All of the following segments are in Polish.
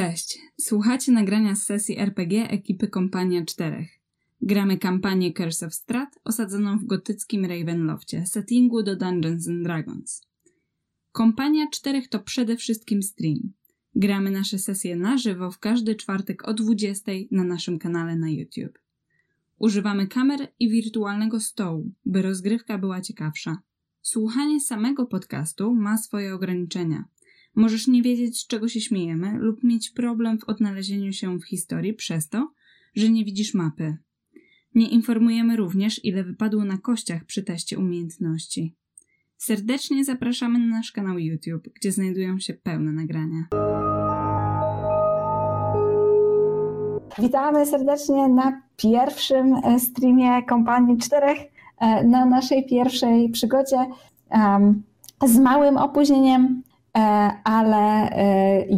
Cześć, słuchacie nagrania z sesji RPG ekipy Kompania 4. Gramy kampanię Curse of Strat osadzoną w gotyckim Ravenloftie, settingu do Dungeons and Dragons. Kompania 4 to przede wszystkim stream. Gramy nasze sesje na żywo w każdy czwartek o 20 na naszym kanale na YouTube. Używamy kamer i wirtualnego stołu, by rozgrywka była ciekawsza. Słuchanie samego podcastu ma swoje ograniczenia. Możesz nie wiedzieć, z czego się śmiejemy, lub mieć problem w odnalezieniu się w historii przez to, że nie widzisz mapy. Nie informujemy również, ile wypadło na kościach przy teście umiejętności. Serdecznie zapraszamy na nasz kanał YouTube, gdzie znajdują się pełne nagrania. Witamy serdecznie na pierwszym e, streamie kompanii czterech, e, na naszej pierwszej przygodzie. Z małym opóźnieniem, ale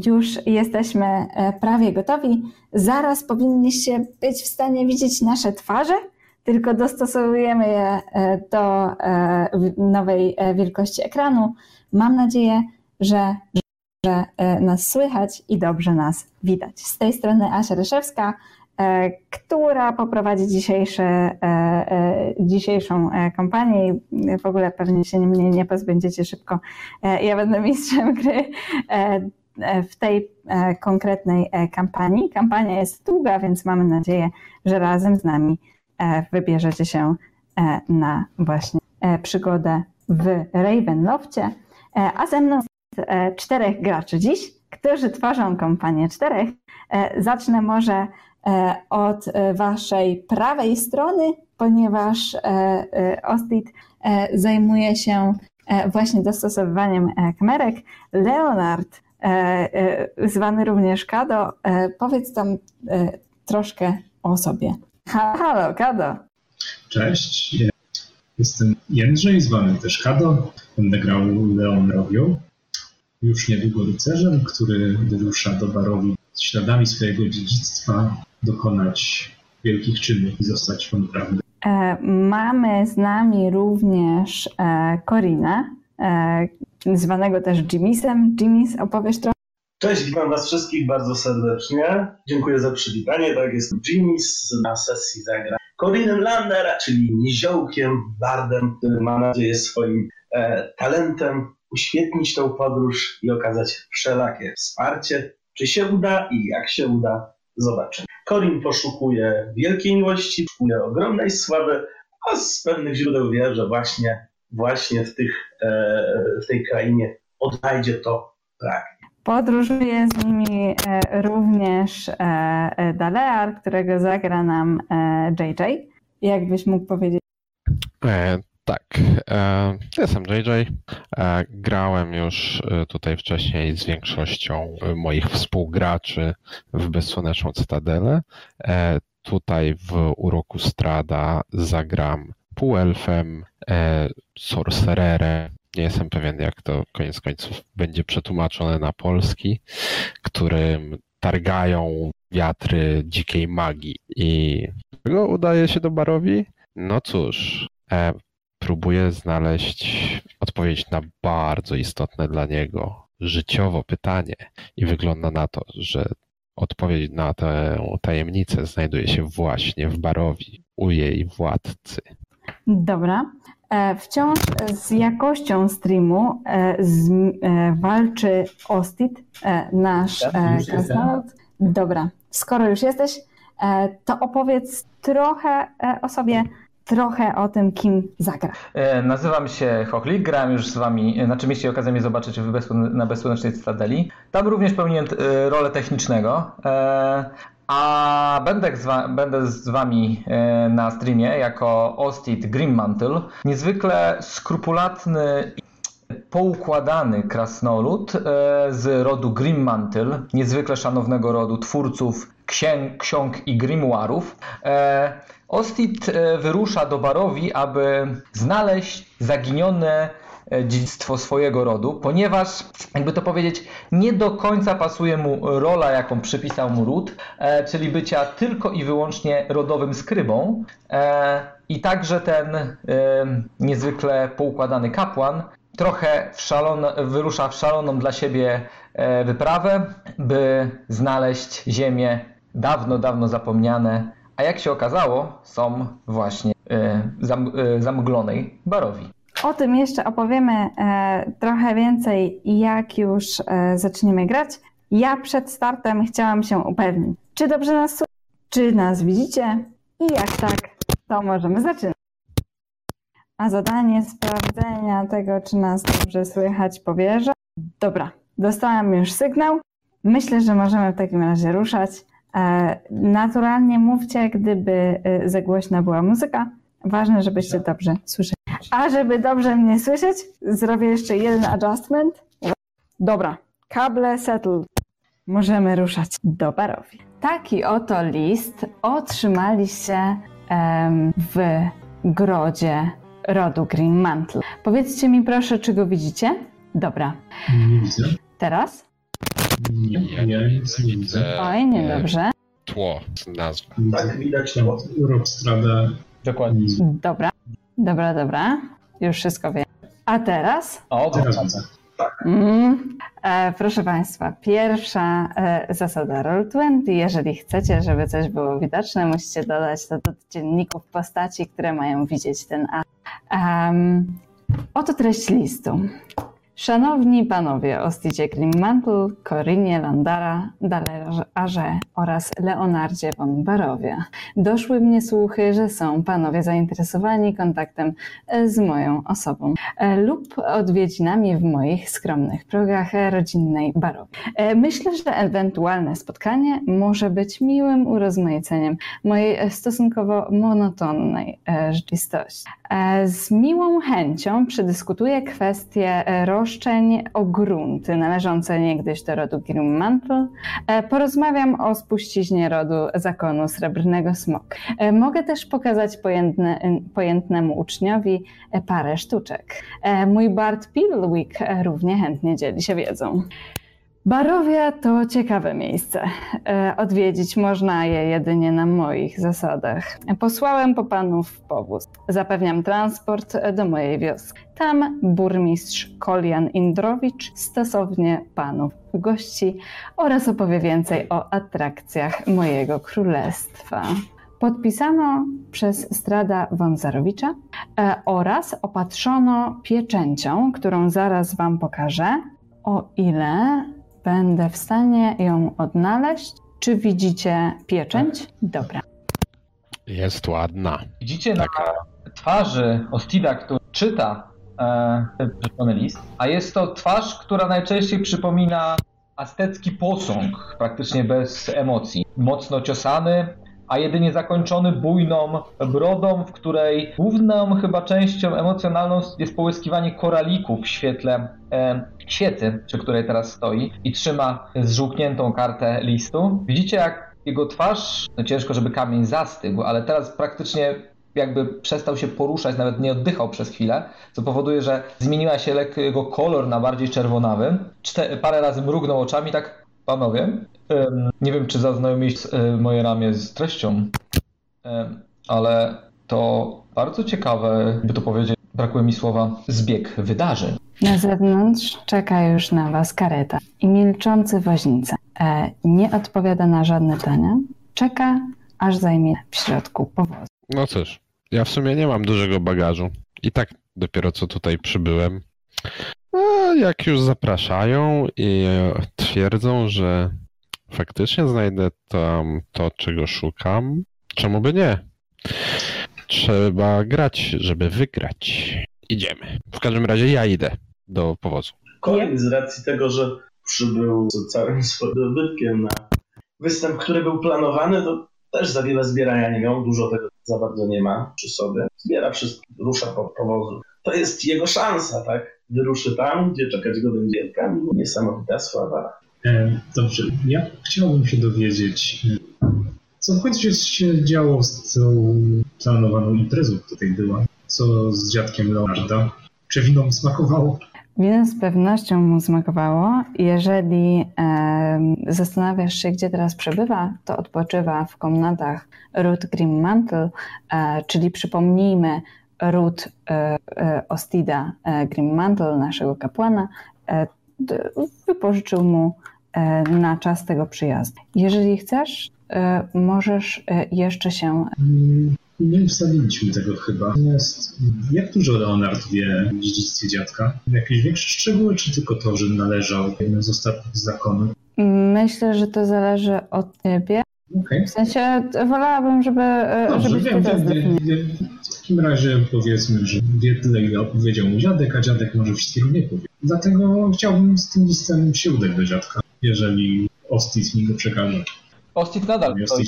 już jesteśmy prawie gotowi. Zaraz powinniście być w stanie widzieć nasze twarze, tylko dostosowujemy je do nowej wielkości ekranu. Mam nadzieję, że że e, nas słychać i dobrze nas widać. Z tej strony Asia Ryszewska, e, która poprowadzi dzisiejsze, e, dzisiejszą kampanię i w ogóle pewnie się mnie nie pozbędziecie szybko. Ja będę mistrzem gry w tej konkretnej kampanii. Kampania jest długa, więc mamy nadzieję, że razem z nami wybierzecie się na właśnie przygodę w Ravenloftie, a ze mną E, czterech graczy dziś, którzy tworzą kompanię czterech. E, zacznę może e, od waszej prawej strony, ponieważ Ostit zajmuje się właśnie dostosowywaniem kamerek. Leonard, zwany również Kado, powiedz tam troszkę o sobie. Halo, Kado. Cześć, jestem Jędrzej, zwany też Kado. Będę grał Leonrowią już niedługo rycerzem, który wyrusza do Barowi śladami swojego dziedzictwa dokonać wielkich czynów i zostać pełnoprawnym. E, mamy z nami również e, Corina, e, zwanego też Jimisem. Jimis, opowiesz trochę? Cześć, witam Was wszystkich bardzo serdecznie. Dziękuję za przywitanie. Tak, jest Jimis. Na sesji zagra Corinem Lander, czyli niziołkiem, bardem, który ma nadzieję swoim e, talentem uświetnić tą podróż i okazać wszelakie wsparcie. Czy się uda i jak się uda, zobaczymy. Corin poszukuje wielkiej miłości, poszukuje ogromnej sławy, a z pewnych źródeł wie, że właśnie, właśnie w, tych, e, w tej krainie odnajdzie to pragnie. Podróżuje z nimi e, również e, Dalear, którego zagra nam JJ. Jakbyś mógł powiedzieć? Tak, e, jestem JJ. E, grałem już e, tutaj wcześniej z większością moich współgraczy w Bezsłoneczną Cytadelę. Tutaj w Uroku Strada zagram półelfem, sorcererem, nie jestem pewien jak to koniec końców będzie przetłumaczone na polski, którym targają wiatry dzikiej magii i udaje się do Barowi? No cóż, próbuje znaleźć odpowiedź na bardzo istotne dla niego życiowo pytanie i wygląda na to, że odpowiedź na tę tajemnicę znajduje się właśnie w Barowi, u jej władcy. Dobra. E, wciąż z jakością streamu e, z, e, walczy Ostit, nasz krasnolud. Dobra, skoro już jesteś, to opowiedz trochę o sobie, trochę o tym, kim zagra. E, nazywam się Chochlik, grałem już z wami, e, znaczy mieliście okazję mnie zobaczyć na Bezsłonecznej Cytadeli. Tam również pełniłem e, rolę technicznego, a będę z, wami, będę z wami na streamie jako Ostit Grimmantle, niezwykle skrupulatny poukładany krasnolud z rodu Grimmantle, niezwykle szanownego rodu twórców księg, ksiąg i grimoirów. Ostit e, wyrusza do Barowi, aby znaleźć zaginione e, dziedzictwo swojego rodu, ponieważ, jakby to powiedzieć, nie do końca pasuje mu rola, jaką przypisał mu ród, e, czyli bycia tylko i wyłącznie rodowym skrybą. I także ten niezwykle poukładany kapłan trochę w szalon, wyrusza w szaloną dla siebie wyprawę, by znaleźć ziemię dawno, dawno zapomniane, a jak się okazało, są właśnie e, zam, e, zamglonej barowi. O tym jeszcze opowiemy e, trochę więcej, jak już zaczniemy grać. Ja przed startem chciałam się upewnić, czy dobrze nas czy nas widzicie i jak tak, to możemy zaczynać. A zadanie sprawdzenia tego, czy nas dobrze słychać, powierzę. Dobra, dostałam już sygnał. Myślę, że możemy w takim razie ruszać. E, naturalnie mówcie, gdyby e, za głośna była muzyka. Ważne, żebyście dobrze słyszeli. A żeby dobrze mnie słyszeć, zrobię jeszcze jeden adjustment. Dobra, kable settled. Możemy ruszać do barowi. Taki oto list otrzymaliście em, w grodzie rodu Green Mantle. Powiedzcie mi proszę, czy go widzicie? Dobra, Nie widzę. teraz? Nie, nic nie widzę. Oj, niedobrze. Tło z nazwy. Widzę Tak, widać tam to. Rockstrada. Dokładnie. Dobra, dobra, dobra. Już wszystko wiem. A teraz? O, Teraz widzę. Mm. E, proszę Państwa, pierwsza e, zasada Roll20. Jeżeli chcecie, żeby coś było widoczne, musicie dodać to do dzienników postaci, które mają widzieć ten a. Um, oto treść listu. Szanowni panowie Ostidzie Grimmantle, Korinie Landara, Dalerze oraz Leonardzie von Barowie. Doszły mnie słuchy, że są panowie zainteresowani kontaktem z moją osobą e, lub odwiedzinami w moich skromnych progach rodzinnej Barowie. Myślę, że ewentualne spotkanie może być miłym urozmaiceniem mojej e, stosunkowo monotonnej e, rzeczywistości. E, Z miłą chęcią przedyskutuję kwestię e, roszczeń o grunty należące niegdyś do rodu Grimmantle. E, Porozmawiam o spuściźnie rodu zakonu Srebrnego Smok. E, Mogę też pokazać pojętne, pojętnemu uczniowi parę sztuczek. Mój Bart Pilwick równie chętnie dzieli się wiedzą. Barowia to ciekawe miejsce. E, Odwiedzić można je jedynie na moich zasadach. Posłałem po panów powóz. Zapewniam transport do mojej wioski. Tam burmistrz Kolian Indrowicz stosownie panów gości oraz opowie więcej o atrakcjach mojego królestwa. Podpisano przez Strada Wązarowicza e, oraz opatrzono pieczęcią, którą zaraz Wam pokażę, o ile będę w stanie ją odnaleźć. Czy widzicie pieczęć? Dobra. Jest ładna. Widzicie na Taka. twarzy Ostida, który czyta e, list, a jest to twarz, która najczęściej przypomina aztecki posąg, praktycznie bez emocji. Mocno ciosany, a jedynie zakończony bujną brodą, w której główną chyba częścią emocjonalną jest połyskiwanie koralików w świetle e, świecy, przy której teraz stoi i trzyma zżółkniętą kartę listu. Widzicie, jak jego twarz, no ciężko, żeby kamień zastygł, ale teraz praktycznie jakby przestał się poruszać, nawet nie oddychał przez chwilę, co powoduje, że zmieniła się lekko jego kolor na bardziej czerwonawy. Czte- parę razy mrugnął oczami, tak, panowie, nie wiem, czy zaznajomić e, moje ramię z treścią, ale to bardzo ciekawe, by to powiedzieć, brakuje mi słowa, zbieg wydarzeń. Na zewnątrz czeka już na Was kareta i milczący woźnica. E, nie odpowiada na żadne pytania. Czeka, aż zajmie w środku powozu. No cóż, ja w sumie nie mam dużego bagażu. I tak dopiero co tutaj przybyłem. A jak już zapraszają i twierdzą, że faktycznie znajdę tam to, czego szukam, czemu by nie? Trzeba grać, żeby wygrać. Idziemy. W każdym razie ja idę do powozu. Colin z racji tego, że przybył z całym swoim dobytkiem na występ, który był planowany, to też za wiele zbierania nie miał, dużo tego za bardzo nie ma przy sobie. Zbiera wszystko, rusza po powozu. To jest jego szansa, tak? Wyruszy tam, gdzie czekać go będzie wielka, niesamowita sława. E, Dobrze, ja chciałbym się dowiedzieć, e, co w końcu się działo z tą planowaną imprezą, która tutaj była. Co z dziadkiem Leonarda? Czy wino mu smakowało? Wino z pewnością mu smakowało. Jeżeli em, zastanawiasz się, gdzie teraz przebywa, to odpoczywa w komnatach Ruth Grimmantle, e, czyli przypomnijmy Ruth e, e, Ostida e, Grimmantle, naszego kapłana. E, wypożyczył mu e, na czas tego przyjazdu. Jeżeli chcesz, e, możesz e, jeszcze się. Mm, Nie wstawiliśmy tego chyba. Natomiast jak dużo Leonard wie o dziedzictwie dziadka? Jakieś większe szczegóły, czy tylko to, że należał jednym z ostatnich zakonów? Myślę, że to zależy od ciebie. Okej. W sensie wolałabym, żeby, e, Dobrze, żebyś to wiem, wiem. W takim razie powiedzmy, że wie tyle, ile opowiedział mu dziadek, a dziadek może wszystkiego nie powie. Dlatego chciałbym z tym listem się udać do dziadka, jeżeli Ostis mi go przekaże. Ostit nadal stoi?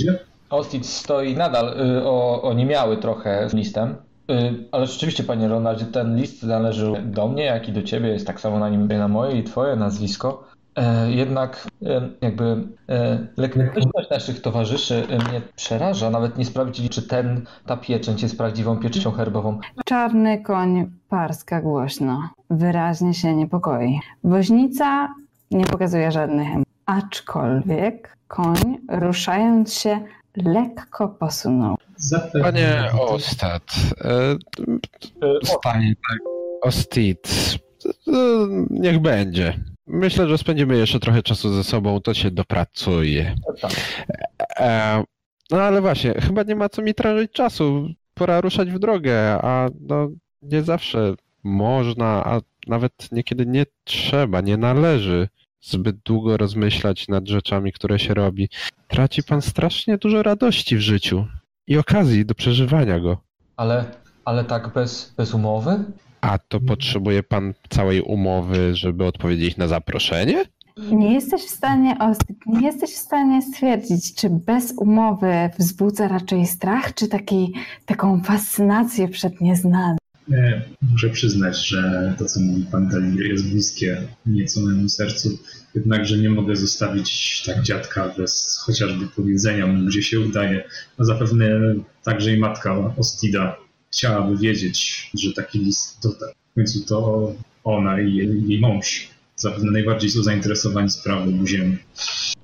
Ostit stoi nadal y, o, oniemiały trochę z listem. Y, Ale rzeczywiście, panie Ronaldzie, ten list należy do mnie, jak i do ciebie. Jest tak samo na nim na moje i twoje nazwisko. E, Jednak e, jakby e, lekkość naszych towarzyszy mnie przeraża. Nawet nie sprawdzili, czy ten, ta pieczęć jest prawdziwą pieczęcią herbową. Czarny koń parska głośno. Wyraźnie się niepokoi. Woźnica nie pokazuje żadnych emocji. Aczkolwiek koń, ruszając się, lekko posunął. Zapewne. Panie Ostat, e, E, Stanie tak. Ostit. e, Niech będzie. Myślę, że spędzimy jeszcze trochę czasu ze sobą, to się dopracuje. Tak. E, no ale właśnie, chyba nie ma co mi tracić czasu. Pora ruszać w drogę, a no nie zawsze można, a nawet niekiedy nie trzeba, nie należy zbyt długo rozmyślać nad rzeczami, które się robi. Traci pan strasznie dużo radości w życiu i okazji do przeżywania go. Ale, ale tak bez, bez umowy? A to potrzebuje pan całej umowy, żeby odpowiedzieć na zaproszenie? Nie jesteś w stanie, nie jesteś w stanie stwierdzić, czy bez umowy wzbudza raczej strach, czy taki, taką fascynację przed nieznanym. E, Muszę przyznać, że to, co mówi pan Delir, jest bliskie nieco memu sercu. Jednakże nie mogę zostawić tak dziadka bez chociażby powiedzenia mu, gdzie się udaje. A zapewne także i matka Ostida chciałaby wiedzieć, że taki list dotarł. W końcu to ona i jej, jej mąż zapewne najbardziej są zainteresowani sprawą ziemi.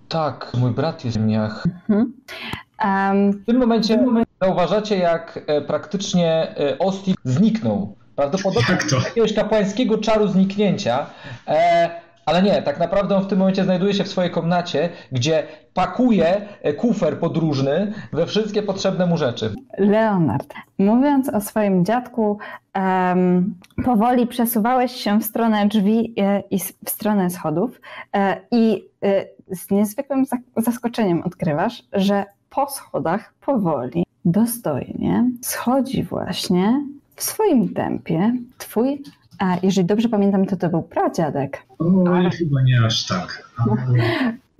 Tak, mój brat jest w Miach. Um, W tym momencie zauważacie, jak e, praktycznie e, Ostit zniknął. Prawdopodobnie Jak to? z jakiegoś kapłańskiego czaru zniknięcia. E, ale nie, tak naprawdę on w tym momencie znajduje się w swojej komnacie, gdzie pakuje e, kufer podróżny we wszystkie potrzebne mu rzeczy. Leonard, mówiąc o swoim dziadku, em, powoli przesuwałeś się w stronę drzwi e, i w stronę schodów e, i e, z niezwykłym zaskoczeniem odkrywasz, że po schodach powoli, dostojnie schodzi właśnie w swoim tempie twój, a jeżeli dobrze pamiętam, to to był pradziadek. Oj, chyba nie aż tak. Ale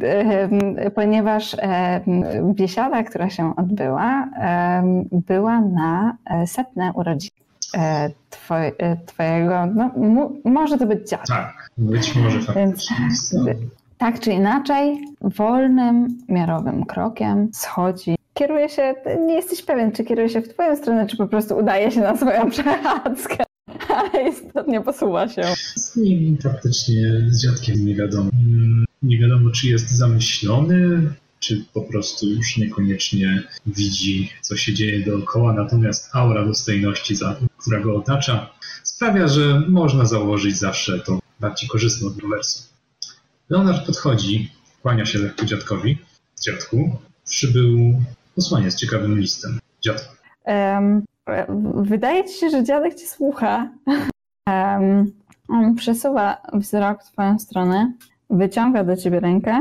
Em, ponieważ biesiada, która się odbyła, em, była na e, setne urodziny e, twoj, e, twojego, no, może to być dziad. tak, być może Więc faktycznie. tak czy inaczej, wolnym, miarowym krokiem schodzi. Kieruje się, nie jesteś pewien, czy kieruje się w twoją stronę, czy po prostu udaje się na swoją przechadzkę, ale istotnie posuwa się. Z nim faktycznie, z dziadkiem nie wiadomo. Mm, Nie wiadomo, czy jest zamyślony, czy po prostu już niekoniecznie widzi, co się dzieje dookoła. Natomiast aura dostojności, która go otacza, sprawia, że można założyć zawsze tą bardziej korzystną wersję. Leonard podchodzi, kłania się lekko dziadkowi. Dziadku, przybył posłanie z ciekawym listem. Dziadku, Em, wydaje ci się, że dziadek cię słucha. Em, on przesuwa wzrok w twoją stronę, wyciąga do ciebie rękę,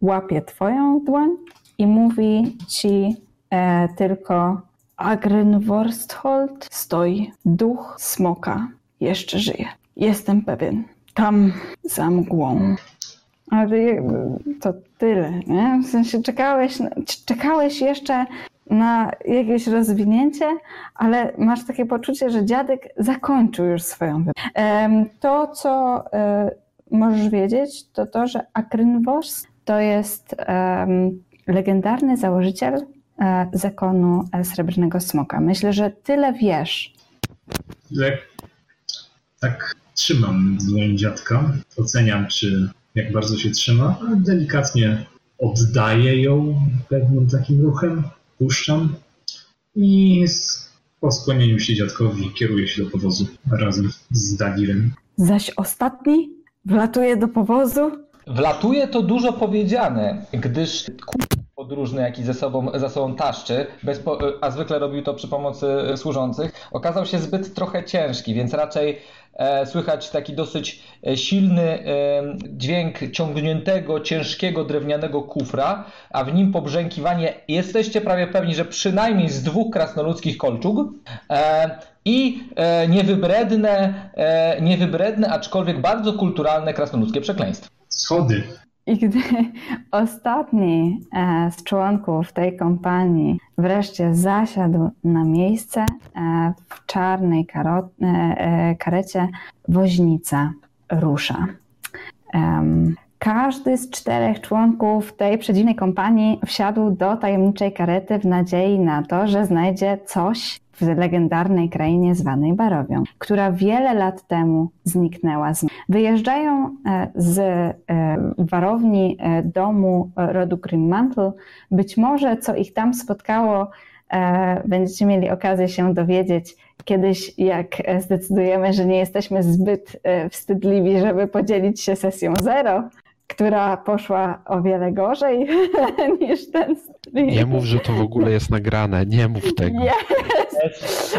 łapie twoją dłoń i mówi ci e, tylko Agrenworsthold stoi, duch smoka jeszcze żyje. Jestem pewien. Tam za mgłą. Ale to tyle, nie? W sensie czekałeś, czekałeś jeszcze na jakieś rozwinięcie, ale masz takie poczucie, że dziadek zakończył już swoją wyprawę. To, co e, możesz wiedzieć, to to, że Akrynwos to jest legendarny założyciel e, zakonu e, Srebrnego Smoka. Myślę, że tyle wiesz. Le... Tak trzymam dłoń dziadka, oceniam, czy jak bardzo się trzyma, ale delikatnie oddaję ją pewnym takim ruchem, puszczam i z- po skłonieniu się dziadkowi kieruję się do powozu razem z Dagirem. Zaś ostatni Wlatuje do powozu? Wlatuje to dużo powiedziane, gdyż podróżny, jaki ze sobą, za sobą taszczy, po, a zwykle robił to przy pomocy służących, okazał się zbyt trochę ciężki, więc raczej e, słychać taki dosyć e, silny e, dźwięk ciągniętego, ciężkiego drewnianego kufra, a w nim pobrzękiwanie. Jesteście prawie pewni, że przynajmniej z dwóch krasnoludzkich kolczug. E, i e, niewybredne, e, niewybredne, aczkolwiek bardzo kulturalne krasnoludzkie przekleństwo. Schody. I gdy ostatni e, z członków tej kompanii wreszcie zasiadł na miejsce e, w czarnej e, karecie, woźnica rusza. Każdy z czterech członków tej przedziwnej kompanii wsiadł do tajemniczej karety w nadziei na to, że znajdzie coś w legendarnej krainie zwanej Barowią, która wiele lat temu zniknęła. Wyjeżdżają e, z e, warowni e, domu rodu Grimmantle. Być może co ich tam spotkało, będziecie mieli okazję się dowiedzieć kiedyś, jak zdecydujemy, że nie jesteśmy zbyt wstydliwi, żeby podzielić się sesją zero która poszła o wiele gorzej niż ten stream. Nie mów, że to w ogóle jest nagrane, nie mów tego. Yes.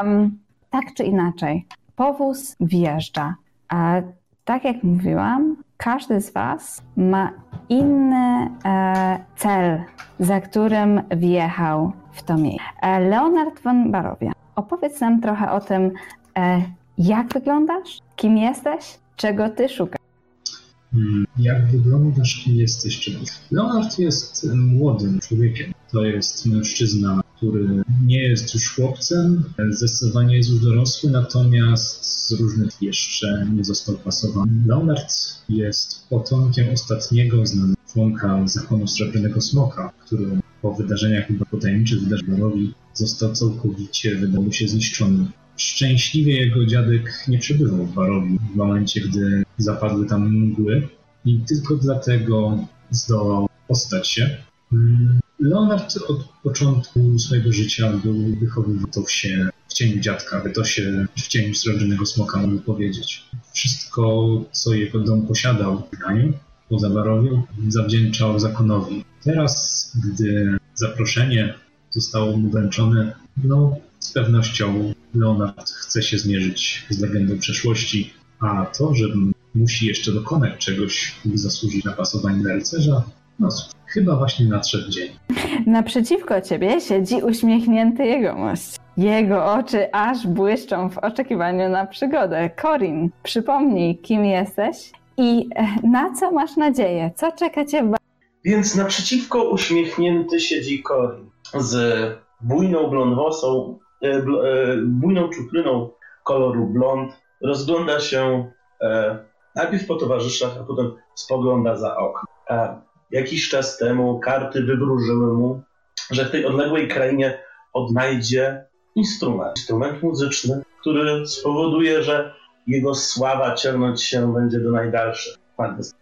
Um, tak czy inaczej, powóz wjeżdża. A tak jak mówiłam, każdy z Was ma inny e, cel, za którym wjechał w to miejsce. E, Leonard von Barowia, opowiedz nam trochę o tym, e, jak wyglądasz, kim jesteś, czego Ty szukasz. Hmm, jak wyglądasz, kim jesteś, czego? Leonard jest młodym człowiekiem. To jest mężczyzna, który nie jest już chłopcem, zdecydowanie jest już dorosły, natomiast z różnych jeszcze nie został pasowany. Leonard jest potomkiem ostatniego znanego członka zakonu Srebrnego Smoka, który po wydarzeniach chyba potajemniczych wydarzeniach został całkowicie, wydało się, zniszczony. Szczęśliwie jego dziadek nie przebywał w Barowi w momencie, gdy zapadły tam mgły i tylko dlatego zdołał ostać się. Mm, Leonard od początku swojego życia był wychowywał się w cieniu dziadka, by to się w cieniu srebrnego smoka mógł powiedzieć. Wszystko, co jego dom posiadał w Ganiu, poza Barowią, zawdzięczał zakonowi. Teraz, gdy zaproszenie zostało mu wręczone, no z pewnością Leonard chce się zmierzyć z legendą przeszłości, a to, że musi jeszcze dokonać czegoś, by zasłużyć na pasowanie na rycerza, no chyba właśnie nadszedł dzień. Naprzeciwko ciebie siedzi uśmiechnięty jegomość. Jego oczy aż błyszczą w oczekiwaniu na przygodę. Corin, przypomnij, kim jesteś i e, na co masz nadzieję? Co czeka cię w Więc naprzeciwko uśmiechnięty siedzi Corin z bujną blondwosą, bujną czupryną koloru blond. Rozgląda się najpierw po towarzyszach, a potem spogląda za okno. Jakiś czas temu karty wywróżyły mu, że w tej odległej krainie odnajdzie instrument, instrument muzyczny, który spowoduje, że jego sława ciągnąć się będzie do najdalszych.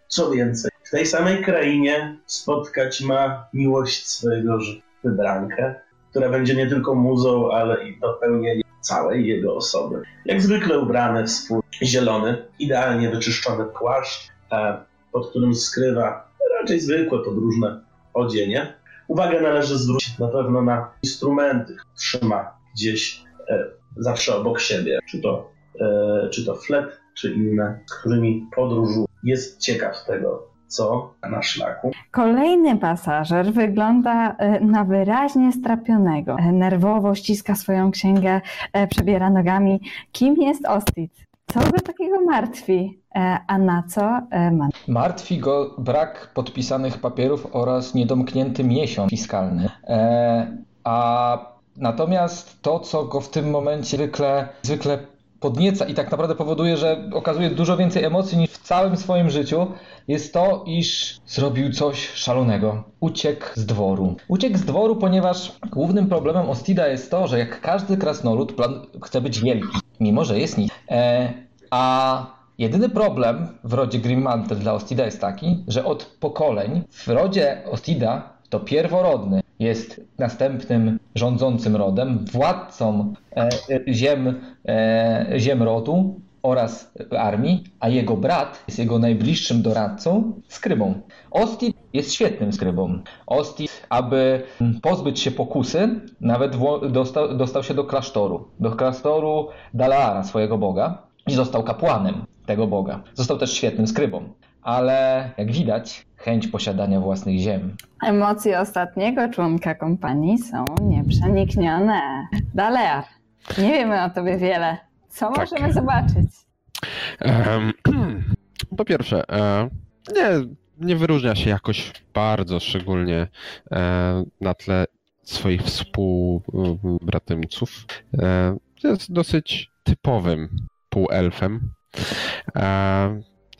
Co więcej, w tej samej krainie spotkać ma miłość swojego wybrankę, która będzie nie tylko muzą, ale i dopełnieniem całej jego osoby. Jak zwykle ubrany w swój zielony, idealnie wyczyszczony płaszcz, e, pod którym skrywa raczej zwykłe podróżne odzienie. Uwagę należy zwrócić na pewno na instrumenty, które trzyma gdzieś e, zawsze obok siebie, czy to, e, czy to flet, czy inne, którymi podróżuje. Jest ciekaw tego, co na szlaku. Kolejny pasażer wygląda e, na wyraźnie strapionego. E, nerwowo ściska swoją księgę, e, przebiera nogami. Kim jest Ostit? Co go takiego martwi? A na co ma? Martwi go brak podpisanych papierów oraz niedomknięty miesiąc fiskalny. A natomiast to, co go w tym momencie zwykle, zwykle podnieca i tak naprawdę powoduje, że okazuje dużo więcej emocji niż w całym swoim życiu, jest to, iż zrobił coś szalonego. Uciekł z dworu. Uciekł z dworu, ponieważ głównym problemem Ostida jest to, że jak każdy krasnolud plan chce być wielki, mimo że jest nic. E, a Jedyny problem w rodzie Grimmantle dla Ostida jest taki, że od pokoleń w rodzie Ostida to pierworodny jest następnym rządzącym rodem, władcą e, ziem, e, ziem rodu oraz armii, a jego brat jest jego najbliższym doradcą, skrybą. Ostit jest świetnym skrybą. Ostit, aby pozbyć się pokusy, nawet dostał, dostał się do klasztoru, do klasztoru Dalaara, swojego boga, i został kapłanem tego boga. Został też świetnym skrybą, ale jak widać, chęć posiadania własnych ziem. Emocje ostatniego członka kompanii są nieprzeniknione. Dalear, nie wiemy o tobie wiele. Co tak. możemy zobaczyć? Um, po pierwsze, e, nie, nie wyróżnia się jakoś bardzo szczególnie e, na tle swoich współbratymców. E, jest dosyć typowym półelfem.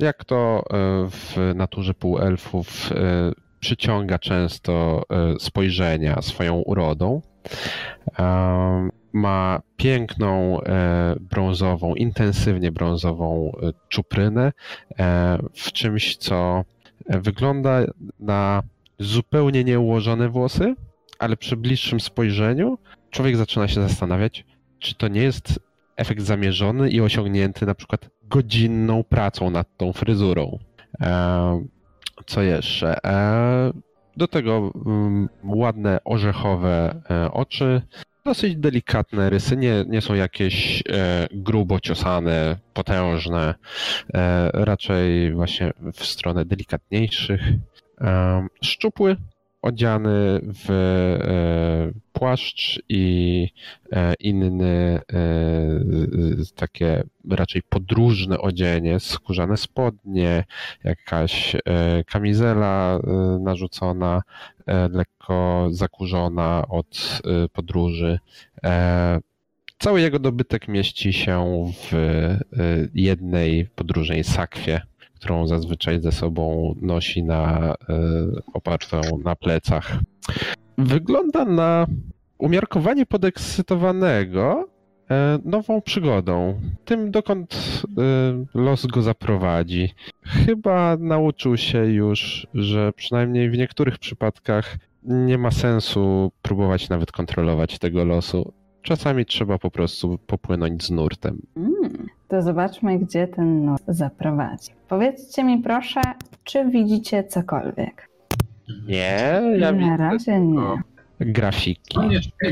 Jak to w naturze półelfów przyciąga często spojrzenia swoją urodą? Ma piękną e, brązową, intensywnie brązową e, czuprynę e, w czymś, co wygląda na zupełnie nieułożone włosy, ale przy bliższym spojrzeniu człowiek zaczyna się zastanawiać, czy to nie jest efekt zamierzony i osiągnięty na przykład godzinną pracą nad tą fryzurą. Co jeszcze? Do tego mm, ładne orzechowe oczy, dosyć delikatne rysy, nie, nie są jakieś e, grubo ciosane, potężne, e, raczej właśnie w stronę delikatniejszych. E, szczupły, odziany w e, płaszcz i e, inny e, takie raczej podróżne odzienie, skórzane spodnie, jakaś kamizela narzucona, lekko zakurzona od podróży. Cały jego dobytek mieści się w jednej podróżnej sakwie którą zazwyczaj ze sobą nosi na e, opartą na plecach. Wygląda na umiarkowanie podekscytowanego e, nową przygodą, tym dokąd e, los go zaprowadzi. Chyba nauczył się już, że przynajmniej w niektórych przypadkach nie ma sensu próbować nawet kontrolować tego losu. Czasami trzeba po prostu popłynąć z nurtem. Mm, to zobaczmy, gdzie ten nurt zaprowadzi. Powiedzcie mi proszę, czy widzicie cokolwiek? Nie, ja Na razie nie. Grafiki,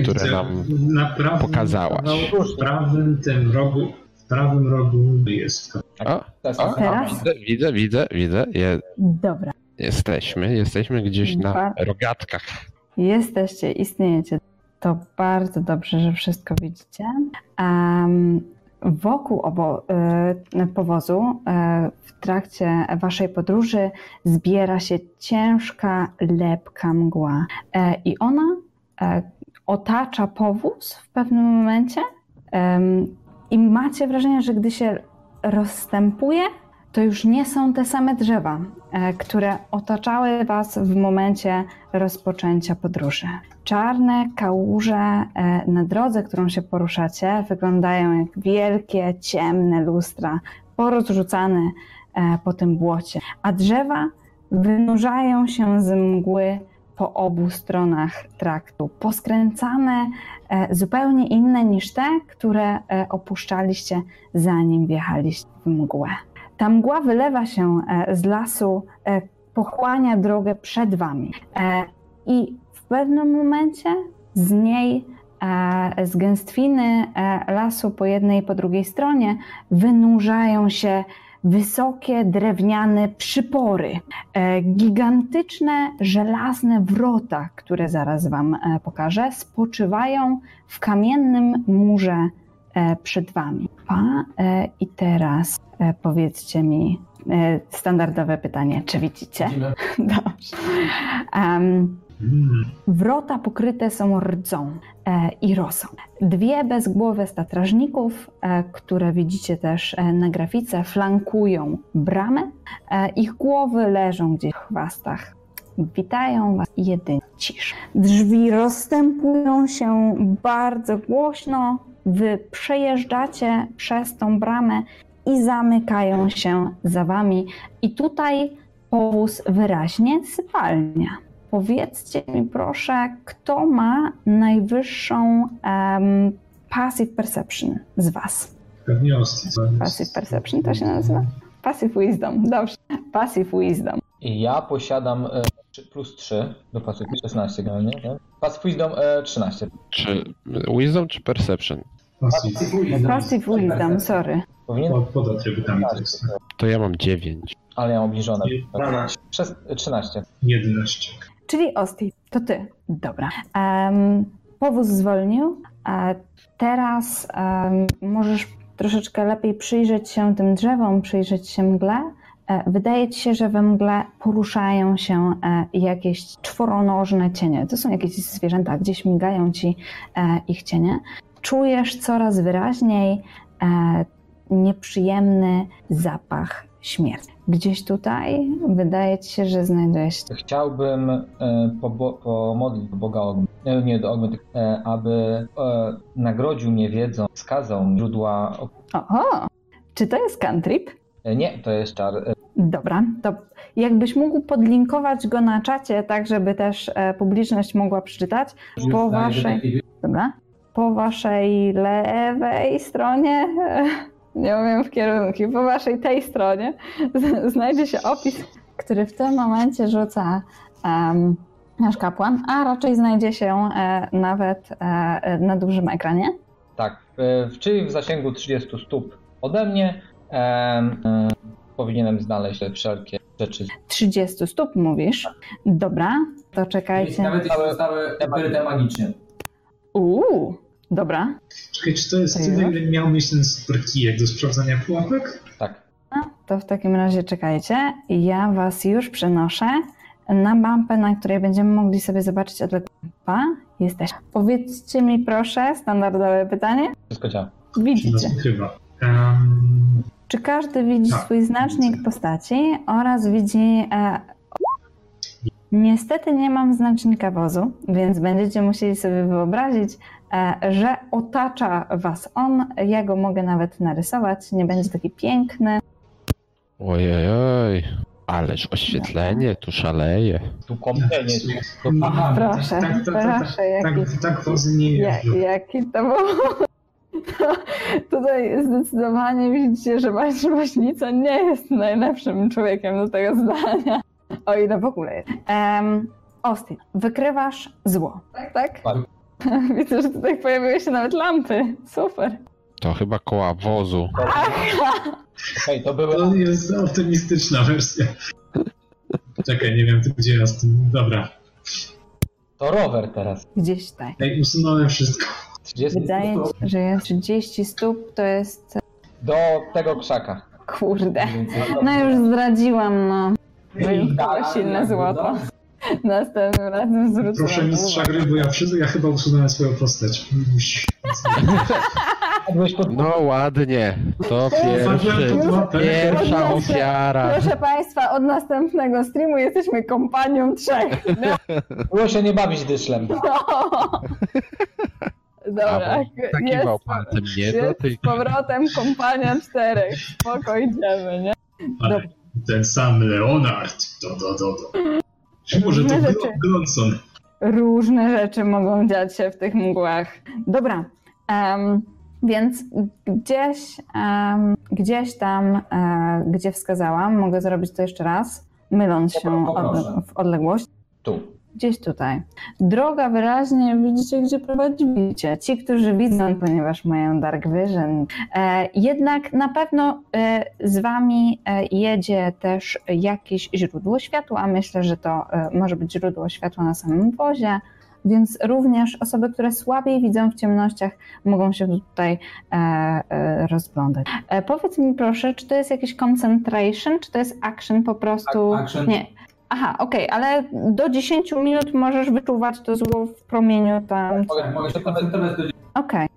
które nam na prawym, pokazałaś. W prawym tym rogu, w prawym rogu jest to. O, o, Teraz? Widzę, widzę, widzę, widzę. Je, Dobra. Jesteśmy, jesteśmy gdzieś na rogatkach. Jesteście, istniejecie. To bardzo dobrze, że wszystko widzicie. Um, wokół obo, y, powozu y, w trakcie waszej podróży zbiera się ciężka, lepka mgła. Y, I ona otacza powóz w pewnym momencie i macie wrażenie, że gdy się rozstępuje, to już nie są te same drzewa, e, które otaczały Was w momencie rozpoczęcia podróży. Czarne kałuże e, na drodze, którą się poruszacie, wyglądają jak wielkie, ciemne lustra, porozrzucane e, po tym błocie, a drzewa wynurzają się z mgły po obu stronach traktu, poskręcane, zupełnie inne niż te, które opuszczaliście zanim wjechaliście w mgłę. Ta mgła wylewa się e, z lasu, e, pochłania drogę przed wami. E, I pewnym momencie z niej, z gęstwiny lasu po jednej i po drugiej stronie, wynurzają się wysokie drewniane przypory, gigantyczne żelazne wrota, które zaraz Wam pokażę, spoczywają w kamiennym murze przed Wami. I teraz E, powiedzcie mi e, standardowe pytanie, czy widzicie? Widzimy. Dobrze. Um, Wrota pokryte są rdzą e, i rosą. Dwie bezgłowe statrażników, e, które widzicie też e, na grafice, flankują bramę. Ich głowy leżą gdzieś w chwastach. Witają Was jedynie cisz. Drzwi rozstępują się bardzo głośno. Wy przejeżdżacie przez tą bramę i zamykają się za wami. I tutaj powóz wyraźnie sypalnia. Powiedzcie mi proszę, kto ma najwyższą um, passive perception z was? Pewnie Osti. Passive Perception to się nazywa? Passive Wisdom, dobrze. Passive Wisdom. Ja posiadam e, trzy- plus 3 do pasyw 16 generalnie, tak? Passive Wisdom e, 13. Czy Wisdom czy Perception? Passive. Passive Wisdom, sorry. Powinien? Pod, pod atrybutami to jest. To ja mam 9. Ale ja mam obniżone. 12. Przez 13. 11. Czyli Osti, to ty. Dobra. Um, powóz zwolnił, teraz em, możesz troszeczkę lepiej przyjrzeć się tym drzewom, przyjrzeć się mgle. E, Wydaje ci się, że we mgle poruszają się e, jakieś czworonożne cienie. To są jakieś zwierzęta, gdzieś migają ci e, ich cienie. Czujesz coraz wyraźniej nieprzyjemny zapach śmierci. Gdzieś tutaj wydaje ci się, że znajduje się Chciałbym e, pobo- pomodlić do Boga Ogmy, e, nie do tylko, e, aby e, nagrodził mnie wiedzą, wskazał mi źródła. Oho! Czy to jest cantrip? E, nie, to jest czar. E, Dobra, to jakbyś mógł podlinkować go na czacie, tak żeby też publiczność mogła przeczytać. Po waszej, dobra, po waszej lewej stronie, nie wiem w kierunku, po waszej tej stronie znajdzie się opis, który w tym momencie rzuca em, nasz kapłan, a raczej znajdzie się e, nawet e, na dużym ekranie. tak, e, czyli w zasięgu 30 stóp ode mnie e, e, powinienem znaleźć wszelkie rzeczy. 30 stóp mówisz. Dobra, to czekajcie. Nawet jeśli zostały magicznie. Uuu, dobra. Czekaj, czy to jest To tyle, ile miał mieć ten super kijek do sprawdzania pułapek? Tak. No, to w takim razie czekajcie. Ja was już przenoszę na mampę, na której będziemy mogli sobie zobaczyć odległość. Pa, Jesteś. Powiedzcie mi proszę, standardowe pytanie. Wszystko działa. Widzicie. ukrywa? Um, Czy każdy widzi Tak, swój znacznik widzę. postaci oraz widzi. E, niestety nie mam znacznika wozu, więc będziecie musieli sobie wyobrazić, że otacza was on. Ja go mogę nawet narysować. Nie będzie taki piękny. Ojej, ależ oświetlenie tu szaleje. Tu kompletnie. Aha, Proszę, tak, tak, tak, proszę, tak, jaki, tak wozy nie ja, jeżdżą. jaki to był. To, tutaj zdecydowanie widzicie, że wasz woźnica nie jest najlepszym człowiekiem do tego zdania. O ile w ogóle jest. Um, Austin, wykrywasz zło, tak? tak? Tak. Widzę, że tutaj pojawiły się nawet lampy. Super. To chyba koła wozu. Hej, to były. To jest optymistyczna wersja. Czekaj, nie wiem gdzie ja z tym. Dobra. To rower teraz. Gdzieś tutaj. Ej, usunąłem wszystko. 30 Wydaje ci się, że jest 30 stóp, to jest... do tego krzaka. Kurde. No już zdradziłam, no. Wyjątkowo tak, silne złoto. Następnym razem zwrócę Proszę mistrza gry, bo ja, ja chyba usunąłem swoją postać. No ładnie. To pierwszy, pierwsza ofiara. Proszę Państwa, od następnego streamu jesteśmy kompanią trzech. No. Się nie bawić dyszlem. Dobra, A, bo Takiwał jest, nie jest z dotyk. powrotem kompania czterech. Spoko, idziemy, nie? Ale ten sam Leonard. Do, do, do, do. Czy może to rzeczy. Glonson? Różne rzeczy mogą dziać się w tych mgłach. Dobra, em, więc gdzieś, em, gdzieś tam, e, gdzie wskazałam, mogę zrobić to jeszcze raz, myląc się od, w odległość. Tu. Gdzieś tutaj. Droga wyraźnie widzicie, gdzie prowadzicie. Ci, którzy widzą, ponieważ mają Dark Vision. E, jednak na pewno e, z wami e, jedzie też jakieś źródło światła. Myślę, że to może być źródło światła na samym wozie. Więc również osoby, które słabiej widzą w ciemnościach, mogą się tutaj e, e, rozglądać. E, powiedz mi proszę, czy to jest jakiś concentration, czy to jest action po prostu? Action. Nie, Aha, okej, ale do 10 minut możesz wyczuwać to zło w promieniu tam. Mogę, mogę się koncentrować do Okej.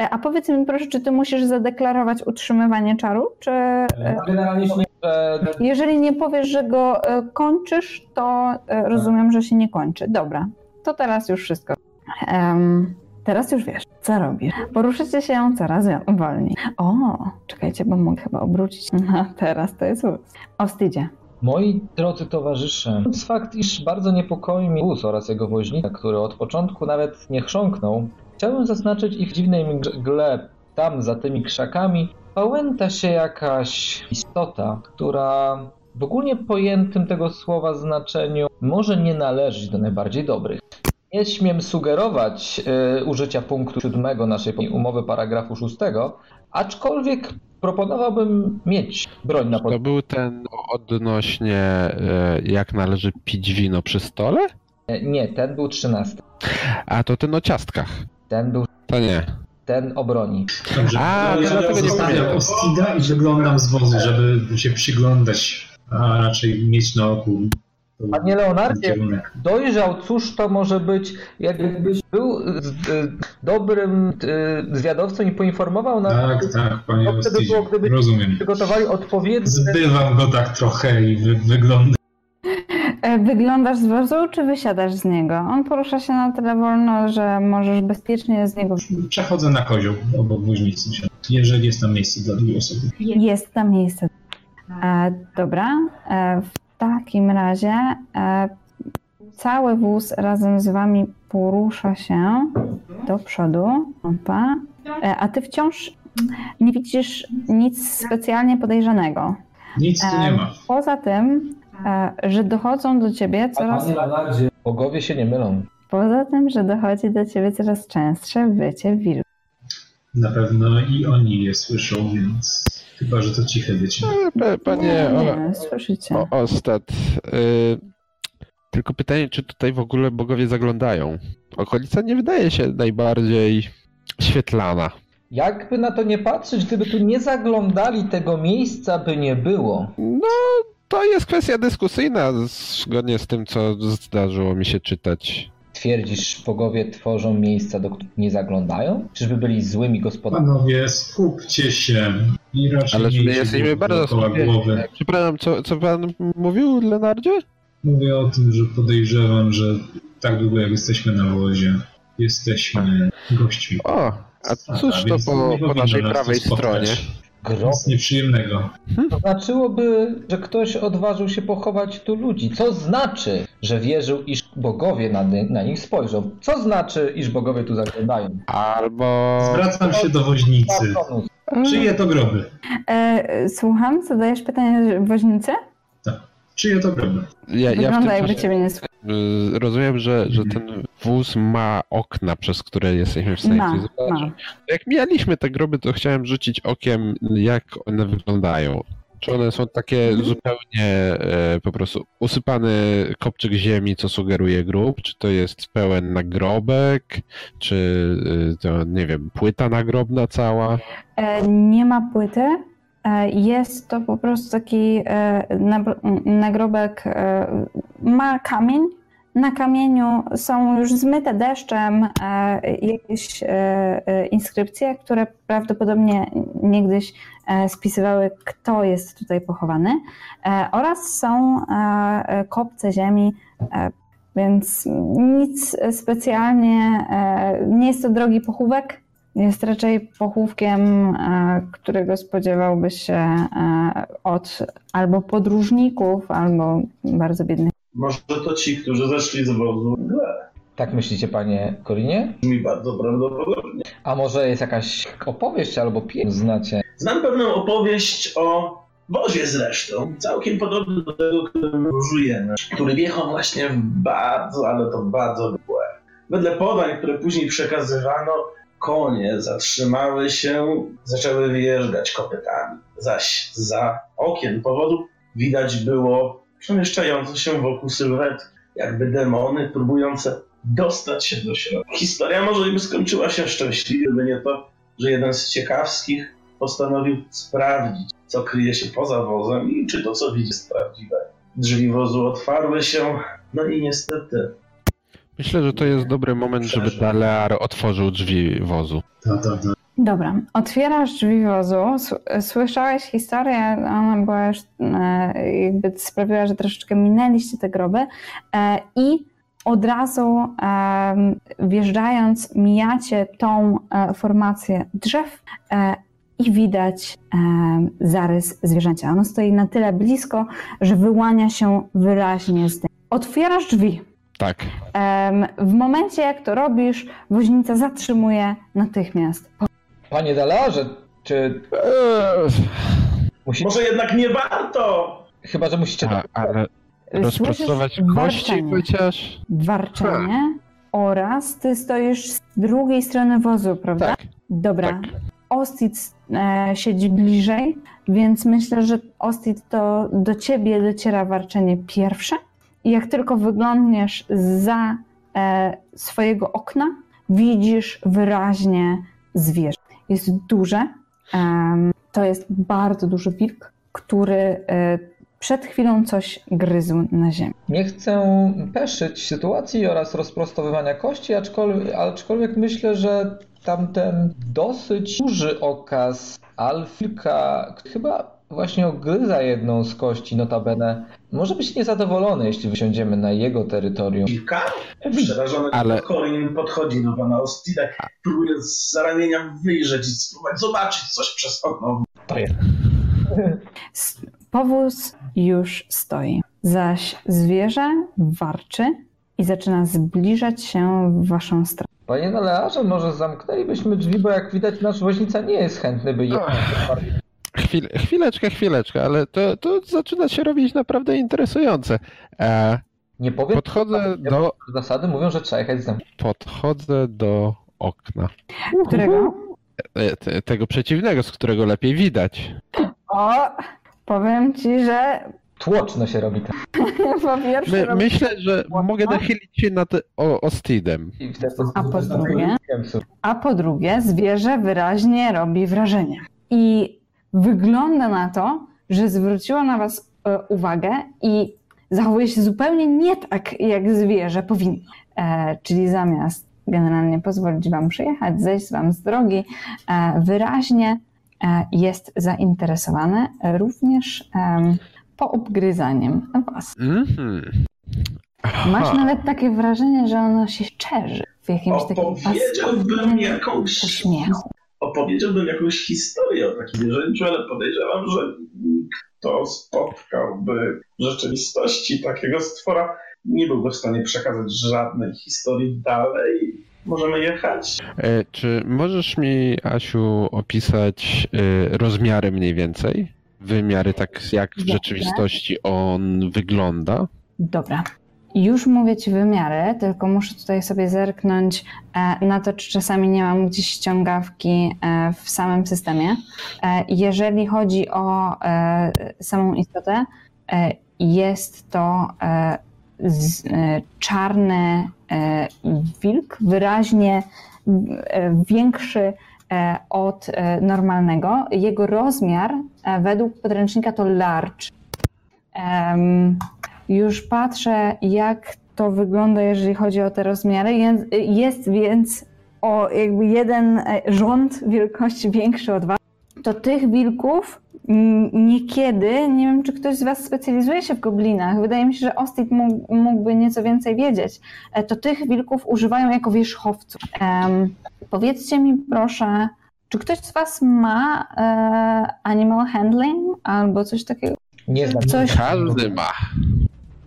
E, A powiedz mi proszę, czy ty musisz zadeklarować utrzymywanie czaru, czy e, Generalnie jeśli E, jeżeli nie powiesz, że go e, kończysz, to e, rozumiem, że się nie kończy. Dobra, to teraz już wszystko. Em, teraz już wiesz, co robisz. Poruszycie się coraz wolniej. O, czekajcie, bo mogę chyba obrócić. No, teraz to jest wóz. O wstydzie. Moi drodzy towarzysze, jest fakt, iż bardzo niepokoi mnie wóz oraz jego woźnika, który od początku nawet nie chrząknął. Chciałbym zaznaczyć ich dziwnej mgle tam za tymi krzakami pałęta się jakaś istota, która w ogólnie pojętym tego słowa znaczeniu może nie należeć do najbardziej dobrych. Nie śmiem sugerować y, użycia punktu siódmego naszej umowy paragrafu szóstego, aczkolwiek proponowałbym mieć broń na To pod... był ten odnośnie e, jak należy pić wino przy stole? Nie, ten był trzynasty. A to ten o ciastkach. Ten był To nie. ten o broni. Dobrze, A, to to dlatego nie pamiętam. Ostida i wyglądam z wozu, żeby się przyglądać, a raczej mieć na oku Panie Leonardzie, dojrzał, cóż to może być, jakbyś był y, dobrym y, zwiadowcą i poinformował nas, Tak, tak, panie To wtedy było, gdyby- rozumiem. przygotowali odpowiednie... Zbywam go tak trochę i wy, wygląda. E, Wyglądasz z wozu, czy wysiadasz z niego? On porusza się na tyle wolno, że możesz bezpiecznie z niego. Przechodzę na kozioł obok woźnicy, jeżeli jest tam miejsce dla drugiej osoby. Jest tam miejsce. E, dobra. E, takim razie e, cały wóz razem z wami porusza się do przodu. Opa. E, a ty wciąż nie widzisz nic specjalnie podejrzanego. Nic tu nie ma. Poza tym, e, że dochodzą do ciebie coraz Bogowie się nie mylą. Poza tym, że dochodzi do ciebie coraz częstsze wycie wilków. Na pewno i oni je słyszą, więc chyba, że to ciche wiecie. E, pa- Panie nie, o, słyszycie. o, Ostat, y, tylko pytanie, czy tutaj w ogóle bogowie zaglądają? Okolica nie wydaje się najbardziej świetlana. Jakby na to nie patrzeć, gdyby tu nie zaglądali, tego miejsca by nie było. No, to jest kwestia dyskusyjna, zgodnie z tym, co zdarzyło mi się czytać. Twierdzisz, bogowie tworzą miejsca, do których nie zaglądają? Czyżby byli złymi gospodarzami? Panowie, skupcie się i raczej Ale miejcie jesteśmy bardzo skupieni. głowy. Przepraszam, co, co pan mówił, Lenardzie? Mówię o tym, że podejrzewam, że tak długo jak jesteśmy na wozie, jesteśmy gośćmi. O, a cóż to po, po naszej prawej stronie? Grob. Nic nieprzyjemnego. To znaczyłoby, że ktoś odważył się pochować tu ludzi. Co znaczy, że wierzył, iż bogowie na, na nich spojrzą? Co znaczy, iż bogowie tu zaglądają? Albo... Zwracam się do woźnicy. Patronus. Czyje to groby? E, słucham, zadajesz pytanie woźnicy? Czyje to groby? Ja, ja Wygląda jakby ciebie nie słyszał. y, rozumiem, że, że ten wóz ma okna, przez które jesteśmy w stanie Ma, zobaczyć. ma. Jak mijaliśmy te groby, to chciałem rzucić okiem, jak one wyglądają. Czy one są takie Mhm. zupełnie e, po prostu usypany kopczyk ziemi, co sugeruje grób? Czy to jest pełen nagrobek? Czy y, to, nie wiem, płyta nagrobna cała? E, nie ma płyty. E, jest to po prostu taki e, nagrobek, e, ma kamień. Na kamieniu są już zmyte deszczem e, jakieś e, e, inskrypcje, które prawdopodobnie niegdyś e, spisywały, kto jest tutaj pochowany. E, oraz są e, e, kopce ziemi, e, więc nic specjalnie, e, nie jest to drogi pochówek, jest raczej pochówkiem, e, którego spodziewałbyś się e, od albo podróżników, albo bardzo biednych. Może to ci, którzy zeszli z wozu. Tak myślicie, panie Korinie? Brzmi bardzo prawdopodobnie. A może jest jakaś opowieść albo pieśń znacie? Znam pewną opowieść o wozie zresztą, całkiem podobny do tego, którym żyjemy, który wjechał właśnie w bardzo, ale to bardzo mgłę. Wedle podań, które później przekazywano, konie zatrzymały się, zaczęły wyjeżdżać kopytami, zaś za okien powodu widać było przemieszczające się wokół sylwetki, jakby demony próbujące dostać się do środka. Historia może by skończyła się szczęśliwie, gdyby nie to, że jeden z ciekawskich postanowił sprawdzić, co kryje się poza wozem i czy to, co widzi, jest prawdziwe. Drzwi wozu otwarły się, no i niestety Myślę, że to jest dobry moment, żeby Dalear otworzył drzwi wozu. Ta, ta, ta. Dobra, otwierasz drzwi wozu, słyszałeś historię, ona była już, e, jakby sprawiła, że troszeczkę minęliście te groby e, i od razu wjeżdżając mijacie tą e, formację drzew e, i widać em, zarys zwierzęcia. Ono stoi na tyle blisko, że wyłania się wyraźnie z tym. Otwierasz drzwi. Tak. W momencie, jak to robisz, woźnica zatrzymuje natychmiast. Panie Dalarze, czy Eee, musi... Może jednak nie warto! Chyba, że musicie... a, ale rozpracować Słyszysz kości warczenie. chociaż? Warczenie oraz ty stoisz z drugiej strony wozu, prawda? Tak. Dobra. Tak. Ostit e, siedzi bliżej, więc myślę, że Ostit to do ciebie dociera warczenie pierwsze. I jak tylko wyglądniesz za e, swojego okna, widzisz wyraźnie zwierzę. Jest duże. em, to jest bardzo duży wilk, który e, przed chwilą coś gryzł na ziemi. Nie chcę peszyć sytuacji oraz rozprostowywania kości, aczkolwiek, aczkolwiek myślę, że tamten dosyć duży okaz Alfilka chyba właśnie ogryza jedną z kości notabene. Może być niezadowolony, jeśli wysiądziemy na jego terytorium. Wilka? Przerażony Ale-. Colin podchodzi do pana Ostida, próbuje z ramienia wyjrzeć i spróbować zobaczyć coś przez okno. To jest. Powóz już stoi, zaś zwierzę warczy i zaczyna zbliżać się w waszą stronę. Panie Nalearze, może zamknęlibyśmy drzwi, bo jak widać nasz woźnica nie jest chętny, by jechać. Chwil, chwileczkę, chwileczkę, ale to, to zaczyna się robić naprawdę interesujące. E, Nie powiem, podchodzę do, zasady mówią, że trzeba jechać z podchodzę do okna. Którego? E, te, tego przeciwnego, z którego lepiej widać. O, powiem ci, że Tłoczno się robi tak. po pierwsze My, robi- myślę, że mogę nachylić się nad o, Ostidem. A po drugie? A po drugie zwierzę wyraźnie robi wrażenie. I wygląda na to, że zwróciło na was e, uwagę i zachowuje się zupełnie nie tak, jak zwierzę powinno. E, czyli zamiast generalnie pozwolić wam przyjechać, zejść wam z drogi, e, wyraźnie jest zainteresowane również em, poobgryzaniem was. Mhm. Masz Aha. nawet takie wrażenie, że ono się szczerzy w jakimś takim Opowiedziałbym jakąś uśmiechu. opowiedziałbym jakąś historię o takim zwierzęciu, ale podejrzewam, że nikt, kto spotkałby w rzeczywistości takiego stwora, nie byłby w stanie przekazać żadnej historii dalej. Możemy jechać? E, Czy możesz mi, Asiu, opisać e, rozmiary mniej więcej? Wymiary, tak jak w rzeczywistości on wygląda? Dobra. Już mówię Ci wymiary, tylko muszę tutaj sobie zerknąć e, na to, czy czasami nie mam gdzieś ściągawki w samym systemie. Jeżeli chodzi o samą istotę, jest to czarny wilk, wyraźnie e, większy e, od e, normalnego. Jego rozmiar e, według podręcznika to large. Już patrzę, jak to wygląda, jeżeli chodzi o te rozmiary. Jest, więc o jakby jeden e, rząd wielkości większy od Was. To tych wilków niekiedy, nie wiem, czy ktoś z Was specjalizuje się w goblinach, wydaje mi się, że Ostit mógł, mógłby nieco więcej wiedzieć, e, to tych wilków używają jako wierzchowców. Powiedzcie mi proszę, czy ktoś z Was ma e, animal handling albo coś takiego? Nie znam. Coś, Każdy ma.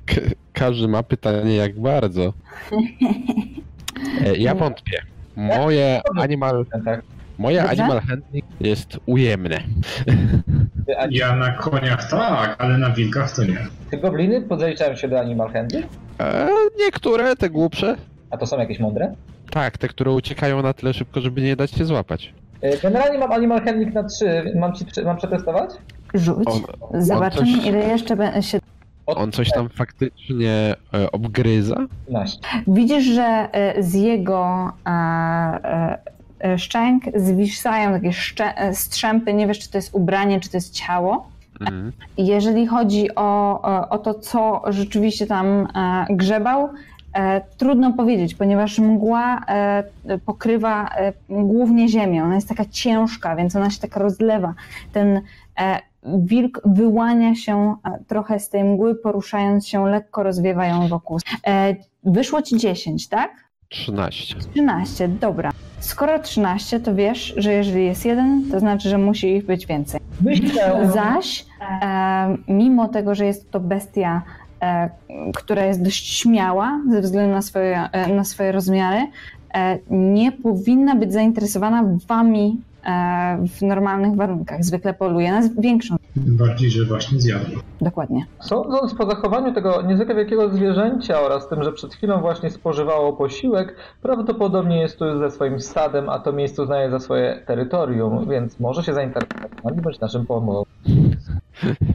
K- każdy ma pytanie, jak bardzo. E, Ja wątpię. Moje animal, Moje Dobrze. animal handling jest ujemne. Ja na koniach tak, ale na wilkach to nie. Te gobliny podzaliczają się do animal handling? E, niektóre, te głupsze. A to są jakieś mądre? Tak, te, które uciekają na tyle szybko, żeby nie dać się złapać. E, Generalnie mam animal handling na 3. Mam, ci, mam przetestować? rzuć. On, Zobaczymy, coś- ile jeszcze się. Od on coś tam faktycznie e, obgryza? 15. Widzisz, że e, z jego e, e, e, szczęk zwisają takie e, strzępy. Nie wiesz, czy to jest ubranie, czy to jest ciało. Mhm. Jeżeli chodzi o, o- to, co rzeczywiście tam e, grzebał, e, trudno powiedzieć, ponieważ mgła e, pokrywa e, głównie ziemię. Ona jest taka ciężka, więc ona się tak rozlewa. Ten e, wilk wyłania się e, trochę z tej mgły, poruszając się, lekko rozwiewa ją wokół. E, wyszło ci 10, tak? 13. 13, dobra. Skoro 13, to wiesz, że jeżeli jest jeden, to znaczy, że musi ich być więcej. Myślę, Zaś, e, mimo tego, że jest to bestia, e, która jest dość śmiała ze względu na swoje, e, na swoje rozmiary, e, nie powinna być zainteresowana wami w normalnych warunkach. Zwykle poluje na większą. Tym bardziej, że właśnie zjadł. Dokładnie. Sądząc po zachowaniu tego niezwykle wielkiego zwierzęcia oraz tym, że przed chwilą właśnie spożywało posiłek, prawdopodobnie jest tu ze swoim stadem, a to miejsce uznaje za swoje terytorium, więc może się zainteresować bądź naszym pomocą.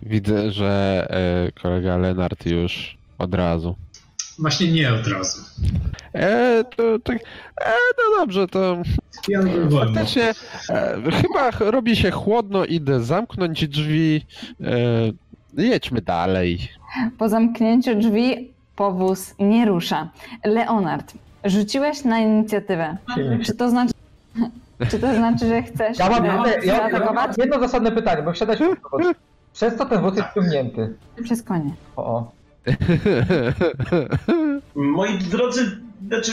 Widzę, że e, kolega Lenart już od razu. Właśnie nie od razu. E, to tak. E, no dobrze, to Ja faktycznie e, chyba ch- robi się chłodno, idę zamknąć drzwi. E, jedźmy dalej. Po zamknięciu drzwi powóz nie rusza. Leonard, rzuciłeś na inicjatywę. Czy to znaczy, czy to znaczy że chcesz Ja mam, ja, ja, mam jedno zasadne pytanie, bo wsiadać Przez co ten wóz jest ciągnięty? Przez konie. O, o. Moi drodzy, znaczy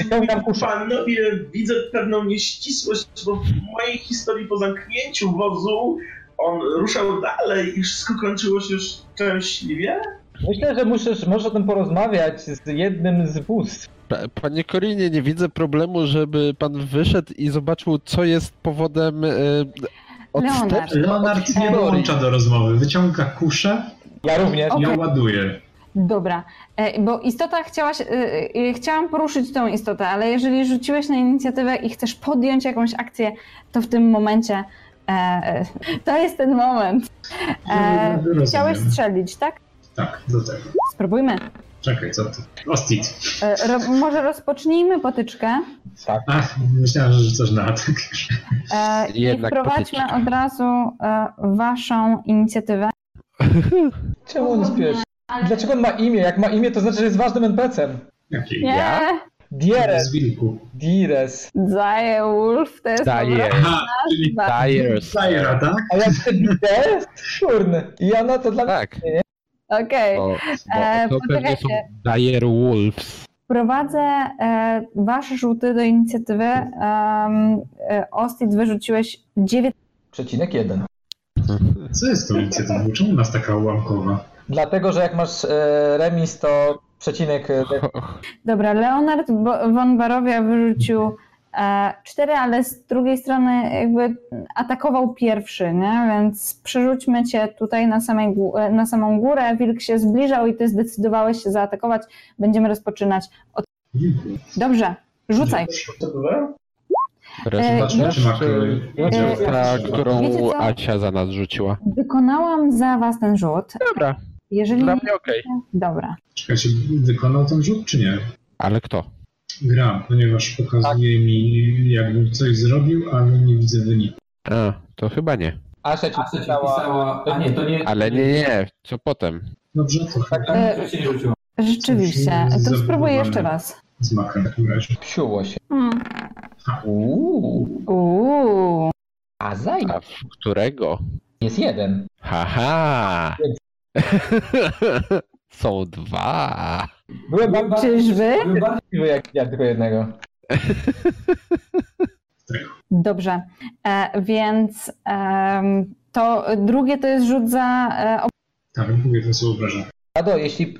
panowie, widzę pewną nieścisłość, bo w mojej historii po zamknięciu wozu on ruszał dalej i wszystko kończyło się szczęśliwie. Myślę, że musisz, możesz o tym porozmawiać z jednym z wóz. Pa- Panie Korinie, nie widzę problemu, żeby pan wyszedł i zobaczył, co jest powodem e, Leonard. odstępu. Leonard nie dołącza do rozmowy. Wyciąga kuszę Ja również. i ją ładuje. Dobra, e, bo istota chciałaś, e, e, chciałam poruszyć tą istotę, ale jeżeli rzuciłeś na inicjatywę i chcesz podjąć jakąś akcję, to w tym momencie to jest ten moment. Rozumiem. chciałeś strzelić, tak? Tak, do tego. Spróbujmy. Czekaj, co ty? Ostit. Ro, może rozpocznijmy potyczkę Ach, myślałem, że rzucasz na atak. e, i wprowadźmy potyczka. od razu e, waszą inicjatywę. Czemu on jest pierwszy? Dlaczego on ma imię? Jak ma imię, to znaczy, że jest ważnym NPC-em. Nie, Ja? Dieres. Z wilku. Dires. Zaje Wolf, to jest Daje. Aha, czyli Dires. Zaira, tak? A jak te Dires? Kurny. I ona to dla mnie... Tak, Okej. bo E, to pewnie są Wolves. Wprowadzę e, wasze rzuty do inicjatywy. Um, e, Ostit wyrzuciłeś 9. Przecinek jeden. Co jest tą inicjatywą? Czemu u nas taka ułamkowa? Dlatego, że jak masz e, remis, to przecinek... E, Dobra, Leonard von Barowia wyrzucił e, 4, ale z drugiej strony jakby atakował pierwszy, nie? więc przerzućmy cię tutaj na, samej, na samą górę. Wilk się zbliżał i ty zdecydowałeś się zaatakować. Będziemy rozpoczynać od. Dobrze, rzucaj. Było? Rezultat E, Czy ma czy ta, którą? Acia za nas rzuciła. Wykonałam za was ten rzut. Dobra, Jeżeli. dla mnie okej. Dobra. Czekajcie, wykonał ten rzut, czy nie? Ale kto? Gra, ponieważ pokazuje mi, jakbym coś zrobił, ale nie widzę wyniku. A, to chyba nie. Asia ci A co ci pisała... pisała? A nie, to nie. Ale nie, nie, co potem? Dobrze, to chyba Tak, to się nie rzuciło. Rzeczywiście. To spróbuję jeszcze raz. z makiem w takim razie. Psiuło się. Hmm. Uuu. Uuu. A zaj A w którego? jest jeden. Haha! Są dwa. Byłem bardzo Czyżby? Byłem jak widziałem tylko jednego. Dobrze. E, więc em, to drugie to jest rzut za. E, Tak, mówię, to są obrażenia. Ado, jeśli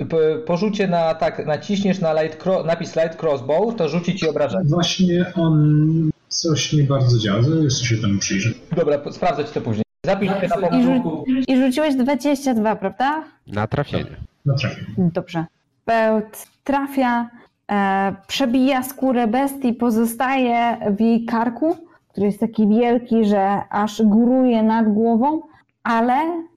porzucie na tak, naciśniesz na light cro- napis light crossbow, to rzuci ci obrażenia. Właśnie on coś nie bardzo działa, jeszcze się temu przyjrzę. Dobra, sprawdzę ci to później. Zapisz sobie na rzu- I rzuciłeś 22, prawda? Na trafienie. Na trafię. Dobrze. Pełt trafia, e, przebija skórę bestii, pozostaje w jej karku, który jest taki wielki, że aż góruje nad głową, ale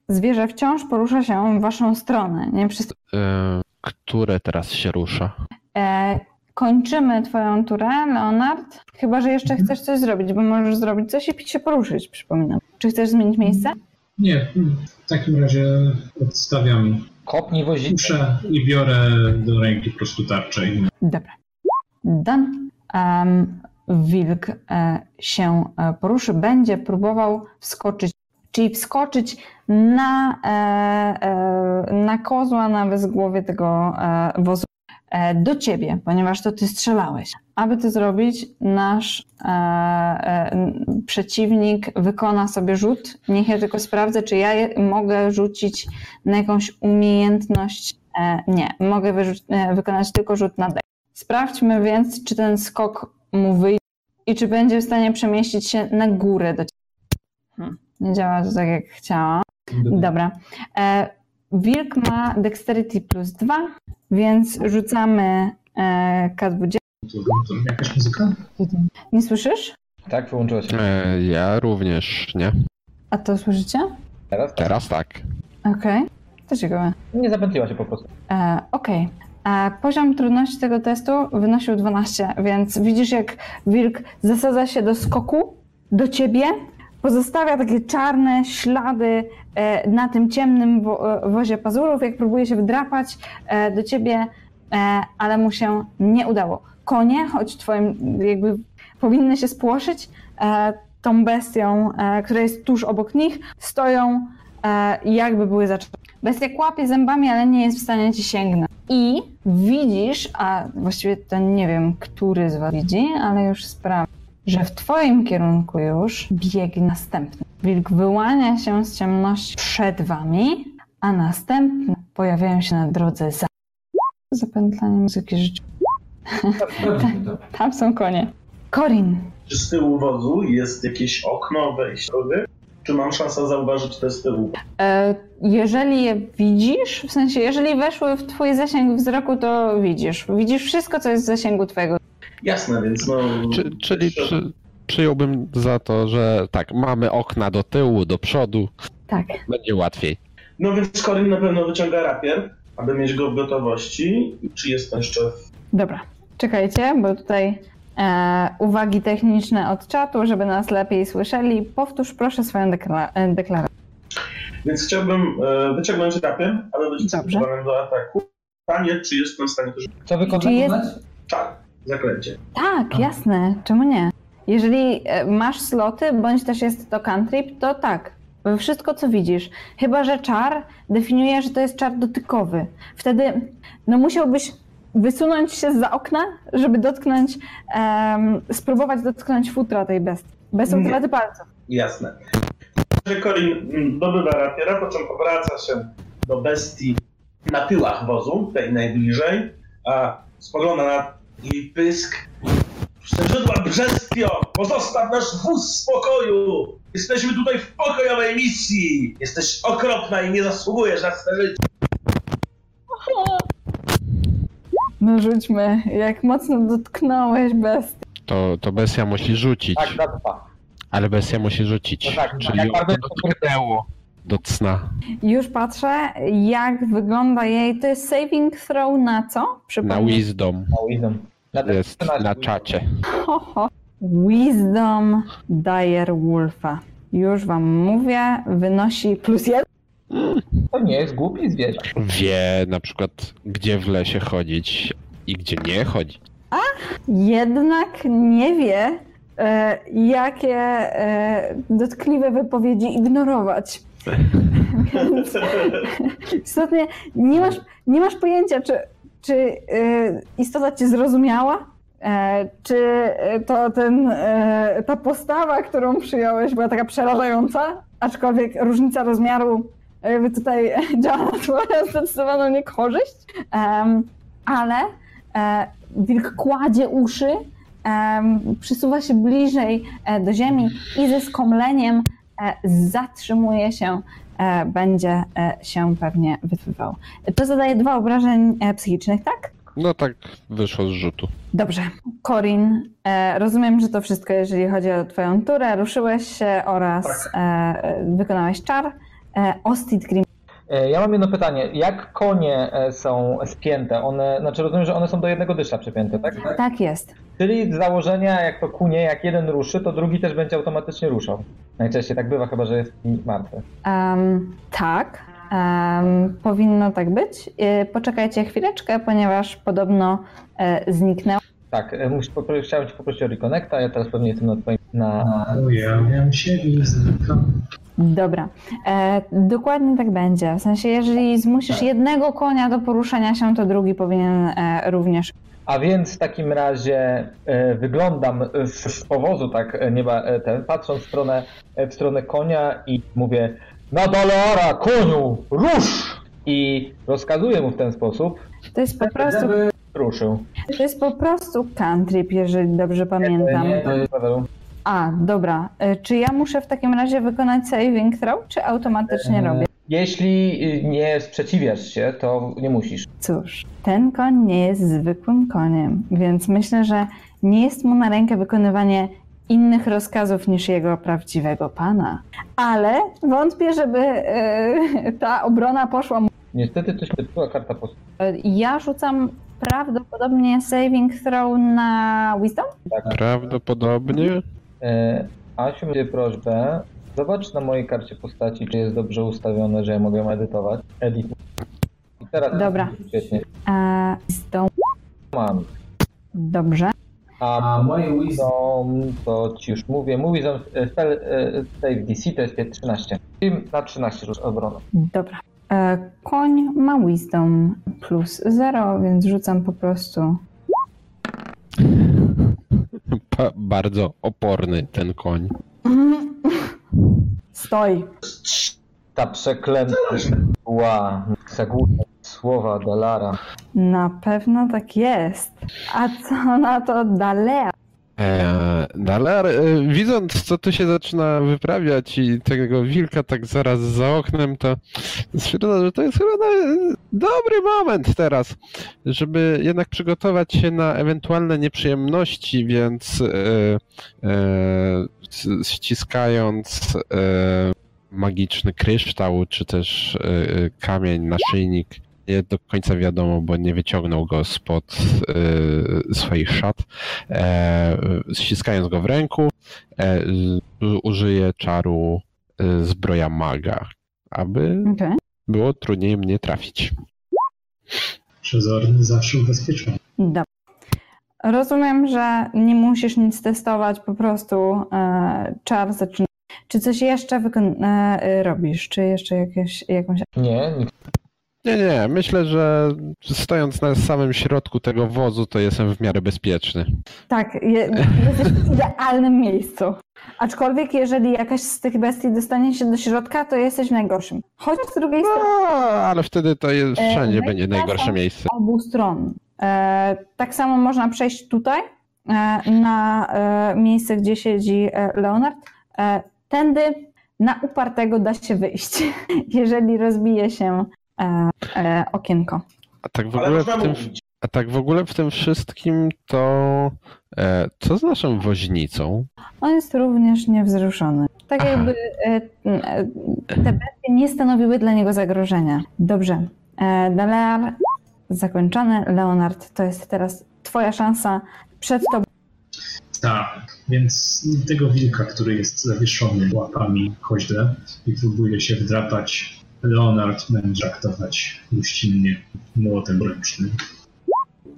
zwierzę wciąż porusza się w waszą stronę. Nie? Przez, E, które teraz się rusza? e, kończymy twoją turę, Leonard. Chyba, że jeszcze chcesz coś zrobić, bo możesz zrobić coś i się poruszyć, przypominam. Czy chcesz zmienić miejsce? Nie, w takim razie odstawiam Kopnij wozi. kuszę i biorę do ręki po prostu tarczę. I... Dobra. Dan. Um, wilk e, się e, poruszy, będzie próbował wskoczyć, czyli wskoczyć na, e, e, na kozła na wezgłowie tego e, wozu do ciebie, ponieważ to ty strzelałeś. Aby to zrobić, nasz e, e, przeciwnik wykona sobie rzut. Niech ja tylko sprawdzę, czy ja je, mogę rzucić na jakąś umiejętność. E, nie, mogę e, wykonać tylko rzut na dek. Sprawdźmy więc, czy ten skok mu wyjdzie i czy będzie w stanie przemieścić się na górę do ciebie. Nie działa to tak jak chciałam. Dobra. E, wilk ma dexterity plus 2, więc rzucamy e, K20. To, to jakaś muzyka? Nie słyszysz? Tak, wyłączyło się. E, ja również, nie? A to słyszycie? Teraz? Teraz tak. Okej. To ciekawe. Nie zapętliła się po prostu. E, Okej. E, Poziom trudności tego testu wynosił 12, więc widzisz, jak wilk zasadza się do skoku do ciebie, pozostawia takie czarne ślady e, na tym ciemnym e, wozie pazurów, jak próbuje się wdrapać e, do ciebie, ale mu się nie udało. Konie, choć twoim jakby powinny się spłoszyć, tą bestią, która jest tuż obok nich, stoją jakby były zaczęte. Bestia kłapie zębami, ale nie jest w stanie ci sięgnąć. I widzisz, a właściwie to nie wiem, który z was widzi, ale już sprawdzę, że w twoim kierunku już biegnie następny. Wilk wyłania się z ciemności przed wami, a następne pojawiają się na drodze za zapętlanie muzyki życia. To. Tam są konie. Korin, Czy z tyłu wozu jest jakieś okno wejściowe? Czy mam szansę zauważyć te z tyłu? E, Jeżeli je widzisz, w sensie, jeżeli weszły w twój zasięg wzroku, to widzisz. Widzisz wszystko, co jest w zasięgu twojego. Jasne, więc no... Czy, czyli przy, przyjąłbym za to, że tak, mamy okna do tyłu, do przodu, Tak. będzie łatwiej. No więc Corin na pewno wyciąga rapier, aby mieć go w gotowości. I czy jest to jeszcze w... Dobra, czekajcie, bo tutaj e, uwagi techniczne od czatu, żeby nas lepiej słyszeli. Powtórz proszę swoją dekla- e, deklarację. Więc chciałbym e, wyciągnąć rapier, aby być przygotowanym do ataku. Pytanie, czy jestem w stanie to rzucić? Co wykonać? Czy jest- Tak, zaklęcie. Tak, jasne, czemu nie? Jeżeli e, masz sloty, bądź też jest to cantrip, to tak. Wszystko, co widzisz. Chyba, że czar definiuje, że to jest czar dotykowy. Wtedy no, musiałbyś wysunąć się za okna, żeby dotknąć, em, spróbować dotknąć futra tej bestii. Bez utraty palców. Jasne. Że Corin mm, dobywa rapiera, po czym obraca się do bestii na tyłach wozu, tej najbliżej, a spogląda na jej pysk. Przeszedła brzestio! Pozostaw nasz wóz w spokoju! Jesteśmy tutaj w pokojowej misji! Jesteś okropna i nie zasługujesz na swe życie. No rzućmy, jak mocno dotknąłeś bestii. To, to bestia musi rzucić, Tak, dwa. ale bestia musi rzucić. No tak, czyli jak ją bardzo to dotknęło do cna. Już patrzę, jak wygląda jej. To jest saving throw na co? Na wisdom Na wisdom. Na jest 14 na czacie. Ho, ho. Wisdom Dire Wolfa. Już wam mówię, wynosi plus jeden. To nie jest głupi zwierzę. Wie na przykład, gdzie w lesie chodzić i gdzie nie chodzić. Jednak nie wie, e, jakie e, dotkliwe wypowiedzi ignorować. Więc istotnie nie masz, nie masz pojęcia, czy, czy e, istota cię zrozumiała, e, czy e, to ten, e, ta postawa, którą przyjąłeś, była taka przerażająca, aczkolwiek różnica rozmiaru jakby tutaj działa na twoją zdecydowaną niekorzyść, ale e, wilk kładzie uszy, przysuwa się bliżej e, do ziemi i ze skomleniem e, zatrzymuje się, e, będzie e, się pewnie wytwywał. To zadaje dwa obrażeń e, psychicznych, tak? No tak wyszło z rzutu. Dobrze. Corin, e, rozumiem, że to wszystko, jeżeli chodzi o twoją turę. Ruszyłeś się oraz e, e, wykonałeś czar. E, Ostit Grim. E, Ja mam jedno pytanie. Jak konie e, są spięte? One, znaczy rozumiem, że one są do jednego dysza przypięte, tak? Tak jest. Czyli z założenia, jak to kunie, jak jeden ruszy, to drugi też będzie automatycznie ruszał. Najczęściej tak bywa, chyba że jest martwy. Em, tak, em, powinno tak być. E, poczekajcie chwileczkę, ponieważ podobno e, zniknęło. Tak, muszę, popro- chciałem Cię poprosić o reconnecta, ja teraz pewnie jestem na Twoim... Na... Pojawiam się i znikam. Dobra, e, dokładnie tak będzie. W sensie, jeżeli zmusisz jednego konia do poruszania się, to drugi powinien e, również. A więc w takim razie e, wyglądam z, powozu, tak, e, nieba, e, ten, patrząc w stronę, e, w stronę konia i mówię na Daleara, koniu, rusz! I rozkazuję mu w ten sposób, To jest po prostu, ruszył. to jest po prostu cantrip, jeżeli dobrze pamiętam. Nie, to jest. A, dobra. E, Czy ja muszę w takim razie wykonać saving throw, czy automatycznie E, robię? Jeśli y, nie sprzeciwiasz się, to nie musisz. Cóż, ten koń nie jest zwykłym koniem, więc myślę, że nie jest mu na rękę wykonywanie innych rozkazów niż jego prawdziwego pana. Ale wątpię, żeby e, ta obrona poszła mu. Niestety to się była karta post. Ja rzucam prawdopodobnie saving throw na wisdom? Prawdopodobnie. E, Asiu, będzie prośbę. Zobacz na mojej karcie postaci, czy jest dobrze ustawione, że ja mogę edytować. Edit. I teraz Dobra. Świetnie. E, wisdom. Mam. Dobrze. A A moje wisdom to ci już mówię. Wisdom e, spell, save DC to jest 13. Czyli na 13 rzuć obronę. Dobra. E, koń ma wisdom plus 0, więc rzucam po prostu. Bardzo oporny ten koń. Stoi. Ta przeklęta ła, zagłusza słowa Dalara. Na pewno tak jest. A co na to Dalea? Eee, Dalar, e, widząc co tu się zaczyna wyprawiać i tego wilka tak zaraz za oknem, to stwierdza, że to jest chyba na, dobry moment teraz, żeby jednak przygotować się na ewentualne nieprzyjemności, więc e, e, ściskając e, magiczny kryształ, czy też e, e, kamień, naszyjnik, nie do końca wiadomo, bo nie wyciągnął go spod e, swoich szat. E, ściskając go w ręku, e, użyję czaru e, zbroja maga, aby Okej. było trudniej mnie trafić. Przezorny zawsze ubezpieczony. Dobra. Rozumiem, że nie musisz nic testować, po prostu e, czar zaczyna. Czy coś jeszcze wykon- e, robisz? Czy jeszcze jakieś, jakąś. Nie, nikt Nie, nie, myślę, że stojąc na samym środku tego wozu, to jestem w miarę bezpieczny. Tak, je, jesteś w idealnym miejscu. Aczkolwiek, jeżeli jakaś z tych bestii dostanie się do środka, to jesteś w najgorszym. Chociaż z drugiej strony. No, ale wtedy to jest, E, wszędzie no i będzie najgorsze miejsce. obu stron. E, tak samo można przejść tutaj, e, na e, miejsce, gdzie siedzi e, Leonard. E, tędy na upartego da się wyjść, jeżeli rozbije się e, e, okienko. A tak w ogóle w tym, a tak w ogóle w tym wszystkim to e, co z naszą woźnicą? On jest również niewzruszony. Tak Aha. jakby e, e, te bestie nie stanowiły dla niego zagrożenia. Dobrze. E, Dalear zakończony. Leonard, to jest teraz twoja szansa przed tobą. Tak, więc tego wilka, który jest zawieszony łapami koźle i próbuje się wdrapać, Leonard będzie traktować gościnnie młotem ręcznym.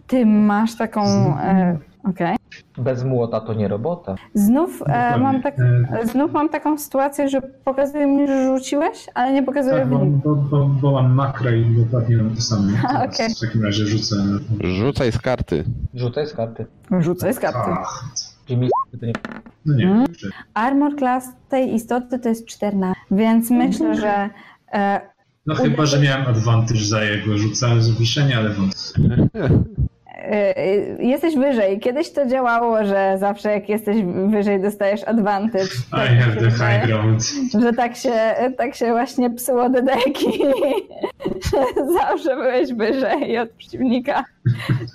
Ty masz taką. E, Okej. bez młota to nie robota. Znów, e, mam tak, E, znów mam taką sytuację, że pokazuje mi, że rzuciłeś, ale nie pokazuje Tak, bo, bo, bo, bo mam makra i dokładnie mam to samo. Okej. W takim razie rzucę. Rzucaj z karty. Rzucaj z karty. Rzucaj z karty. Ach, no nie, Hmm? Armor class tej istoty to jest 14, więc myślę, że e, No chyba, że miałem advantage za jego rzucanie z wiszenia, ale wątpię. e, e, jesteś wyżej. Kiedyś to działało, że zawsze jak jesteś wyżej dostajesz advantage. I Tak mi have the high ground. że tak się, tak się właśnie psuło dedeki, że zawsze byłeś wyżej od przeciwnika.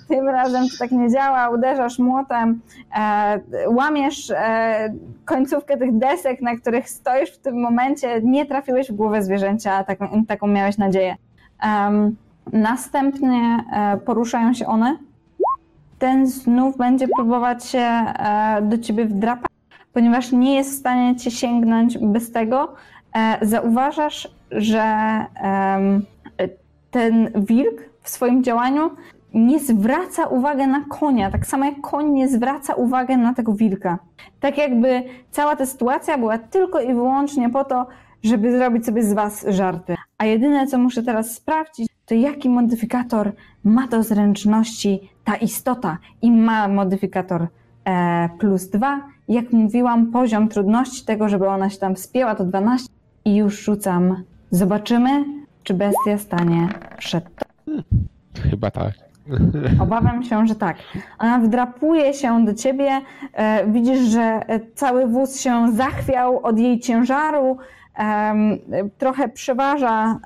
Tym razem to tak nie działa, uderzasz młotem, e, łamiesz e, końcówkę tych desek, na których stoisz w tym momencie, nie trafiłeś w głowę zwierzęcia, taką, taką miałeś nadzieję. Em, następnie e, poruszają się one. Ten znów będzie próbować się e, do ciebie wdrapać ponieważ nie jest w stanie cię sięgnąć bez tego, e, zauważasz, że ten wilk w swoim działaniu nie zwraca uwagi na konia, tak samo jak koń nie zwraca uwagi na tego wilka. Tak jakby cała ta sytuacja była tylko i wyłącznie po to, żeby zrobić sobie z was żarty. A jedyne, co muszę teraz sprawdzić, to jaki modyfikator ma do zręczności ta istota i ma modyfikator e, plus 2. Jak mówiłam, poziom trudności tego, żeby ona się tam wspięła, to 12 i już rzucam. Zobaczymy, czy bestia stanie przed. Chyba tak. Obawiam się, że tak. Ona wdrapuje się do ciebie. E, widzisz, że e, cały wóz się zachwiał od jej ciężaru. trochę przeważa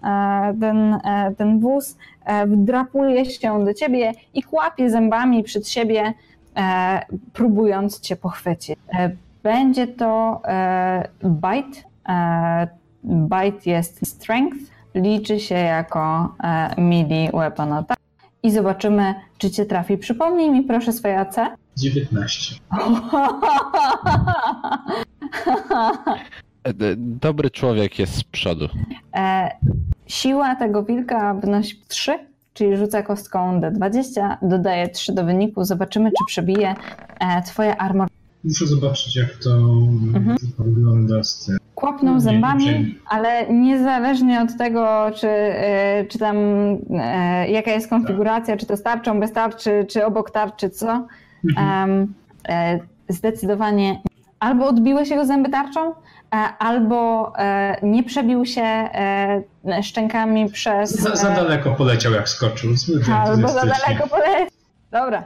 ten, ten wóz. E, wdrapuje się do ciebie i kłapie zębami przed siebie, e, próbując cię pochwycić. E, będzie to e, bite. E, bite jest strength. Liczy się jako e, melee weapon attack. I zobaczymy, czy cię trafi. Przypomnij mi proszę swoje AC. 19. E, d- Dobry człowiek jest z przodu. Siła tego wilka wynosi 3, czyli rzuca kostką D20, dodaje 3 do wyniku. Zobaczymy, czy przebije e, twoje armor. Muszę zobaczyć, jak to Mhm. wygląda z tym. Kłapną Nie, zębami, nie. ale niezależnie od tego, czy, e, czy tam e, jaka jest konfiguracja, czy to z tarczą, bez tarczy, czy obok tarczy, co, Mhm. e, zdecydowanie albo odbiły się go zęby tarczą, albo e, nie przebił się e, szczękami przez... Za, za e, daleko poleciał, jak skoczył. Albo za daleko poleciał. Dobra.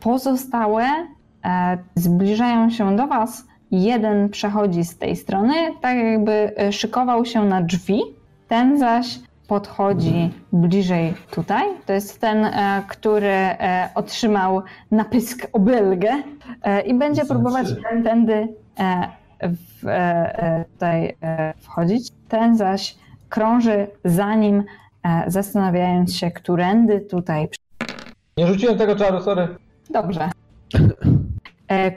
Pozostałe e, zbliżają się do Was. Jeden przechodzi z tej strony, tak jakby e, szykował się na drzwi. Ten zaś podchodzi bliżej tutaj. To jest ten, e, który e, otrzymał napysk obelgę e, i będzie Są próbować tędy e, w, e, e, tutaj e, wchodzić. Ten zaś krąży za nim, zastanawiając się, którędy tutaj. Nie rzuciłem tego czaru, sorry. Dobrze.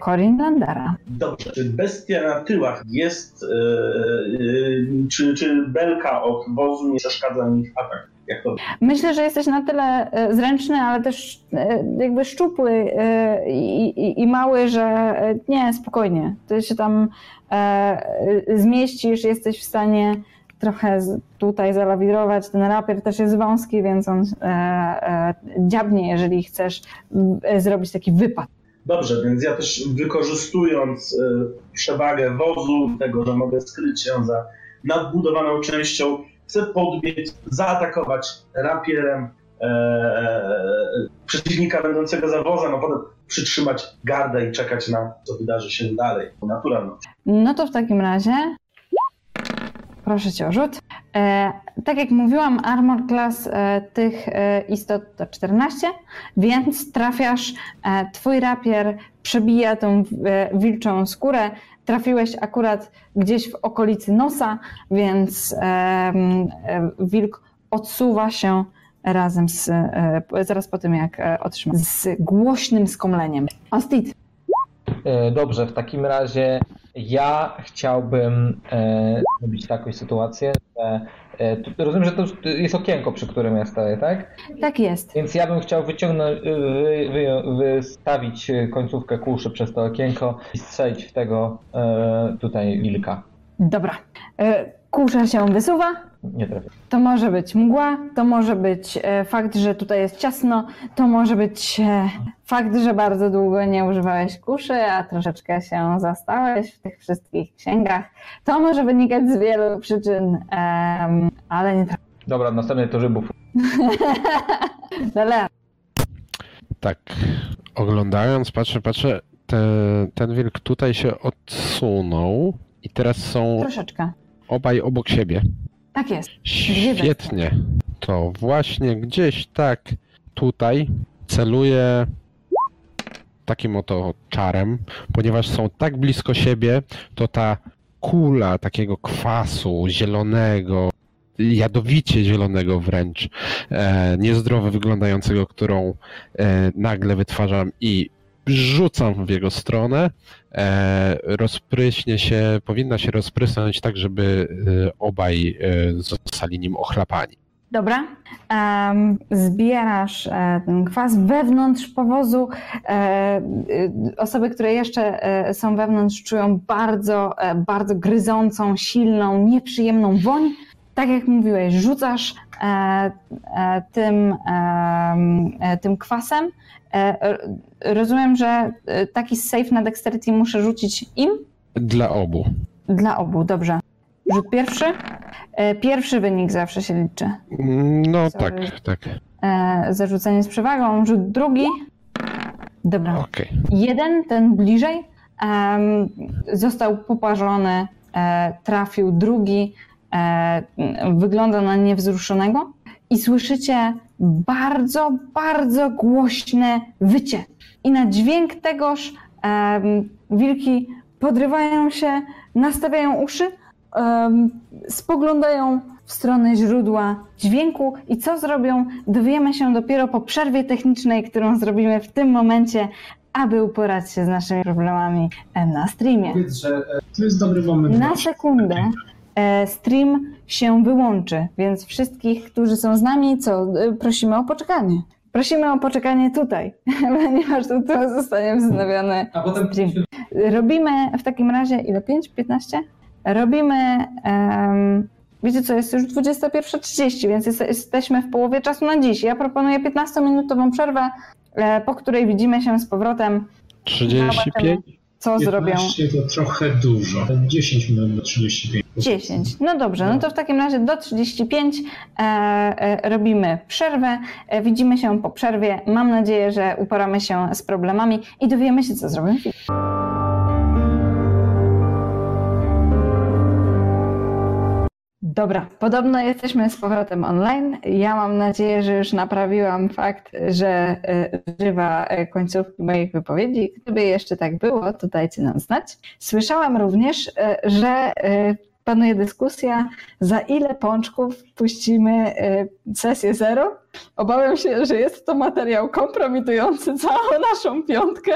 Corin Landera. Dobrze, czy bestia na tyłach jest, e, e, czy, czy belka od wozu nie przeszkadza mi w atak? To? Myślę, że jesteś na tyle e, zręczny, ale też e, jakby szczupły e, i, i, i mały, że nie, spokojnie. Ty się tam e, zmieścisz, jesteś w stanie trochę tutaj zalawirować. Ten rapier też jest wąski, więc on e, e, dziabnie, jeżeli chcesz zrobić taki wypad. Dobrze, więc ja też wykorzystując przewagę wozu, tego, że mogę skryć się za nadbudowaną częścią, chcę podbiec, zaatakować rapierem e, e, przeciwnika będącego za wozem, a potem przytrzymać gardę i czekać na co wydarzy się dalej. Naturalną. No to w takim razie proszę cię o rzut. E, tak jak mówiłam, armor class e, tych e, istot to 14, więc trafiasz, e, twój rapier przebija tą e, wilczą skórę, trafiłeś akurat gdzieś w okolicy nosa, więc wilk odsuwa się razem z, e, zaraz po tym jak e, otrzyma, z głośnym skomleniem. Ostit, E, Dobrze, w takim razie ja chciałbym e, zrobić taką sytuację, że e, tu- rozumiem, że to już jest okienko, przy którym ja stoję, tak? tak jest. Więc ja bym chciał wyciągnąć, wy, wy, wystawić końcówkę kuszy przez to okienko i strzelić w tego e, tutaj wilka. Dobra. E, Kusza się wysuwa. Nie trafię. To może być mgła, to może być e, fakt, że tutaj jest ciasno, to może być e, fakt, że bardzo długo nie używałeś kuszy, a troszeczkę się zastałeś w tych wszystkich księgach. To może wynikać z wielu przyczyn, ale nie trafi. Dobra, następny to rybów. Dalej. Tak, oglądając, patrzę, patrzę, te, ten wilk tutaj się odsunął i teraz są Troszeczkę. obaj obok siebie. Tak jest. Świetnie. To właśnie gdzieś tak tutaj celuję takim oto czarem, ponieważ są tak blisko siebie, to ta kula takiego kwasu zielonego, jadowicie zielonego wręcz, e, niezdrowo wyglądającego, którą e, nagle wytwarzam i rzucam w jego stronę, e, rozpryśnie się, powinna się rozprysnąć tak, żeby e, obaj e, zostali nim ochlapani. Dobra. Zbierasz ten kwas wewnątrz powozu. Osoby, które jeszcze są wewnątrz, czują bardzo, bardzo gryzącą, silną, nieprzyjemną woń. Tak jak mówiłeś, rzucasz tym, tym kwasem. E, r- rozumiem, że e, taki save na dexterity muszę rzucić im? Dla obu. Dla obu, dobrze. Rzut pierwszy. E, Pierwszy wynik zawsze się liczy. No Sorry. tak, tak. e, zarzucenie z przewagą, rzut drugi. Dobra. Okej. Jeden, ten bliżej, został poparzony, e, trafił drugi, e, wygląda na niewzruszonego i słyszycie bardzo, bardzo głośne wycie. I na dźwięk tegoż em, wilki podrywają się, nastawiają uszy, spoglądają w stronę źródła dźwięku i co zrobią, dowiemy się dopiero po przerwie technicznej, którą zrobimy w tym momencie, aby uporać się z naszymi problemami na streamie. Powiedz, że e, To jest dobry moment. Na sekundę e, stream się wyłączy, więc wszystkich, którzy są z nami, co e, prosimy o poczekanie. Prosimy o poczekanie tutaj, ponieważ to zostanie wznowiony a potem stream. Robimy w takim razie ile? 5? 15? Robimy. wiecie co, jest już 21.30, więc jest, jesteśmy w połowie czasu na dziś. Ja proponuję 15-minutową przerwę, e, po której widzimy się z powrotem. 35? Co zrobią 15 to trochę dużo. 10 minut do 35. 10. No dobrze, no to w takim razie do 35 e, e, robimy przerwę. E, widzimy się po przerwie. Mam nadzieję, że uporamy się z problemami i dowiemy się, co zrobią. Dobra, podobno jesteśmy z powrotem online. Ja mam nadzieję, że już naprawiłam fakt, że e, żywa e, końcówki moich wypowiedzi. Gdyby jeszcze tak było, to dajcie nam znać. Słyszałam również, e, że panuje dyskusja, za ile pączków puścimy sesję zero. Obawiam się, że jest to materiał kompromitujący całą naszą piątkę,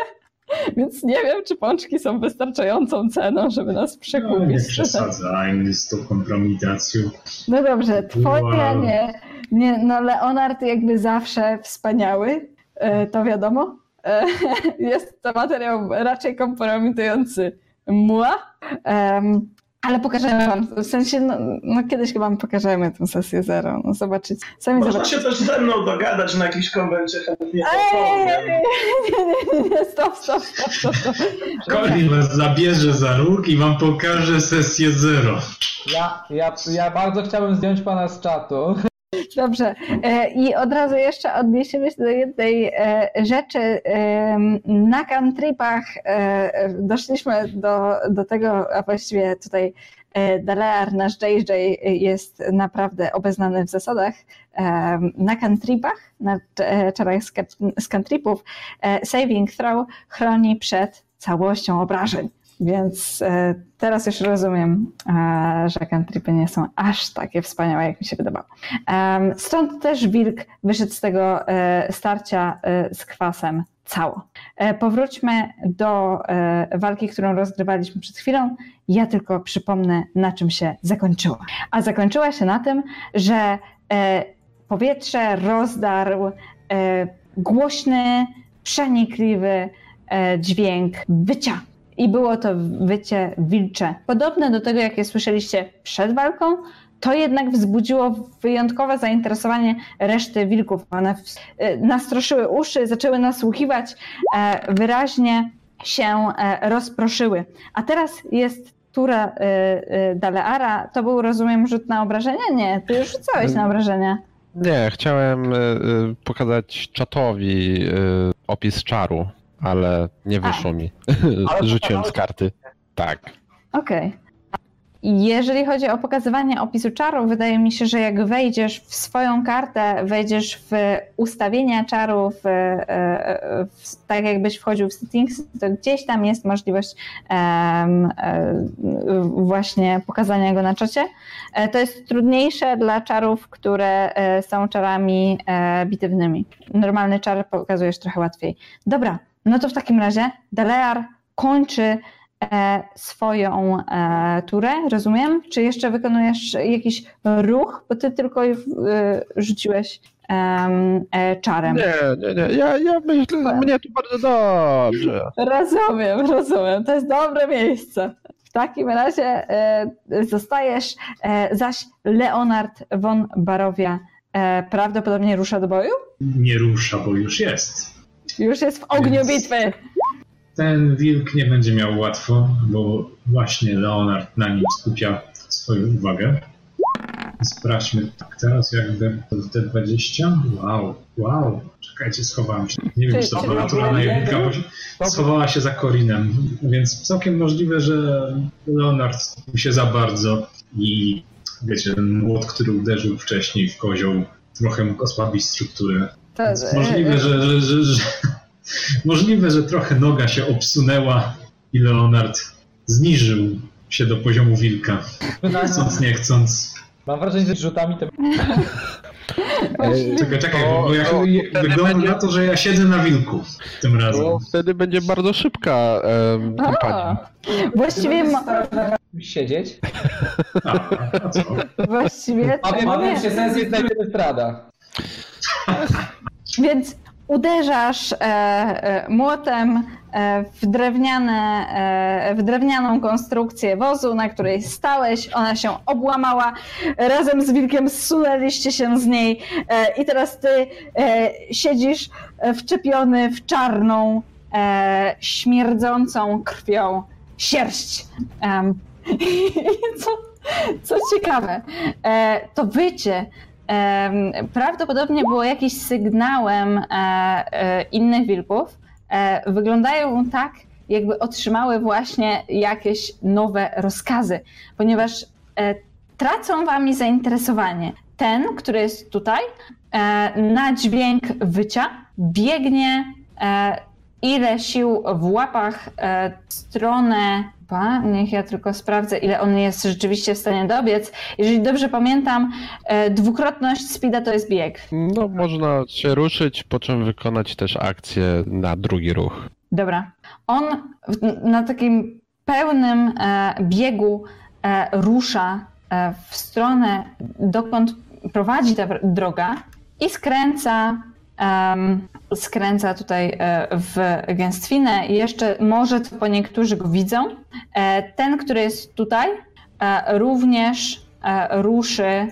więc nie wiem, czy pączki są wystarczającą ceną, żeby nas No, nie przekupić. przesadzajmy z tą kompromitacją. No dobrze, twoja Wow. nie, nie. No Leonard jakby zawsze wspaniały, e, to wiadomo. E, Jest to materiał raczej kompromitujący mła. Ale pokażemy wam, w sensie, no, no kiedyś chyba wam pokażemy tę sesję zero, no zobaczycie. Sami Można zobaczycie. się też ze mną dogadać na jakiś konwencie chętnie Ej, opowiem. nie, nie, nie, nie, stop, stop, stop, stop, stop. Colin was zabierze za róg i wam pokaże sesję zero. Ja, ja, ja bardzo chciałbym zdjąć pana z czatu. Dobrze. E, I od razu jeszcze odniesiemy się do jednej e, rzeczy. Em, Na cantripach e, doszliśmy do, do tego, a właściwie tutaj e, Dalear, nasz JJ jest naprawdę obeznany w zasadach. Na cantripach, na e, czarach z cantripów, e, saving throw chroni przed całością obrażeń. Więc e, teraz już rozumiem, e, że cantripy nie są aż takie wspaniałe, jak mi się wydawało. Stąd też wilk wyszedł z tego e, starcia z kwasem cało. Powróćmy do walki, którą rozgrywaliśmy przed chwilą. Ja tylko przypomnę, na czym się zakończyła. A zakończyła się na tym, że powietrze rozdarł głośny, przenikliwy dźwięk wycia. I było to wycie wilcze. Podobne do tego, jakie słyszeliście przed walką, to jednak wzbudziło wyjątkowe zainteresowanie reszty wilków. One e, nastroszyły uszy, zaczęły nasłuchiwać, e, wyraźnie się e, rozproszyły. A teraz jest tura Daleara. To był, rozumiem, rzut na obrażenia? Nie, ty już rzucałeś na obrażenia. Nie, chciałem pokazać czatowi opis czaru, ale nie wyszło mi. Ale Rzuciłem z karty. Tak. Okej. Jeżeli chodzi o pokazywanie opisu czaru, wydaje mi się, że jak wejdziesz w swoją kartę, wejdziesz w ustawienia czarów, w, e, w, tak jakbyś wchodził w settings, to gdzieś tam jest możliwość e, właśnie pokazania go na czacie. E, To jest trudniejsze dla czarów, które e, są czarami e, bitewnymi. Normalny czar pokazujesz trochę łatwiej. Dobra, no to w takim razie Delear kończy e, swoją e, turę, rozumiem? Czy jeszcze wykonujesz jakiś ruch, bo ty tylko e, rzuciłeś em, czarem. Nie, nie, nie. Ja, ja myślę, mnie tu bardzo dobrze. Rozumiem, rozumiem. To jest dobre miejsce. W takim razie zostajesz, zaś Leonard von Barowia prawdopodobnie rusza do boju? Nie rusza, bo już jest. Już jest w ogniu Więc- bitwy. Ten wilk nie będzie miał łatwo, bo właśnie Leonard na nim skupia swoją uwagę. Sprawdźmy. Tak, teraz jakby te 20. Wow, wow. Czekajcie, schowałam się. Nie wiem, czy to była naturalna jedynka, schowała się za Korinem. Więc całkiem możliwe, że Leonard mu się za bardzo i wiecie, ten młot, który uderzył wcześniej w kozioł, trochę mógł osłabić strukturę. To, Więc możliwe, że, że, że, że, możliwe, że trochę noga się obsunęła i Leonard zniżył się do poziomu wilka. Chcąc, nie chcąc. Mam wrażenie, że rzutami to... Czekaj, czekaj, To- bo ja, to wygląda będzie- na to, że ja siedzę na wilku tym razem. To wtedy będzie bardzo szybka em, kampania. Właściwie, mo- Siedzieć. A, a co? właściwie A wiem, się sens jest najpierw strada. Więc uderzasz e, e, młotem e, w, drewniane, w drewnianą konstrukcję wozu, na której stałeś. Ona się obłamała. Razem z wilkiem zsunęliście się z niej i teraz ty siedzisz wczepiony w czarną, śmierdzącą krwią sierść. I co, co ciekawe, to wycie prawdopodobnie było jakimś sygnałem e, e, innych wilków. E, wyglądają tak, jakby otrzymały właśnie jakieś nowe rozkazy, ponieważ tracą wami zainteresowanie. Ten, który jest tutaj, na dźwięk wycia biegnie ile sił w łapach w stronę. Niech ja tylko sprawdzę, ile on jest rzeczywiście w stanie dobiec. Jeżeli dobrze pamiętam, e, dwukrotność speeda to jest bieg. No, można się ruszyć, po czym wykonać też akcję na drugi ruch. Dobra. On na takim pełnym e, biegu e, rusza w stronę, dokąd prowadzi ta droga i skręca, skręca tutaj e, w gęstwinę. I jeszcze może to po niektórzy go widzą. E, ten, który jest tutaj, e, również ruszy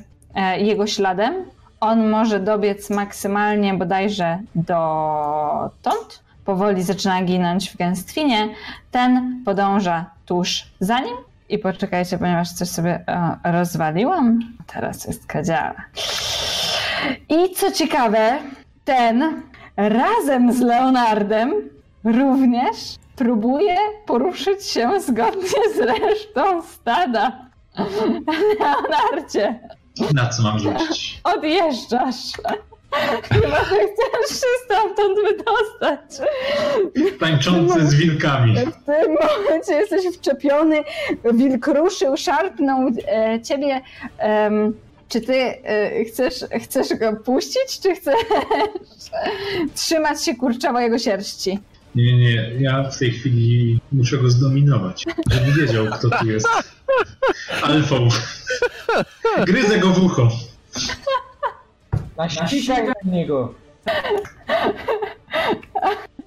jego śladem. On może dobiec maksymalnie bodajże dotąd powoli zaczyna ginąć w gęstwinie, ten podąża tuż za nim. I poczekajcie, ponieważ coś sobie rozwaliłam. Teraz jest kadziała. I co ciekawe, ten razem z Leonardem również próbuje poruszyć się zgodnie z resztą stada. Leonardzie, Na co mam rzucić? odjeżdżasz. Chyba, że chcesz się stamtąd wydostać. Tańczący z wilkami. W tym momencie jesteś wczepiony, wilk ruszył, szarpnął e, ciebie. Czy ty e, chcesz, chcesz go puścić, czy chcesz trzymać się kurczowo jego sierści? Nie, nie. Ja w tej chwili muszę go zdominować, żeby wiedział, kto tu jest alfą. Gryzę go w ucho. Naściskaj na niego.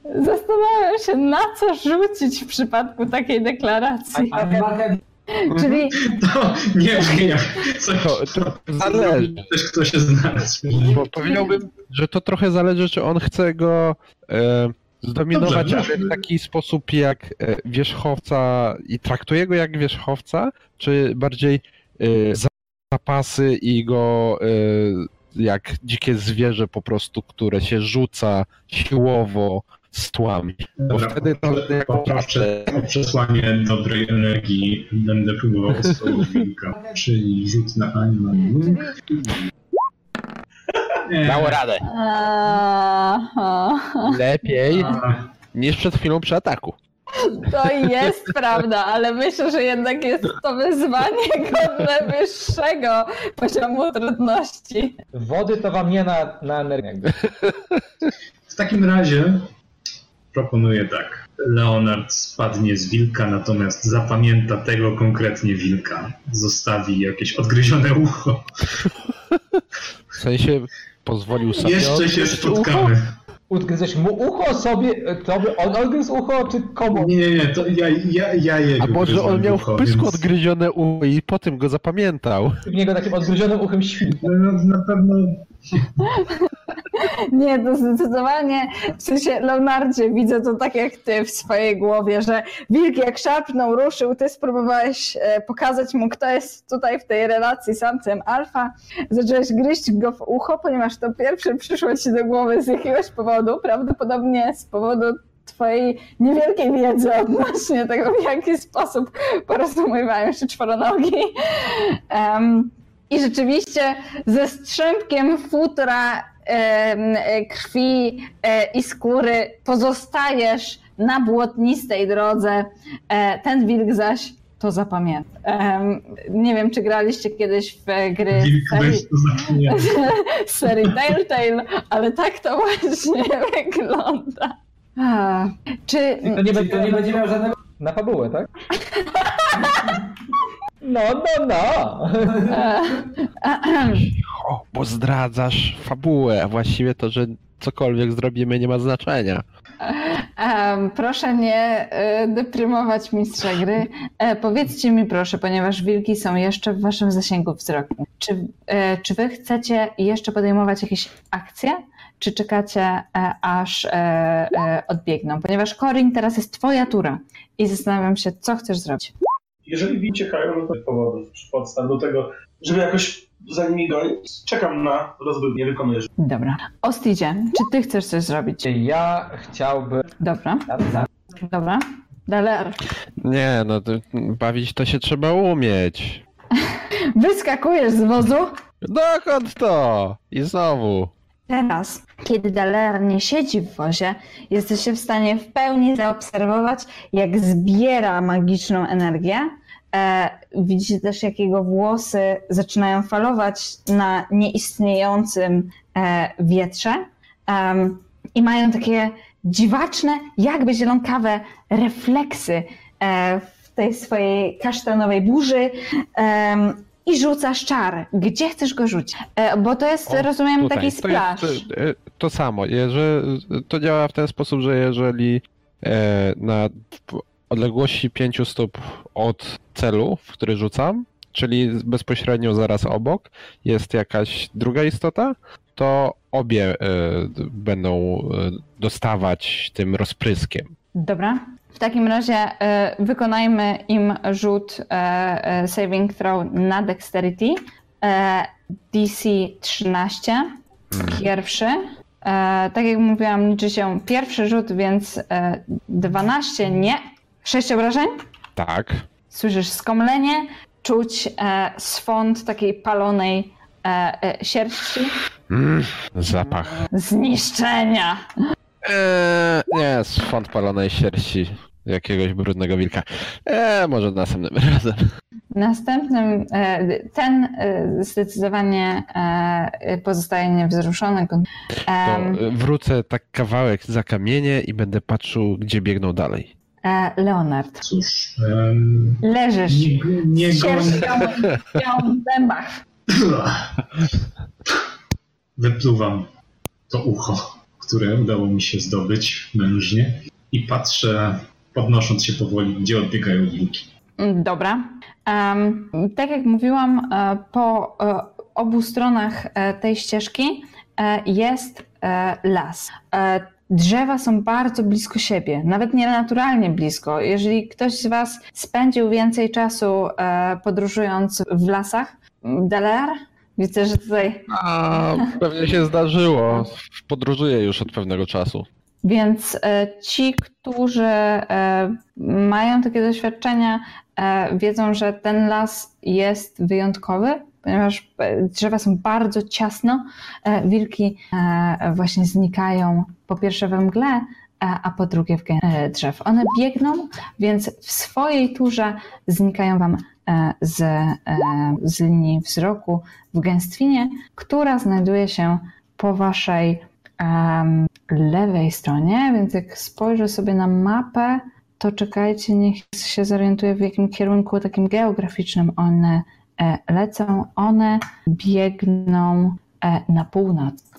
Zastanawiam się, na co rzucić w przypadku takiej deklaracji. Market Czyli To nie brzmi jak coś, To, to zależy. też kto się znalazł. Bo powiedziałbym, że to trochę zależy, czy on chce go e, zdominować, Dobrze. ale w taki sposób jak e, wierzchowca i traktuje go jak wierzchowca, czy bardziej e, za- zapasy i go e, jak dzikie zwierzę po prostu, które się rzuca siłowo z tłami. Bo Dobra, wtedy to jako poproszę o przesłanie dobrej energii. Będę próbował oswoić wilka. Czyli rzut na animal. Dało radę. Lepiej niż przed chwilą przy ataku. To jest prawda, ale myślę, że jednak jest to wyzwanie godne wyższego poziomu trudności. Wody to wam nie na, na energię. W takim razie proponuję tak. Leonard spadnie z wilka, natomiast zapamięta tego konkretnie wilka. Zostawi jakieś odgryzione ucho. W sensie pozwolił sobie Jeszcze się spotkamy. Udgryzłeś mu ucho sobie, tobie on odgryzł ucho, czy komu? Nie, nie, nie, to ja, ja, ja jego A może on miał ucho, w pysku więc- odgryzione ucho i potem go zapamiętał. W niego takim odgryzionym uchem świn. No, na pewno Nie, to zdecydowanie w sensie Leonardzie widzę to tak jak ty w swojej głowie, że wilk jak szarpnął, ruszył, ty spróbowałeś e, pokazać mu, kto jest tutaj w tej relacji samcem alfa. Zacząłeś gryźć go w ucho, ponieważ to pierwsze przyszło ci do głowy z jakiegoś powodu, prawdopodobnie z powodu twojej niewielkiej wiedzy odnośnie tego, w jaki sposób porozumiewają się czworonogi. Um, I rzeczywiście ze strzępkiem futra, krwi e, i skóry pozostajesz na błotnistej drodze. E, Ten wilk zaś to zapamięta. Nie wiem, czy graliście kiedyś w gry serii, serii Telltale, ale tak to właśnie wygląda. A, czy To nie, to nie będzie miał żadnego... Na fabułę, tak? No, no, no. O, bo zdradzasz fabułę, a właściwie to, że cokolwiek zrobimy nie ma znaczenia. Em, proszę nie e, deprymować mistrza gry. E, powiedzcie mi proszę, ponieważ wilki są jeszcze w waszym zasięgu wzroku. Czy, e, czy wy chcecie jeszcze podejmować jakieś akcje? Czy czekacie, e, aż e, e, odbiegną? Ponieważ Corin, teraz jest twoja tura i zastanawiam się, co chcesz zrobić. Jeżeli wi ciekają, no to powodów podstaw do tego, żeby jakoś za nimi gonić. Czekam na rozwój, nie wykonuję. Dobra. Ostidzie, czy ty chcesz coś zrobić? Ja chciałbym... Dobra, dobra. Daler, Nie, no to, bawić to się trzeba umieć. wyskakujesz z wozu, Dokąd to? I znowu. Teraz, kiedy Daler nie siedzi w wozie, jesteście w stanie w pełni zaobserwować, jak zbiera magiczną energię. E, widzicie też, jak jego włosy zaczynają falować na nieistniejącym e, wietrze Em, i mają takie dziwaczne, jakby zielonkawe refleksy e, w tej swojej kasztanowej burzy. I rzucasz czar. Gdzie chcesz go rzucić? E, bo to jest, O, rozumiem, Tutaj. taki To, jest, splash. e, to samo. Jeżeli, to działa w ten sposób, że jeżeli e, na odległości 5 stóp od celu, w który rzucam, czyli bezpośrednio zaraz obok, jest jakaś druga istota, to obie będą dostawać tym rozpryskiem. Dobra. W takim razie e, wykonajmy im rzut e, e, saving throw na dexterity. DC 13. Pierwszy. E, tak jak mówiłam, liczy się pierwszy rzut, więc e, 12 nie. 6 obrażeń. Tak. Słyszysz skomlenie, czuć swąd takiej palonej sierści. Mm, zapach. Zniszczenia. Eee, nie, font palonej sierści jakiegoś brudnego wilka. Eee, może następnym razem. Następnym, e, ten e, zdecydowanie e, pozostaje niewzruszony. To e, wrócę tak kawałek za kamienie i będę patrzył, gdzie biegną dalej. e, Leonard, Cóż, em, leżysz nie, nie z gonię. sierścią w zębach. Wypluwam to ucho, które udało mi się zdobyć mężnie i patrzę, podnosząc się powoli, gdzie odbiegają wilki. Dobra. Em, tak jak mówiłam, e, po e, obu stronach e, tej ścieżki jest las. Drzewa są bardzo blisko siebie, nawet nienaturalnie blisko. Jeżeli ktoś z Was spędził więcej czasu podróżując w lasach, Daler, widzę, że tutaj A pewnie się zdarzyło. Podróżuję już od pewnego czasu. Więc e, ci, którzy e, mają takie doświadczenia, e, wiedzą, że ten las jest wyjątkowy, ponieważ drzewa są bardzo ciasno. Wilki właśnie znikają po pierwsze we mgle, a po drugie w drzew. One biegną, więc w swojej turze znikają wam z, z linii wzroku w gęstwinie, która znajduje się po waszej lewej stronie, więc jak spojrzę sobie na mapę, to czekajcie, niech się zorientuję w jakim kierunku takim geograficznym one e, lecą. One biegną e, na północ,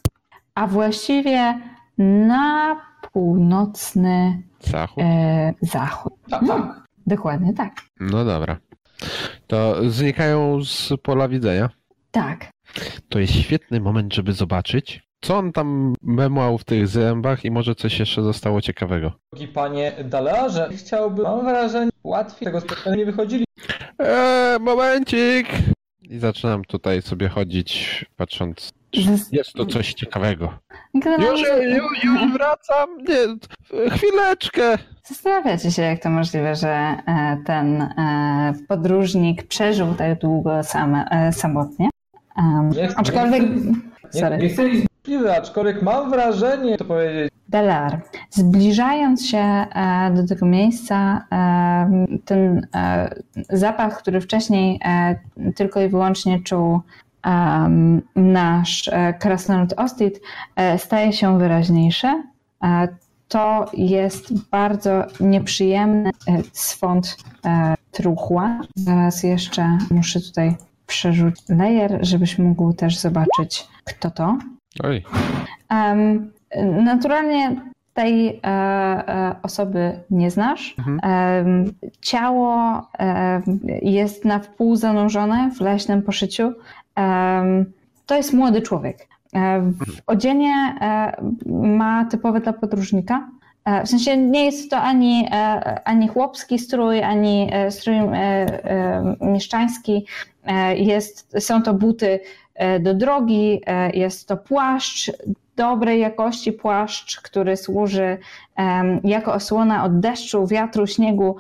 a właściwie na północny Zachód. e, zachód. Tak, tak. Dokładnie tak. No dobra. To znikają z pola widzenia. Tak. To jest świetny moment, żeby zobaczyć, co on tam memłał w tych zębach i może coś jeszcze zostało ciekawego. Drogi panie Dalarze, chciałbym, mam wrażenie, łatwiej tego spotkania nie wychodzili. Eee, momencik! I zaczynam tutaj sobie chodzić, patrząc, czy Zas- jest tu coś ciekawego. Już, już, już wracam! Nie, chwileczkę! Zastanawiacie się, jak to możliwe, że e, ten e, podróżnik przeżył tak długo same, e, samotnie. Um, aczkolwiek, nie- sorry, Nie chcę Chwilę, aczkolwiek mam wrażenie, to powiedzieć, Delar, zbliżając się e, do tego miejsca, e, ten e, zapach, który wcześniej tylko i wyłącznie czuł nasz krasnolud Ostit, staje się wyraźniejszy. To jest bardzo nieprzyjemny swąd truchła. Zaraz jeszcze muszę tutaj przerzucić layer, żebyś mógł też zobaczyć, kto to. Oj, naturalnie tej e, e, osoby nie znasz. Mhm. Ciało em, jest na wpół zanurzone w leśnym poszyciu. To jest młody człowiek. E, w odzienie e, ma typowe dla podróżnika. E, W sensie nie jest to ani, e, ani chłopski strój, ani e, strój e, e, mieszczański. E, Jest, są to buty e, do drogi, e, jest to płaszcz, dobrej jakości płaszcz, który służy jako osłona od deszczu, wiatru, śniegu.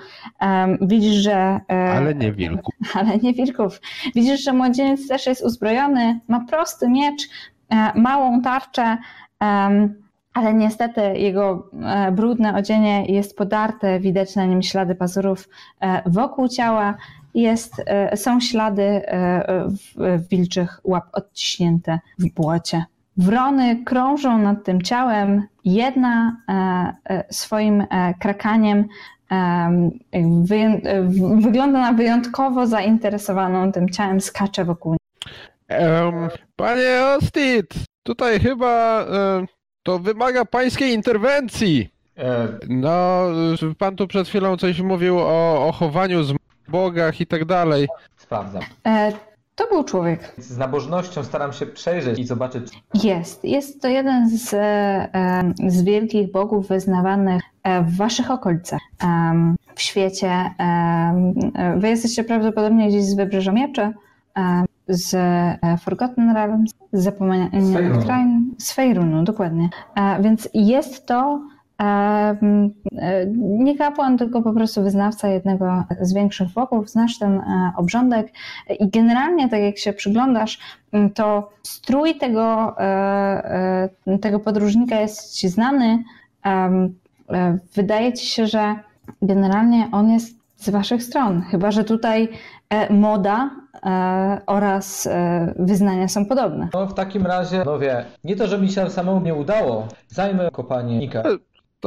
Widzisz, że. e, ale nie wilku. ale nie wilków. Widzisz, że młodzieniec też jest uzbrojony, ma prosty miecz, e, małą tarczę, ale niestety jego e, brudne odzienie jest podarte, widać na nim ślady pazurów e, wokół ciała. Jest, e, są ślady e, wilczych łap odciśnięte w błocie. Wrony krążą nad tym ciałem. Jedna e, swoim krakaniem wygląda na wyjątkowo zainteresowaną tym ciałem, skacze wokół. Em, panie Ostit, tutaj chyba to wymaga pańskiej interwencji. No, pan tu przed chwilą coś mówił o, o chowaniu z bogach i tak dalej. sprawdzam. E, To był człowiek. Z nabożnością staram się przejrzeć i zobaczyć, Jest. Jest to jeden z, e, z wielkich bogów wyznawanych e, w waszych okolicach, w świecie. e, Wy jesteście prawdopodobnie gdzieś z Wybrzeża Mieczy, z e, Forgotten Realms, z Zapomnianych. Krain, z Fejrunu, dokładnie. E, Więc jest to e, nie kapłan, tylko po prostu wyznawca jednego z większych bogów. Znasz ten e, obrządek i generalnie, tak jak się przyglądasz, to strój tego, e, e, tego podróżnika jest ci znany. E, Wydaje ci się, że generalnie on jest z waszych stron, chyba że tutaj e, moda e, oraz e, wyznania są podobne. No w takim razie, no wie, nie to, że mi się samemu nie udało, zajmę kopanie Nika.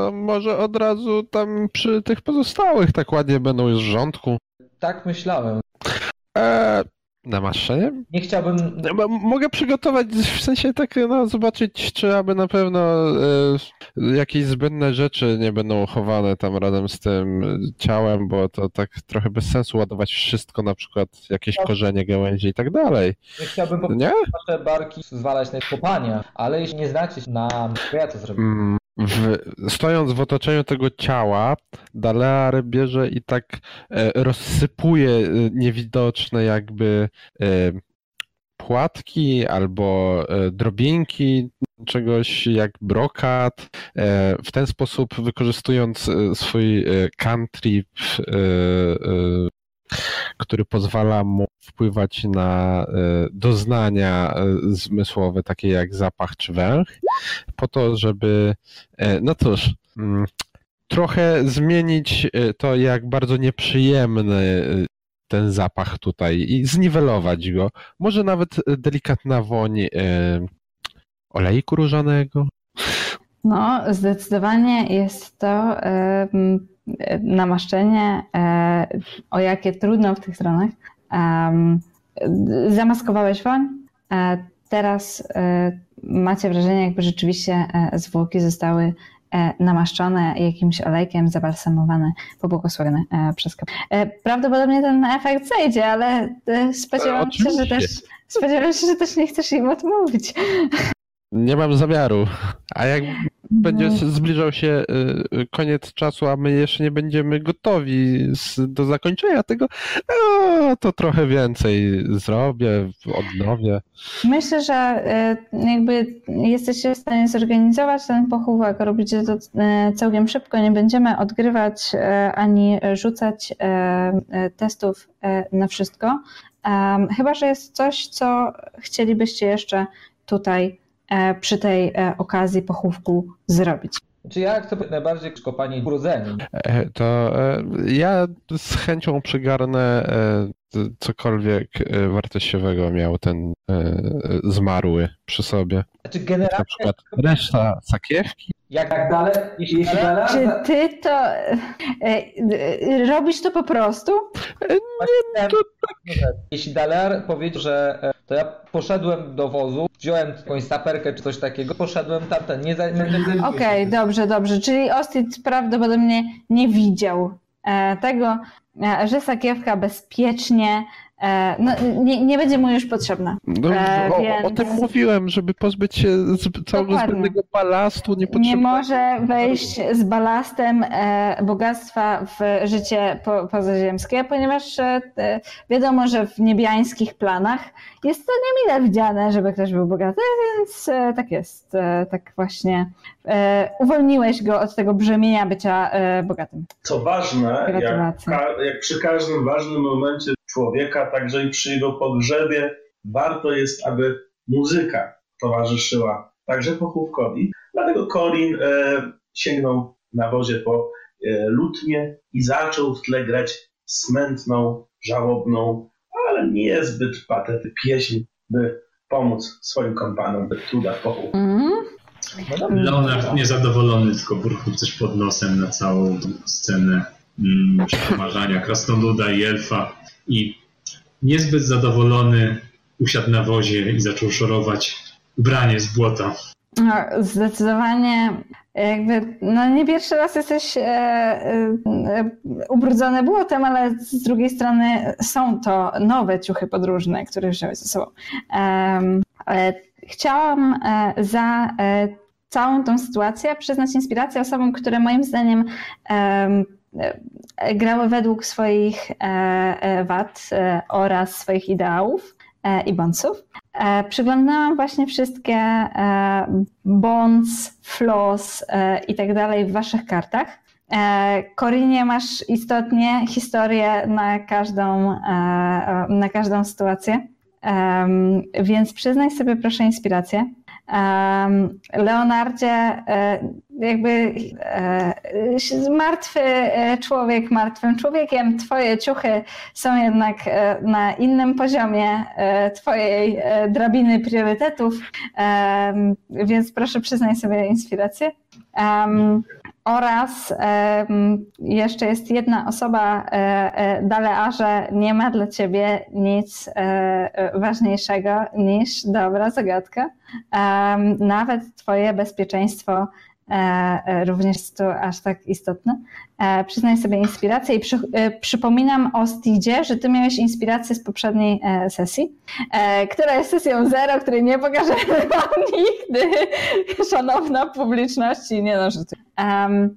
To może od razu tam przy tych pozostałych tak ładnie będą już w rządku. Tak myślałem. Eee, namaszczenie? Nie chciałbym, No, bo Mogę przygotować, w sensie tak, no, zobaczyć, czy aby na pewno e, jakieś zbędne rzeczy nie będą chowane tam razem z tym ciałem, bo to tak trochę bez sensu ładować wszystko, na przykład jakieś korzenie, gałęzie i tak dalej. nie chciałbym po Nie? wasze barki zwalać na kopania, ale jeśli nie znacie na to ja to zrobię. Mm, W, stojąc w otoczeniu tego ciała, Dalear bierze i tak e, rozsypuje e, niewidoczne jakby e, płatki albo e, drobinki czegoś jak brokat. E, w ten sposób wykorzystując e, swój e, który pozwala mu wpływać na e, doznania e, zmysłowe, takie jak zapach czy węch, po to, żeby, e, no cóż, mm, trochę zmienić to, jak bardzo nieprzyjemny ten zapach tutaj i zniwelować go. Może nawet delikatna woń olejku różanego. No, zdecydowanie jest to namaszczenie, e, o jakie trudno w tych stronach. Zamaskowałeś woń, e, teraz e, macie wrażenie, jakby rzeczywiście e, zwłoki zostały e, namaszczone jakimś olejkiem, zabalsamowane, pobłogosławione e, przez kapłana. E, Prawdopodobnie ten efekt zejdzie, ale e, spodziewam się, że też spodziewam się, że też nie chcesz im odmówić. Nie mam zamiaru. A jak będzie Mhm. się- zbliżał się y, y, koniec czasu, a my jeszcze nie będziemy gotowi do zakończenia tego, no, to trochę więcej zrobię, odnowię. Myślę, że y, jakby jesteście w stanie zorganizować ten pochówek, robicie to całkiem szybko, nie będziemy odgrywać ani rzucać testów na wszystko. Chyba, że jest coś, co chcielibyście jeszcze tutaj przy tej e, okazji pochówku zrobić. Czy ja chcę być najbardziej kopani urodzeni? E, To e, ja z chęcią przygarnę e, cokolwiek e, wartościowego miał ten e, zmarły przy sobie. Znaczy Na generalnie, przykład reszta sakiewki. jak Tak dalej, jeśli, dalej, Czy ty to e, e, robisz to po prostu? Chciałem- Jeśli Dalar powiedział, że e, to ja poszedłem do wozu, wziąłem jakąś saperkę czy coś takiego, poszedłem tamten, nie za... Nie, nie Okej, dobrze, dobrze. Czyli Ostit prawdopodobnie nie widział e, tego, e, że sakiewka bezpiecznie no, nie, nie będzie mu już potrzebna. No, E, o, o więc- tym mówiłem, żeby pozbyć się z, całego Dokładnie. zbędnego balastu, nie Nie może wejść z balastem e, bogactwa w życie po, pozaziemskie, ponieważ e, wiadomo, że w niebiańskich planach jest to niemile widziane, żeby ktoś był bogaty, więc e, tak jest. E, tak właśnie e, uwolniłeś go od tego brzemienia bycia e, bogatym. Co ważne, jak, jak przy każdym ważnym momencie człowieka, także i przy jego pogrzebie, warto jest, aby muzyka towarzyszyła także pochówkowi. Dlatego Corin e, sięgnął na wozie po e, lutnię i zaczął w tle grać smętną, żałobną, ale niezbyt patety pieśń, by pomóc swoim kompanom, pochówek. Mhm. No dobrze. Leonard niezadowolony, tylko burknął coś pod nosem na całą scenę mm, przepomarzania krasnoluda i elfa i niezbyt zadowolony usiadł na wozie i zaczął szorować ubranie z błota. No, zdecydowanie jakby, no nie pierwszy raz jesteś e, e, e, ubrudzony błotem, ale z drugiej strony są to nowe ciuchy podróżne, które wziąłeś ze sobą. E, chciałam e, za e, całą tą sytuację przyznać inspirację osobom, które moim zdaniem em, grały według swoich e, e, wad e, oraz swoich ideałów e, i. E, Przyglądałam właśnie wszystkie e, bonds, flaws e, i tak dalej w waszych kartach. E, Korinie masz istotnie historię na każdą, e, na każdą sytuację, więc przyznaj sobie proszę inspirację. Leonardzie, e, jakby e, martwy e, człowiek martwym człowiekiem, twoje ciuchy są jednak na innym poziomie twojej drabiny priorytetów, więc proszę przyznaj sobie inspirację. Em, oraz jeszcze jest jedna osoba, e, e, Dalearze, nie ma dla ciebie nic e, ważniejszego niż dobra zagadka. Nawet twoje bezpieczeństwo również jest tu aż tak istotne. E, Przyznaj sobie inspirację i przy, e, przypominam o Stidzie, że ty miałeś inspirację z poprzedniej e, sesji, e, która jest sesją zero, której nie pokażemy wam nigdy, szanowna publiczności, nie no. Em,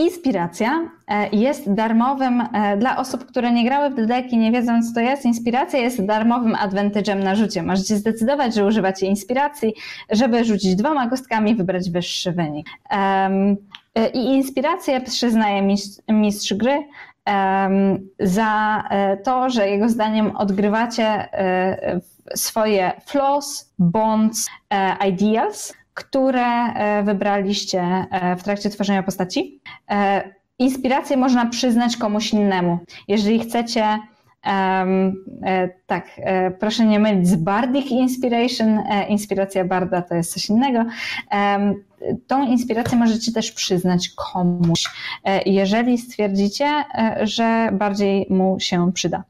Inspiracja e, jest darmowym e, dla osób, które nie grały w Dedeki, nie wiedzą co to jest. Inspiracja jest darmowym advantage'em na rzucie. Możecie zdecydować, że używacie inspiracji, żeby rzucić dwoma kostkami i wybrać wyższy wynik. E, I inspirację przyznaje mistrz, gry za to, że jego zdaniem odgrywacie swoje flaws, bonds, ideals, które e, wybraliście e, w trakcie tworzenia postaci. E, Inspirację można przyznać komuś innemu. Jeżeli chcecie, em, e, tak, e, proszę nie mylić z Bardic Inspiration. e, Inspiracja Barda to jest coś innego. Tą inspirację możecie też przyznać komuś, jeżeli stwierdzicie, że bardziej mu się przyda.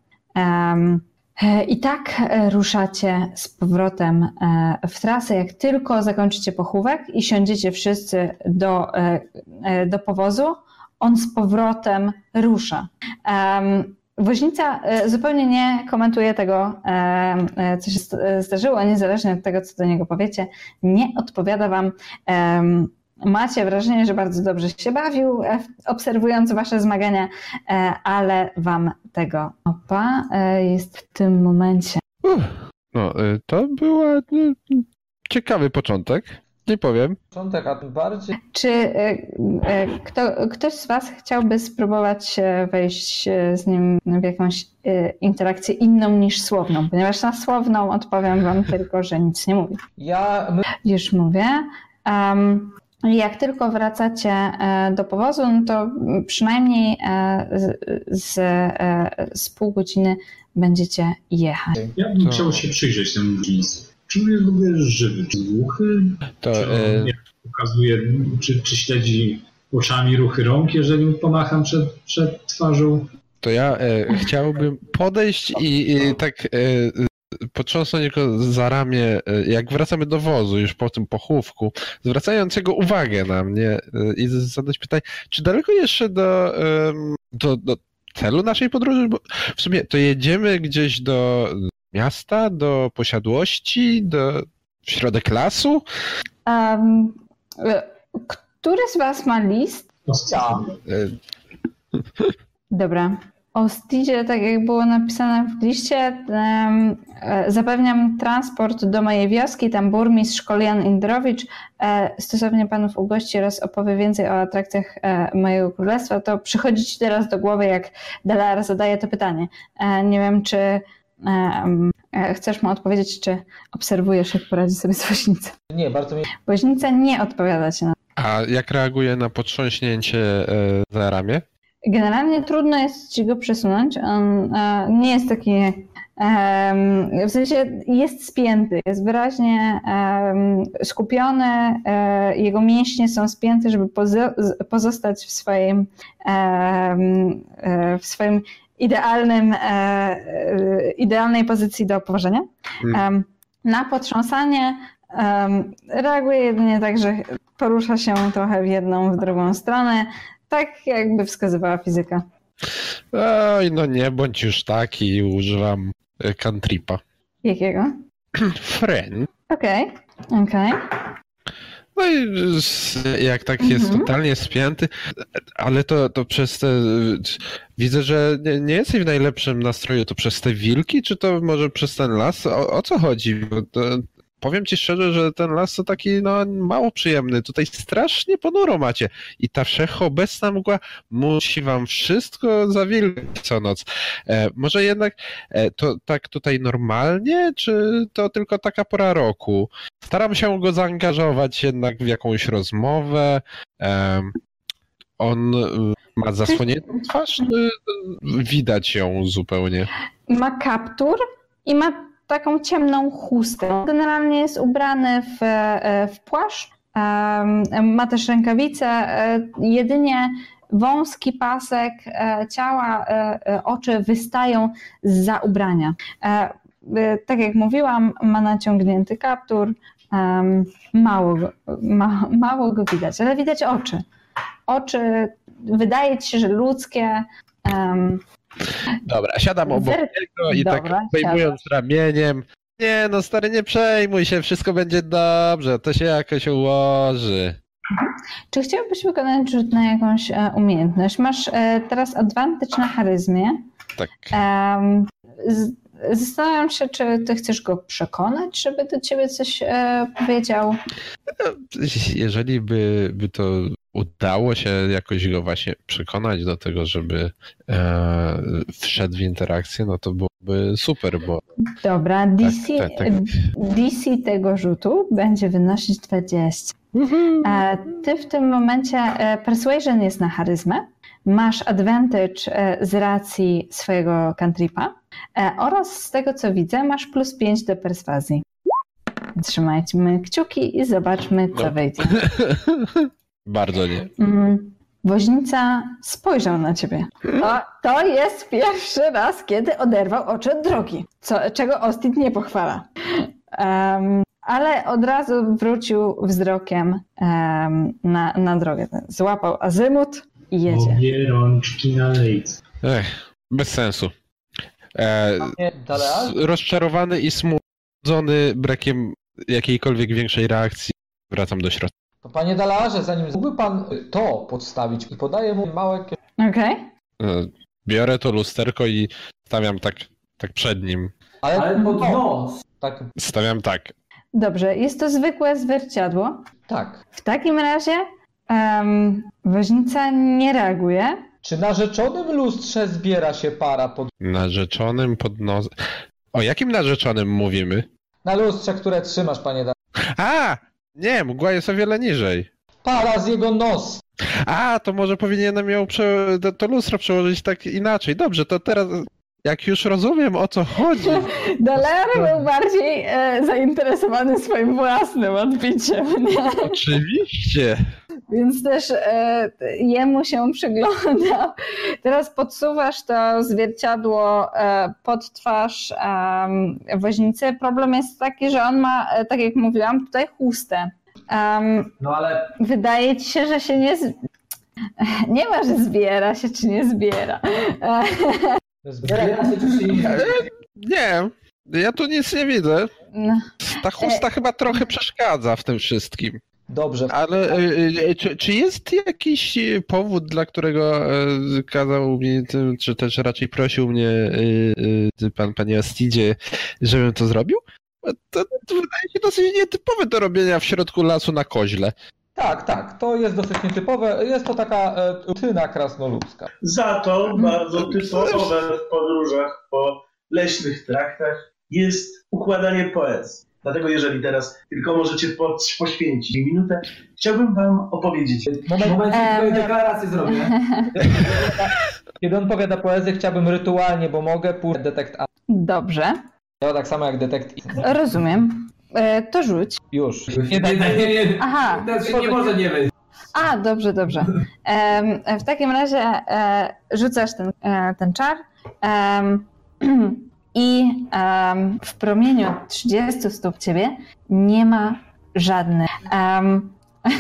I tak e, ruszacie z powrotem e, w trasę, jak tylko zakończycie pochówek i siądziecie wszyscy do, e, e, do powozu, on z powrotem rusza. Woźnica e, zupełnie nie komentuje tego, e, e, co się e, zdarzyło, niezależnie od tego, co do niego powiecie. Nie odpowiada wam. Macie wrażenie, że bardzo dobrze się bawił, e, obserwując wasze zmagania, e, ale wam tego opa e, jest w tym momencie. No, to był ciekawy początek. Nie powiem. Początek, a tym bardziej. Czy kto, ktoś z Was chciałby spróbować wejść z nim w jakąś interakcję inną niż słowną? Ponieważ na słowną odpowiem Wam tylko, że nic nie mówi. Ja. Już mówię. Um, jak tylko wracacie e, do powozu, no to przynajmniej e, z, z, e, z pół godziny będziecie jechać. Ja bym To- chciał się przyjrzeć temu jeans. Czy on jest w ogóle żywy? Czy głuchy? To, Czy on pokazuje, czy, czy śledzi oczami ruchy rąk, jeżeli mu pomacham przed, przed twarzą? to ja e, chciałbym podejść i, i tak e, e, potrząsnąć go za ramię, e, jak wracamy do wozu, już po tym pochówku, zwracając jego uwagę na mnie e, i zadać pytanie, czy daleko jeszcze do, do, do celu naszej podróży? Bo w sumie to jedziemy gdzieś do miasta, do posiadłości, do w środek lasu? Um, który z Was ma list? Ja. Dobra. O Stidzie, tak jak było napisane w liście, e, zapewniam transport do mojej wioski, tam burmistrz Kolian Indrowicz e, stosownie panów ugości oraz opowie więcej o atrakcjach e, mojego królestwa. To przychodzi ci teraz do głowy, jak Delar zadaje to pytanie. Nie wiem, czy chcesz mu odpowiedzieć, czy obserwujesz, jak poradzi sobie z woźnicą. Nie, bardzo mi. Woźnica nie odpowiada ci na A jak reaguje na potrząśnięcie za ramię? Generalnie trudno jest ci go przesunąć. On nie jest taki. w sensie jest spięty, jest wyraźnie skupiony. E, jego mięśnie są spięte, żeby pozostać w swoim, e, w swoim idealnym, e, idealnej pozycji do położenia. Mm. Em, na potrząsanie reaguje jedynie tak, że porusza się trochę w jedną, w drugą stronę. Tak jakby wskazywała fizyka. Oj, no nie bądź już taki, używam e, cantripa. Jakiego? Friend. Okej, okej. No i jak tak jest Mhm. totalnie spięty, ale to, to przez te. Widzę, że nie, nie jesteś w najlepszym nastroju. To przez te wilki, czy to może przez ten las? O, o co chodzi? To, powiem ci szczerze, że ten las to taki no, mało przyjemny. Tutaj strasznie ponuro macie. I ta wszechobecna mgła musi wam wszystko zawilgać co noc. E, może jednak e, to tak tutaj normalnie, czy to tylko taka pora roku? Staram się go zaangażować jednak w jakąś rozmowę. Em, on ma zasłoniętą twarz, widać ją zupełnie? Ma kaptur i ma taką ciemną chustę. Generalnie jest ubrany w, e, w płaszcz. Ma też rękawice. e, Jedynie wąski pasek e, ciała, oczy wystają za ubrania. Tak jak mówiłam, ma naciągnięty kaptur. Mało ma, mało go widać, ale widać oczy. Oczy, wydaje ci się, że ludzkie. Dobra, siadam obok niego i tak obejmując ramieniem. Nie no stary, nie przejmuj się, wszystko będzie dobrze, to się jakoś ułoży. Czy chciałbyś wykonać rzut na jakąś e, umiejętność? Masz e, teraz advantage na charyzmie. Tak. Z- Zastanawiam się, czy ty chcesz go przekonać, żeby do ciebie coś e, powiedział. Jeżeli by, by to udało się jakoś go właśnie przekonać do tego, żeby e, wszedł w interakcję, no to byłoby super, bo Dobra, DC, tak, tak. DC tego rzutu będzie wynosić 20. E, Ty w tym momencie e, persuasion jest na charyzmę, masz advantage e, z racji swojego cantripa e, oraz z tego co widzę masz plus 5 do perswazji. Trzymajmy kciuki i zobaczmy co No. wyjdzie. bardzo nie. Mm, Woźnica spojrzał na ciebie. To, to jest pierwszy raz, kiedy oderwał oczy od drogi, co, czego Ostit nie pochwala. Em, ale od razu wrócił wzrokiem em, na, na drogę. Złapał azymut i jedzie. Obie rączki na lejce. Ech, Bez sensu. E, rozczarowany i smudzony brakiem jakiejkolwiek większej reakcji wracam do środka. To panie Dalarze, zanim mógłby pan to podstawić i podaję mu małe Okej. E, biorę to lusterko i stawiam tak, tak przed nim. Ale, Ale pod no, nos. tak, Stawiam tak. Dobrze, jest to zwykłe zwierciadło. tak. W takim razie um, woźnica nie reaguje. Czy na rzeczonym lustrze zbiera się para pod... Narzeczonym pod nos... O jakim narzeczonym mówimy? Na lustrze, które trzymasz, panie Dalarze. A! Nie, mgła jest o wiele niżej. Para z jego nos. A, to może powinienem ją prze... to, lustro przełożyć tak inaczej. Dobrze, to teraz jak już rozumiem o co chodzi. Daler był bardziej e, zainteresowany swoim własnym odbiciem, nie? Oczywiście. Więc też e, jemu się przyglądał. Teraz podsuwasz to zwierciadło e, pod twarz woźnicy. Problem jest taki, że on ma, e, tak jak mówiłam, tutaj chustę. No ale wydaje ci się, że się nie. Z... Nie ma, że zbiera się czy nie zbiera. Zbiera... zbiera się czy się nie Nie, ja tu nic nie widzę. no. Ta chusta chyba trochę przeszkadza w tym wszystkim. Dobrze. Ale e, e, czy, czy jest jakiś powód, dla którego kazał mi, czy też raczej prosił mnie pan, panie Astidzie, żebym to zrobił? To, to wydaje się dosyć nietypowe do robienia w środku lasu na koźle. Tak, tak. To jest dosyć nietypowe. Jest to taka e, rutyna krasnoludzka. Za to bardzo typowe w podróżach po leśnych traktach jest układanie poezji. Dlatego jeżeli teraz tylko możecie po- poświęcić mi minutę, chciałbym wam opowiedzieć. W Moment, której Em. deklarację zrobię. kiedy on powiada poezję, chciałbym rytualnie, bo mogę pójść detekt A. Dobrze, Ja tak samo jak detekt I. rozumiem. E, to rzuć. Już. Nie, nie, nie, nie. Aha, się nie może nie wyjść. A, dobrze, dobrze. W takim razie e, rzucasz ten, e, ten czar i em, w promieniu 30 stóp ciebie nie ma żadnych. Em,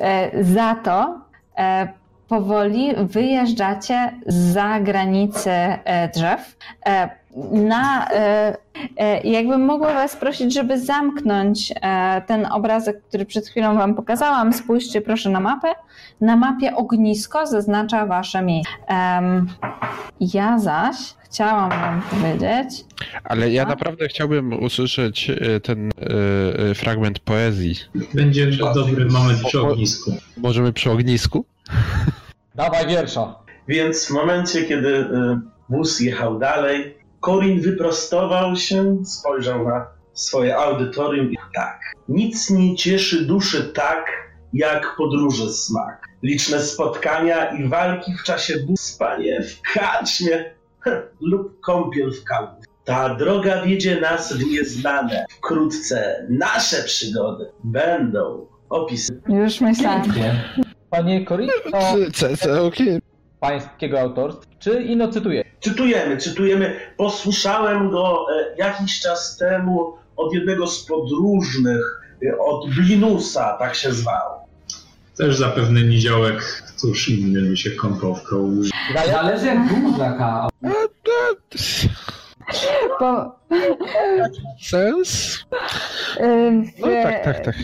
e, za to e, powoli wyjeżdżacie za granicę e, drzew. E, na, e, e, jakbym mogła Was prosić, żeby zamknąć e, ten obrazek, który przed chwilą Wam pokazałam. Spójrzcie proszę na mapę. Na mapie ognisko zaznacza Wasze miejsce. Ja zaś chciałam Wam powiedzieć, Ale ja A? naprawdę chciałbym usłyszeć e, ten e, fragment poezji. Będzie dobry moment przy ognisku. Możemy przy ognisku? Dawaj wiersza. Więc w momencie, kiedy y, wóz jechał dalej, Corin wyprostował się, spojrzał na swoje audytorium i tak. Nic nie cieszy duszy tak, jak podróży smak. Liczne spotkania i walki w czasie bu- spanie w karczmie lub kąpiel w kału. Ta droga wiedzie nas w nieznane. Wkrótce nasze przygody będą opisywane. już myślałam. Pięknie. Panie c- okej. pańskiego autorstwa. Czy ino cytuję? Czytujemy, czytujemy. Posłyszałem go e, jakiś czas temu od jednego z podróżnych, e, od Blinusa, tak się zwał. Też zapewne niziołek, któż inny by się kąpał w kałuży. Zależy jak duża ka. Po, Sens? No tak, tak, tak.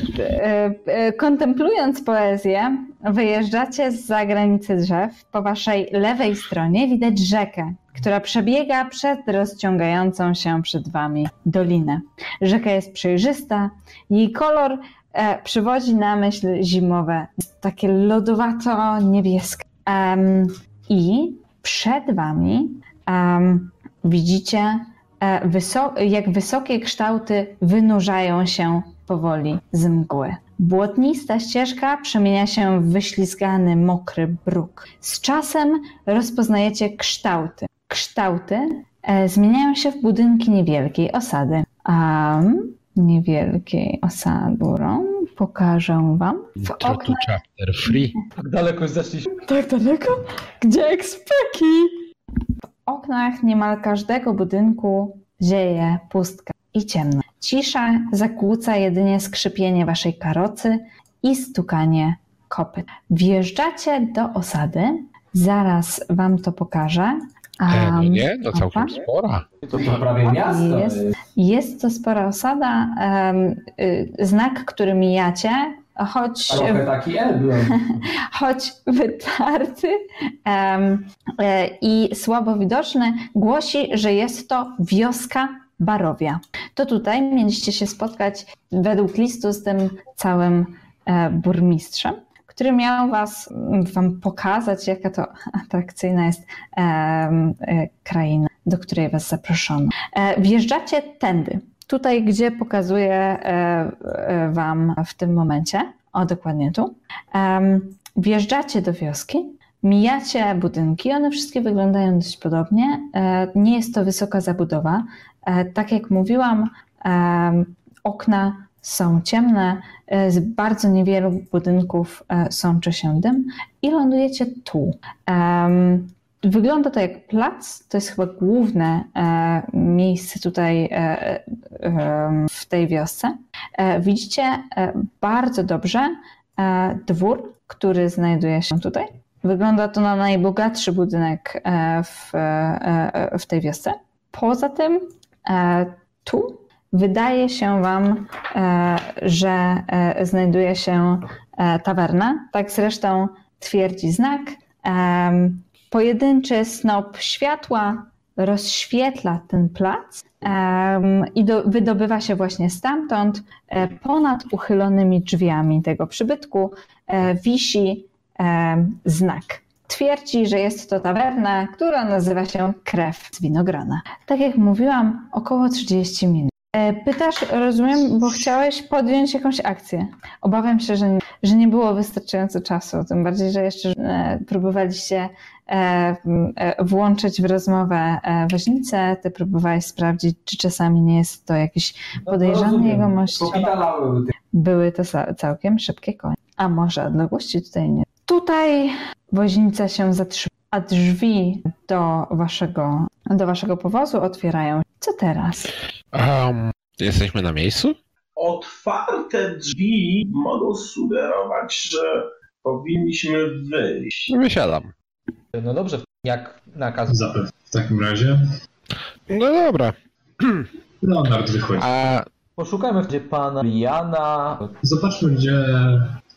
e, Kontemplując poezję, wyjeżdżacie za granicę drzew. Po waszej lewej stronie widać rzekę, która przebiega przed rozciągającą się przed wami dolinę. Rzeka jest przejrzysta, jej kolor e, przywodzi na myśl zimowe, takie lodowato-niebieskie. Em, I przed wami em, widzicie e, jak wysokie kształty wynurzają się powoli z mgły. Błotnista ścieżka przemienia się w wyślizgany, mokry bruk. Z czasem rozpoznajecie kształty. Kształty e, zmieniają się w budynki niewielkiej osady. A niewielkiej osadurą pokażę wam w oknach. chapter free. Tak daleko zeszliśmy. Tak daleko? Gdzie ekspeki? W oknach niemal każdego budynku zieje pustka i ciemno. Cisza zakłóca jedynie skrzypienie waszej karocy i stukanie kopyt. Wjeżdżacie do osady, zaraz wam to pokażę, E, no nie, to całkiem opa. spora. To, to prawie miasto. Jest. Jest to spora osada. y, Znak, który mijacie, choć, taki choć wytarty e, i słabo widoczny, głosi, że jest to wioska Barowia. To tutaj mieliście się spotkać według listu z tym całym e, burmistrzem, który miał was, wam pokazać, jaka to atrakcyjna jest e, kraina, do której was zaproszono. E, Wjeżdżacie tędy, tutaj, gdzie pokazuję e, wam w tym momencie, o dokładnie tu. Wjeżdżacie do wioski, mijacie budynki, one wszystkie wyglądają dość podobnie. Nie jest to wysoka zabudowa. Tak jak mówiłam, okna są ciemne, e, z bardzo niewielu budynków e, sączy się dym i lądujecie tu. Wygląda to jak plac, to jest chyba główne e, miejsce tutaj w tej wiosce. Widzicie bardzo dobrze dwór, który znajduje się tutaj. Wygląda to na najbogatszy budynek w, w tej wiosce. Poza tym tu wydaje się Wam, e, że e, znajduje się e, tawerna. Tak zresztą twierdzi znak. Pojedynczy snop światła rozświetla ten plac i do, wydobywa się właśnie stamtąd. Ponad uchylonymi drzwiami tego przybytku wisi znak. Twierdzi, że jest to tawerna, która nazywa się Krew z Winogrona. Tak jak mówiłam, około 30 minut. E, Pytasz, rozumiem, bo chciałeś podjąć jakąś akcję. Obawiam się, że nie, że nie było wystarczająco czasu, tym bardziej, że jeszcze e, próbowaliście e, włączyć w rozmowę woźnicę, ty próbowałeś sprawdzić, czy czasami nie jest to jakiś podejrzany rozumiem. jegomość. Były to ca- całkiem szybkie konie. A może odległości tutaj nie. Tutaj woźnica się zatrzyma, a drzwi do waszego, do waszego powozu otwierają. Co teraz? Um, jesteśmy na miejscu? Otwarte drzwi mogą sugerować, że powinniśmy wyjść. Wysiadam. No dobrze, jak nakaz. Zapewne. W takim razie No dobra. Leonard wychodzi. A Poszukajmy gdzie pana Liana. Zobaczmy, gdzie,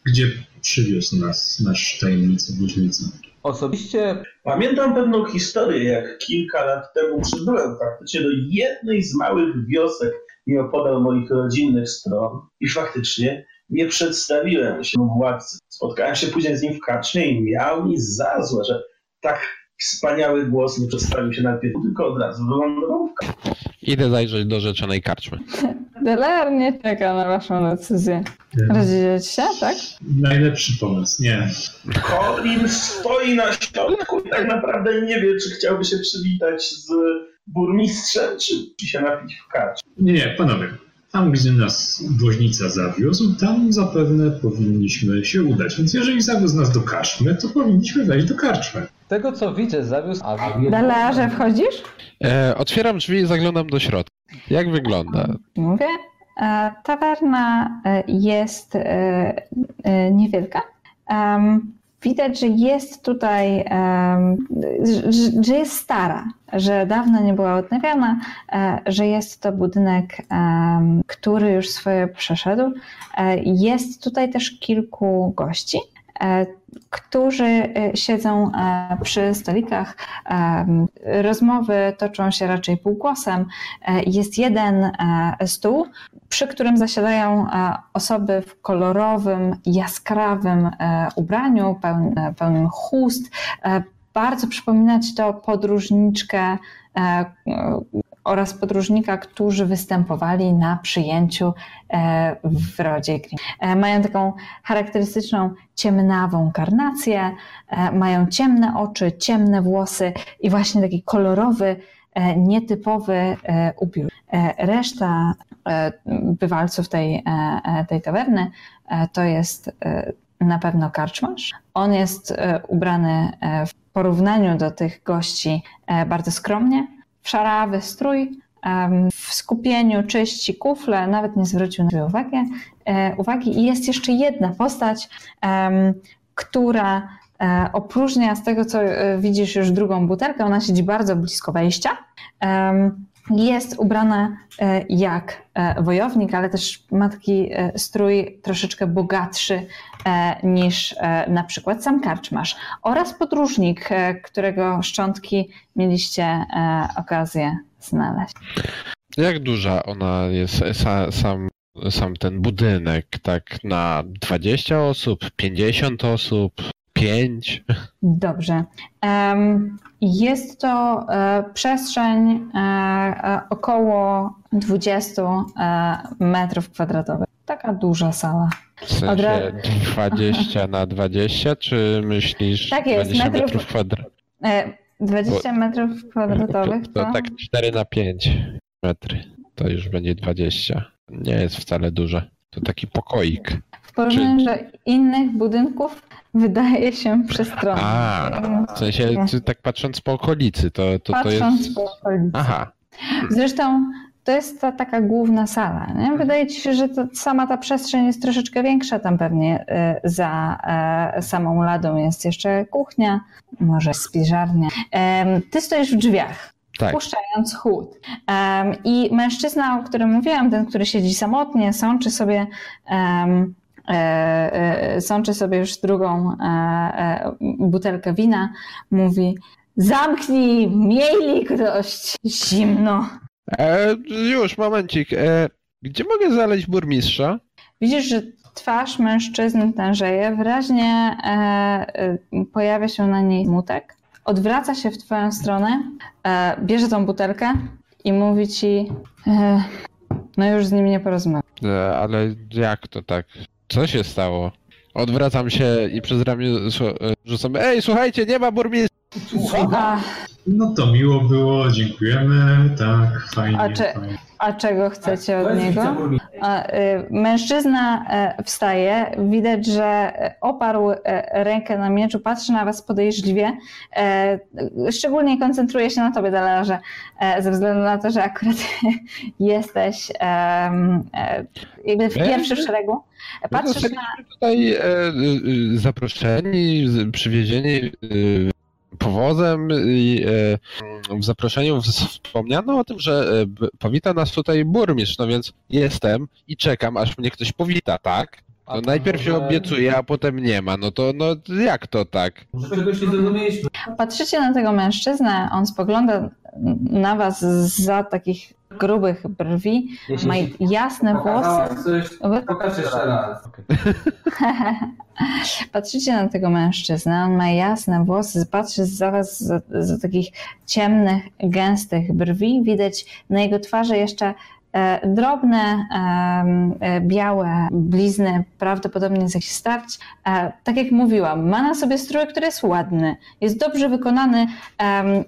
gdzie przywiózł nas nasz tajemnicy woźnica. Osobiście Pamiętam pewną historię, jak kilka lat temu przybyłem faktycznie do jednej z małych wiosek nieopodal moich rodzinnych stron i faktycznie nie przedstawiłem się władcy. Spotkałem się później z nim w karczmie i miał mi za złe, że tak wspaniały głos nie przedstawił się najpierw, tylko od razu wylądował w karczmie. idę zajrzeć do rzeczonej karczmy. Delar nie czeka na waszą decyzję. Rozdzielić się, tak? Najlepszy pomysł. Nie. Colin stoi na środku i tak naprawdę nie wie, czy chciałby się przywitać z burmistrzem, czy, czy się napić w karczmie. Nie, nie, panowie. Tam, gdzie nas woźnica zawiózł, tam zapewne powinniśmy się udać. Więc jeżeli zawiózł nas do karczmy, to powinniśmy wejść do karczmy. tego co widzę zawiózł, a A wie- Delarze, wchodzisz? E, otwieram drzwi i zaglądam do środka. Jak wygląda? Mówię. E, Tawerna e, jest e, niewielka. Widać, że jest tutaj, że- jest stara, że dawno nie była odnawiana, że jest to budynek, który już swoje przeszedł. Jest tutaj też kilku gości, którzy e, siedzą e, przy stolikach. Rozmowy toczą się raczej półgłosem. E, Jest jeden e, stół, przy którym zasiadają e, osoby w kolorowym, jaskrawym e, ubraniu, pełn- e, pełnym chust. E, Bardzo przypominać to podróżniczkę e, e, oraz podróżnika, którzy występowali na przyjęciu e, w rodzie Grimm. E, Mają taką charakterystyczną ciemnawą karnację, e, mają ciemne oczy, ciemne włosy i właśnie taki kolorowy, nietypowy ubiór. Reszta bywalców tej, tej tawerny to jest na pewno karczmarz. On jest ubrany w porównaniu do tych gości bardzo skromnie, szarawy strój, w skupieniu czyści kufle, nawet nie zwrócił na uwagę, e, uwagi. I jest jeszcze jedna postać, która e, opróżnia z tego, co e, widzisz już drugą butelkę. Ona siedzi bardzo blisko wejścia. Jest ubrana e, jak e, wojownik, ale też ma taki e, strój troszeczkę bogatszy niż na przykład sam karczmasz. Oraz podróżnik, którego szczątki mieliście okazję znaleźć. Jak duża ona jest, sa, sam, sam ten budynek, tak na 20 osób, 50 osób, 5? Dobrze. Jest to e, przestrzeń e, e, około 20 e, metrów kwadratowych. Taka duża sala. W sensie 20 na 20, czy myślisz Tak jest, 20 metrów- metrów kwadratowych? E, 20 metrów kwadratowych To, to, to tak 4 na 5 metry. To już będzie 20. Nie jest wcale duże. To taki pokoik. Porównaniu do innych budynków wydaje się przestronny. A, w sensie czy tak patrząc po okolicy, to, to, to Patrząc jest. po okolicy. Aha. Zresztą to jest ta taka główna sala. Nie? Wydaje ci się, że to, sama ta przestrzeń jest troszeczkę większa. Tam pewnie e, za e, samą ladą jest jeszcze kuchnia, może spiżarnia. Ty stoisz w drzwiach. Tak. Wpuszczając chłód. I mężczyzna, o którym mówiłam, ten, który siedzi samotnie, sączy sobie, e, sączy sobie już drugą e, e, butelkę wina, mówi: Zamknij, miej litość, zimno. E, już, momencik. E, gdzie mogę znaleźć burmistrza? Widzisz, że twarz mężczyzny tężeje, wyraźnie e, e, pojawia się na niej smutek. Odwraca się w twoją stronę, e, bierze tą butelkę i mówi ci, e, no już z nim nie porozmawiam. E, ale jak to tak? Co się stało? Odwracam się i przez ramię e, rzucam. Ej, słuchajcie, nie ma burmistrza! A, No to miło było, dziękujemy, tak, fajnie, A czy- fajnie. a czego chcecie To od niego? A, y, Mężczyzna e, wstaje, widać, że e, oparł e, rękę na mieczu, patrzy na was podejrzliwie. Szczególnie koncentruje się na tobie, Dalarze, ze względu na to, że akurat jesteś jakby w pierwszym szeregu. My Patrzysz na... tutaj zaproszeni, przywiezieni powozem i e, w zaproszeniu wspomniano o tym, że e, powita nas tutaj burmistrz, no więc jestem i czekam, aż mnie ktoś powita, tak? To najpierw się obiecuje, a potem nie ma. No to no jak to tak? Może czegoś nie zrozumieliśmy. Patrzycie na tego mężczyznę, on spogląda na was za takich grubych brwi, Jeśli ma jasne włosy. Coś, pokaż jeszcze raz. Patrzycie na tego mężczyznę, on ma jasne włosy, patrzy za was za, za takich ciemnych, gęstych brwi. Widać na jego twarzy jeszcze drobne, em, e, białe blizny, prawdopodobnie z jakichś starć. E, tak jak mówiłam, ma na sobie strój, który jest ładny, jest dobrze wykonany,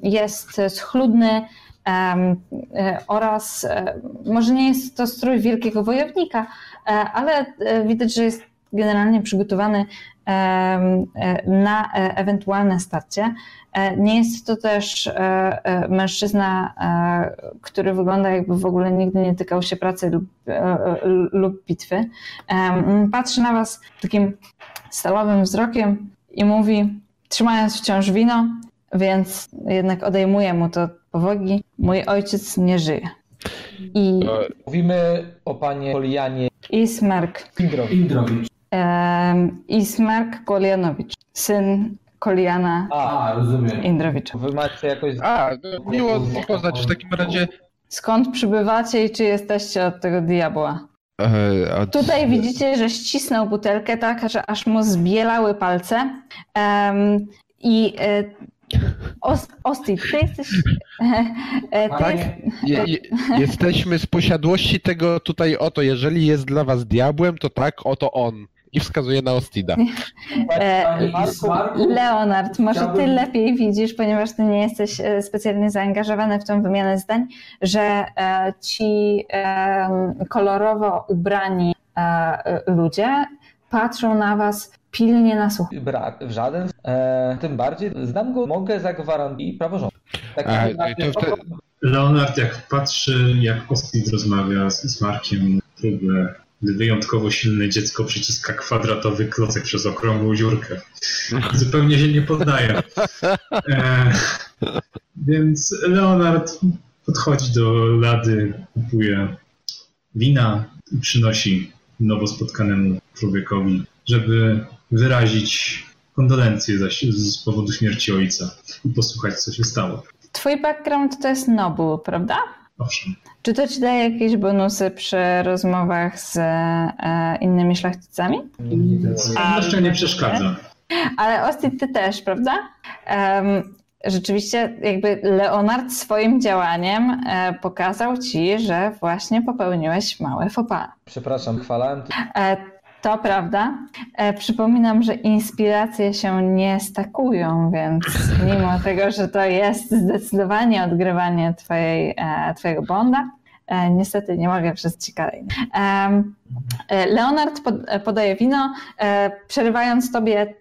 jest schludny, e, oraz e, może nie jest to strój wielkiego wojownika, e, ale e, widać, że jest generalnie przygotowany e, na e, ewentualne starcie. E, Nie jest to też mężczyzna, który wygląda jakby w ogóle nigdy nie tykał się pracy lub, lub bitwy. Patrzy na was takim stalowym wzrokiem i mówi, trzymając wciąż wino, więc jednak odejmuje mu to powagi. Mój ojciec nie żyje. I, Mówimy o panie Polianie i Smerk Indrowi. Indrowicz. Ismark Kolianowicz, syn Koliana A, rozumiem. Indrowicza. wy macie jakoś... a, no, miło poznać w takim razie. Skąd przybywacie i czy jesteście od tego diabła? E, od, Tutaj widzicie, że ścisnął butelkę tak, że aż mu zbielały palce. Em, I e, Os- Osti, ty jesteś... e, Ty Ale jest, Je, je, jesteśmy z posiadłości tego tutaj oto. Jeżeli jest dla was diabłem, to tak, oto on. I wskazuje na Ostida. e, Leonard, może ty lepiej widzisz, ponieważ ty nie jesteś e, specjalnie zaangażowany w tą wymianę zdań, że e, ci kolorowo ubrani ludzie patrzą na was pilnie nasłuchując. Brak, w żaden. E, tym bardziej znam go, mogę zagwarantować praworządność. Tak, A, to Leonard jak patrzy, jak Ostrid rozmawia z, z Markiem, próbę gdy wyjątkowo silne dziecko przyciska kwadratowy klocek przez okrągłą dziurkę. Zupełnie się nie poddaje. E, więc Leonard podchodzi do lady, kupuje wina i przynosi nowo spotkanemu człowiekowi, żeby wyrazić kondolencje za, z powodu śmierci ojca i posłuchać, co się stało. Twój background to jest Nobu, prawda? Owszem. Czy to ci daje jakieś bonusy przy rozmowach z e, innymi szlachcicami? Jeszcze nie przeszkadza. Ale Ostit, ty też, prawda? Um, rzeczywiście jakby Leonard swoim działaniem e, pokazał ci, że właśnie popełniłeś małe faux pas. Przepraszam, chwalałem. E, to prawda. E, przypominam, że inspiracje się nie stakują, więc mimo tego, że to jest zdecydowanie odgrywanie twojej, e, twojego bonda, e, niestety nie mogę przez ci kolejny. E, Leonard pod, e, podaje wino, e, przerywając tobie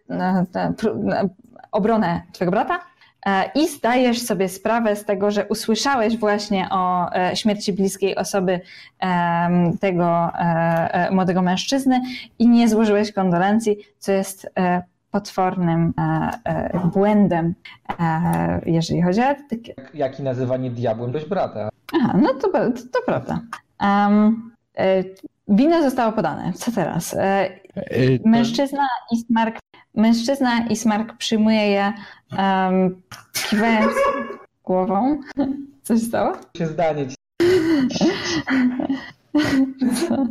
obronę twojego brata. E, I zdajesz sobie sprawę z tego, że usłyszałeś właśnie o e, śmierci bliskiej osoby tego e, młodego mężczyzny i nie złożyłeś kondolencji, co jest potwornym błędem, jeżeli chodzi o etykię. Jak i nazywanie diabłem dość brata. Aha, no to, to, to prawda. Um, e, wino zostało podane. Co teraz? To- Mężczyzna i Smark, mężczyzna i Smark przyjmuje je um, kiwając głową. Coś stało? Się zdanie ci. Co?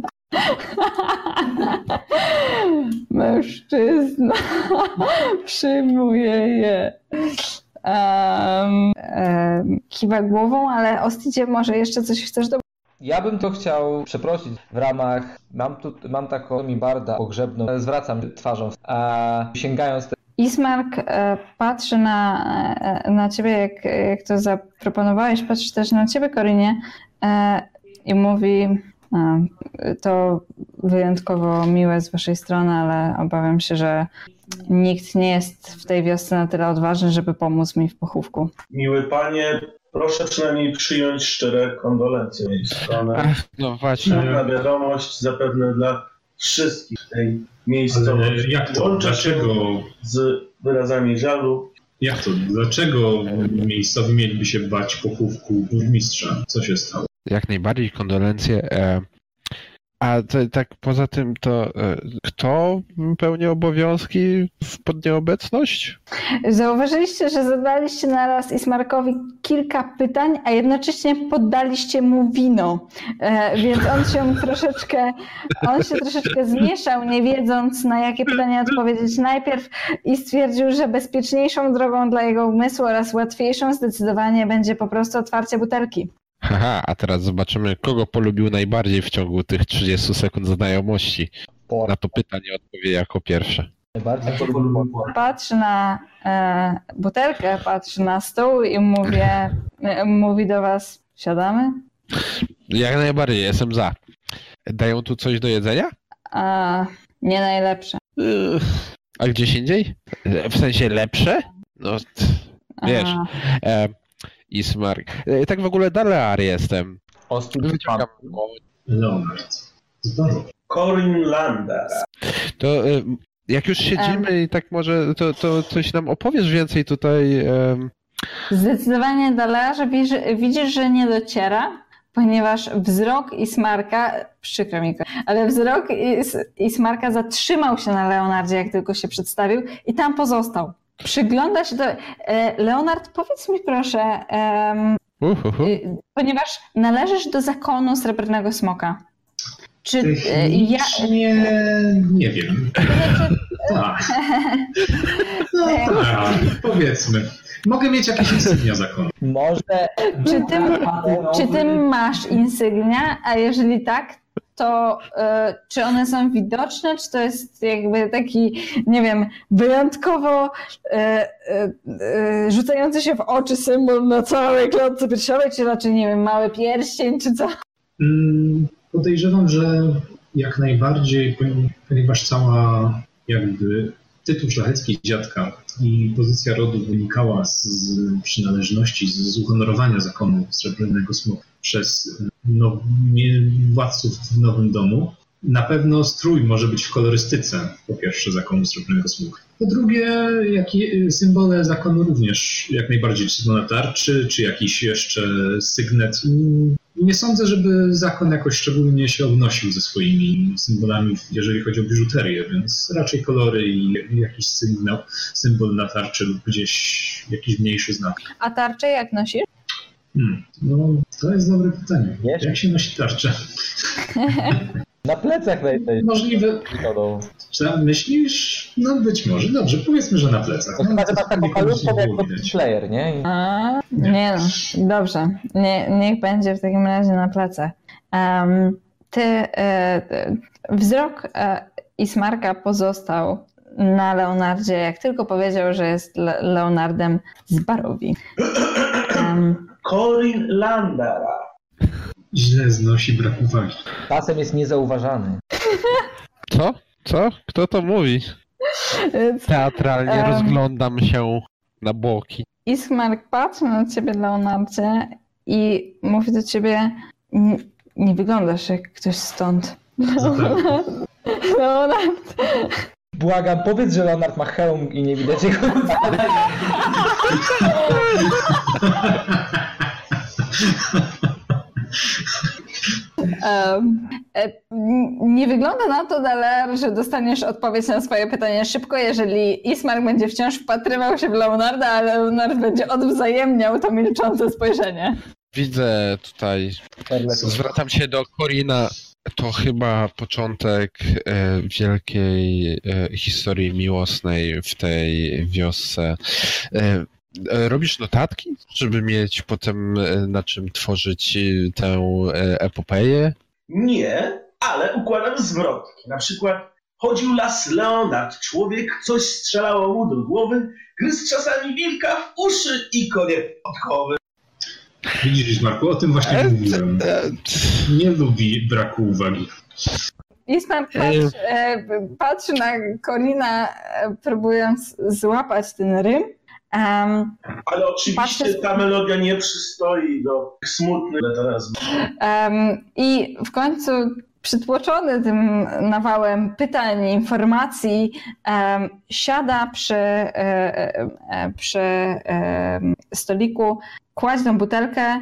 Mężczyzna przyjmuje je. Um, um, kiwa głową, ale Ostidzie może jeszcze coś chcesz do... Ja bym to chciał przeprosić w ramach. Mam tu mam taką mi barda pogrzebną. Zwracam twarzą, a sięgając te, Ismark e, patrzy na, e, na ciebie, jak, jak to zaproponowałeś, patrzy też na ciebie, Korynie, e, i mówi, to wyjątkowo miłe z waszej strony, ale obawiam się, że nikt nie jest w tej wiosce na tyle odważny, żeby pomóc mi w pochówku. Miły panie, proszę przynajmniej przyjąć szczere kondolencje z mojej strony. Ach, no właśnie. Wiadomość zapewne dla wszystkich w tej miejscowości. jak to? Łączę Dlaczego? z wyrazami żalu. Jak to? Dlaczego miejscowi mieliby się bać pochówku burmistrza? Co się stało? Jak najbardziej kondolencje. E, a to, tak poza tym, to e, kto pełni obowiązki pod nieobecność? Zauważyliście, że zadaliście naraz Ismarkowi kilka pytań, a jednocześnie poddaliście mu wino. E, więc on się troszeczkę, on się troszeczkę zmieszał, nie wiedząc na jakie pytania odpowiedzieć najpierw i stwierdził, że bezpieczniejszą drogą dla jego umysłu oraz łatwiejszą zdecydowanie będzie po prostu otwarcie butelki. Haha, a teraz zobaczymy, kogo polubił najbardziej w ciągu tych 30 sekund znajomości. por. Na to pytanie odpowie jako pierwsze. Patrzy na e, butelkę, patrzy na stół i mówię, e, mówi do was, siadamy? Jak najbardziej, jestem za. Dają tu coś do jedzenia? A, nie najlepsze. A gdzieś indziej? W sensie lepsze? No, wiesz. E, Ismark. E, tak w ogóle Dalear jestem. Ostry Wyciągam Leonard. Corin Lander. To e, jak już siedzimy i tak może, to, to coś nam opowiesz więcej tutaj. Zdecydowanie Dalarze widzisz, widzisz, że nie dociera, ponieważ wzrok Ismarka, przykro mi, ale wzrok Is, Ismarka zatrzymał się na Leonardzie, jak tylko się przedstawił i tam pozostał. Przygląda się do... E, Leonard, powiedz mi proszę, y, ponieważ należysz do zakonu Srebrnego Smoka. Czy e, ja... Technicznie nie wiem. Znaczy, Tak. No tak, powiedzmy. Mogę mieć jakieś insygnia zakonu. Może Czy ty, czy ty masz insygnia, a jeżeli tak, to e, czy one są widoczne, czy to jest jakby taki, nie wiem, wyjątkowo e, e, rzucający się w oczy symbol na całej klatce piersiowej, czy raczej, nie wiem, mały pierścień, czy co? Mm, Podejrzewam, że jak najbardziej, ponieważ cała jakby tytuł szlachecki dziadka i pozycja rodu wynikała z, z przynależności, z, z uhonorowania zakonu Srebrnego Smoka przez no, nie- władców w Nowym Domu, na pewno strój może być w kolorystyce, po pierwsze, zakonu Srebrnego Sług. Po drugie, jakie symbole zakonu również jak najbardziej, czy to na tarczy, czy jakiś jeszcze sygnet. Nie sądzę, żeby zakon jakoś szczególnie się obnosił ze swoimi symbolami, jeżeli chodzi o biżuterię, więc raczej kolory i jakiś sygnał, symbol na tarczy lub gdzieś jakiś mniejszy znak. A tarczę jak nosisz? Hmm, no, to jest dobre pytanie. Wiesz? Jak się nosi tarczę? Na plecach najlepiej. Możliwe. Czy myślisz? No być może. Dobrze, powiedzmy, że na plecach. No chyba, że masz taką jak. Slayer, nie? I A, nie no, dobrze. Nie, niech będzie w takim razie na plecach. Em, ty, e, e, wzrok e, Ismarka pozostał na Leonardzie, jak tylko powiedział, że jest Le- Leonardem z Barowi. Corin Landara. Źle znosi brak uwagi. Czasem jest niezauważany. Co? Co? Kto to mówi? Teatralnie Em. rozglądam się na boki. Ismark patrzy na ciebie, Leonardzie, i mówi do ciebie: "Nie- wyglądasz jak ktoś stąd. Zapewne. Leonard, Błagam, powiedz, że Leonard ma hełm i nie widać jego e, n- nie wygląda na to, Daler, że dostaniesz odpowiedź na swoje pytanie szybko, jeżeli Ismark będzie wciąż wpatrywał się w Leonarda, a Leonard będzie odwzajemniał to milczące spojrzenie. Widzę tutaj, zwracam się do Korina. To chyba początek e, wielkiej e, historii miłosnej w tej wiosce. E, robisz notatki, żeby mieć potem na czym tworzyć tę epopeję? Nie, ale układam zwrotki. Na przykład chodził las Leonard, człowiek, coś strzelało mu do głowy, gryzł czasami wilka w uszy i konie podkowy. Widzisz, Marku, o tym właśnie mówiłem. E, Nie lubi braku uwagi. Ismark patrzy, e, patrzy na Corina, e, próbując złapać ten rym. Em, Ale oczywiście Patrzę- ta melodia nie przystoi do smutnych teraz. Em, I w końcu przytłoczony tym nawałem pytań, informacji, siada przy, e, e, przy stoliku, kładzie tą butelkę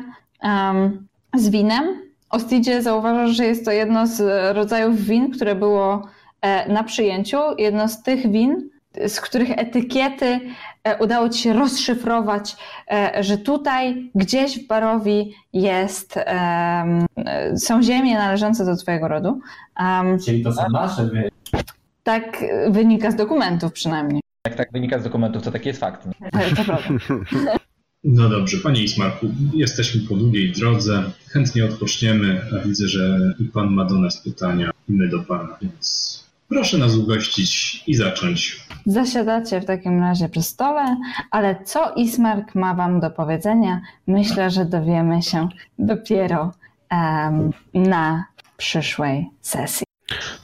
z winem. Ostidzie zauważasz, że jest to jedno z rodzajów win, które było e, na przyjęciu. Jedno z tych win, z których etykiety e, udało ci się rozszyfrować, e, że tutaj gdzieś w Barowi jest, e, są ziemie należące do twojego rodu. Czyli to są nasze tak wynika z dokumentów przynajmniej. Jak tak wynika z dokumentów, to taki jest fakt. To prawda. No dobrze, panie Ismarku, jesteśmy po długiej drodze. Chętnie odpoczniemy, a widzę, że i pan ma do nas pytania, i my do pana, więc proszę nas ugościć i zacząć. Zasiadacie w takim razie przy stole, ale co Ismark ma wam do powiedzenia, myślę, że dowiemy się dopiero em, na przyszłej sesji.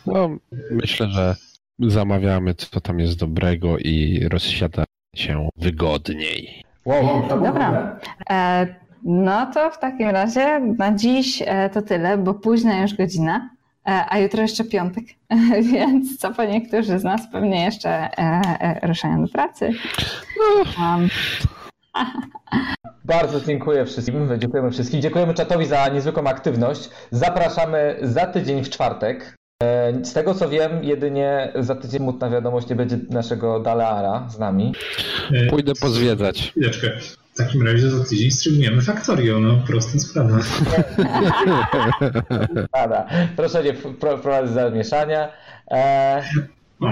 No, myślę, że zamawiamy, co tam jest dobrego i rozsiadamy się wygodniej. Wow. Dobra. E, no to w takim razie na dziś e, to tyle, bo późna już godzina, a jutro jeszcze piątek, więc co po niektórzy z nas pewnie jeszcze e, e, ruszają do pracy. Um, Bardzo dziękuję wszystkim. Dziękujemy wszystkim. Dziękujemy czatowi za niezwykłą aktywność. Zapraszamy za tydzień w czwartek. E, Z tego co wiem, jedynie za tydzień smutna wiadomość nie będzie naszego Daleara z nami. E, Pójdę pozwiedzać. Chwileczkę. W takim razie za tydzień streamujemy Factorio, no prosta sprawa. Pada. Proszę nie wprowadzać zamieszania. E, O,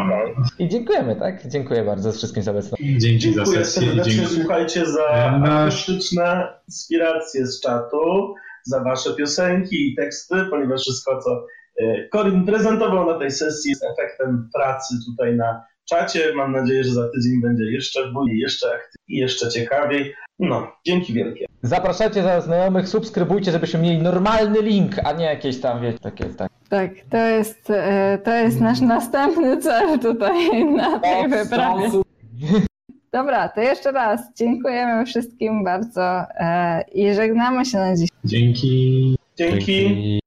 I dziękujemy, tak? Dziękuję bardzo wszystkim za obecność. dzięki za Dziękuję sesję serdecznie, dzięki. słuchajcie, za E, nasz- artystyczne inspiracje z czatu, za wasze piosenki i teksty, ponieważ wszystko, co e, Corin prezentował na tej sesji jest efektem pracy tutaj na czacie. Mam nadzieję, że za tydzień będzie jeszcze bujniej, jeszcze aktywniej i jeszcze ciekawiej. No, dzięki wielkie. Zapraszajcie za znajomych, subskrybujcie, żebyśmy mieli normalny link, a nie jakieś tam, wiecie, takie, tak. tak, to jest, e, to jest nasz następny cel tutaj na tej wyprawie. Dobra, to jeszcze raz dziękujemy wszystkim bardzo e, i żegnamy się na dziś. Dzięki. Dzięki. Dzięki.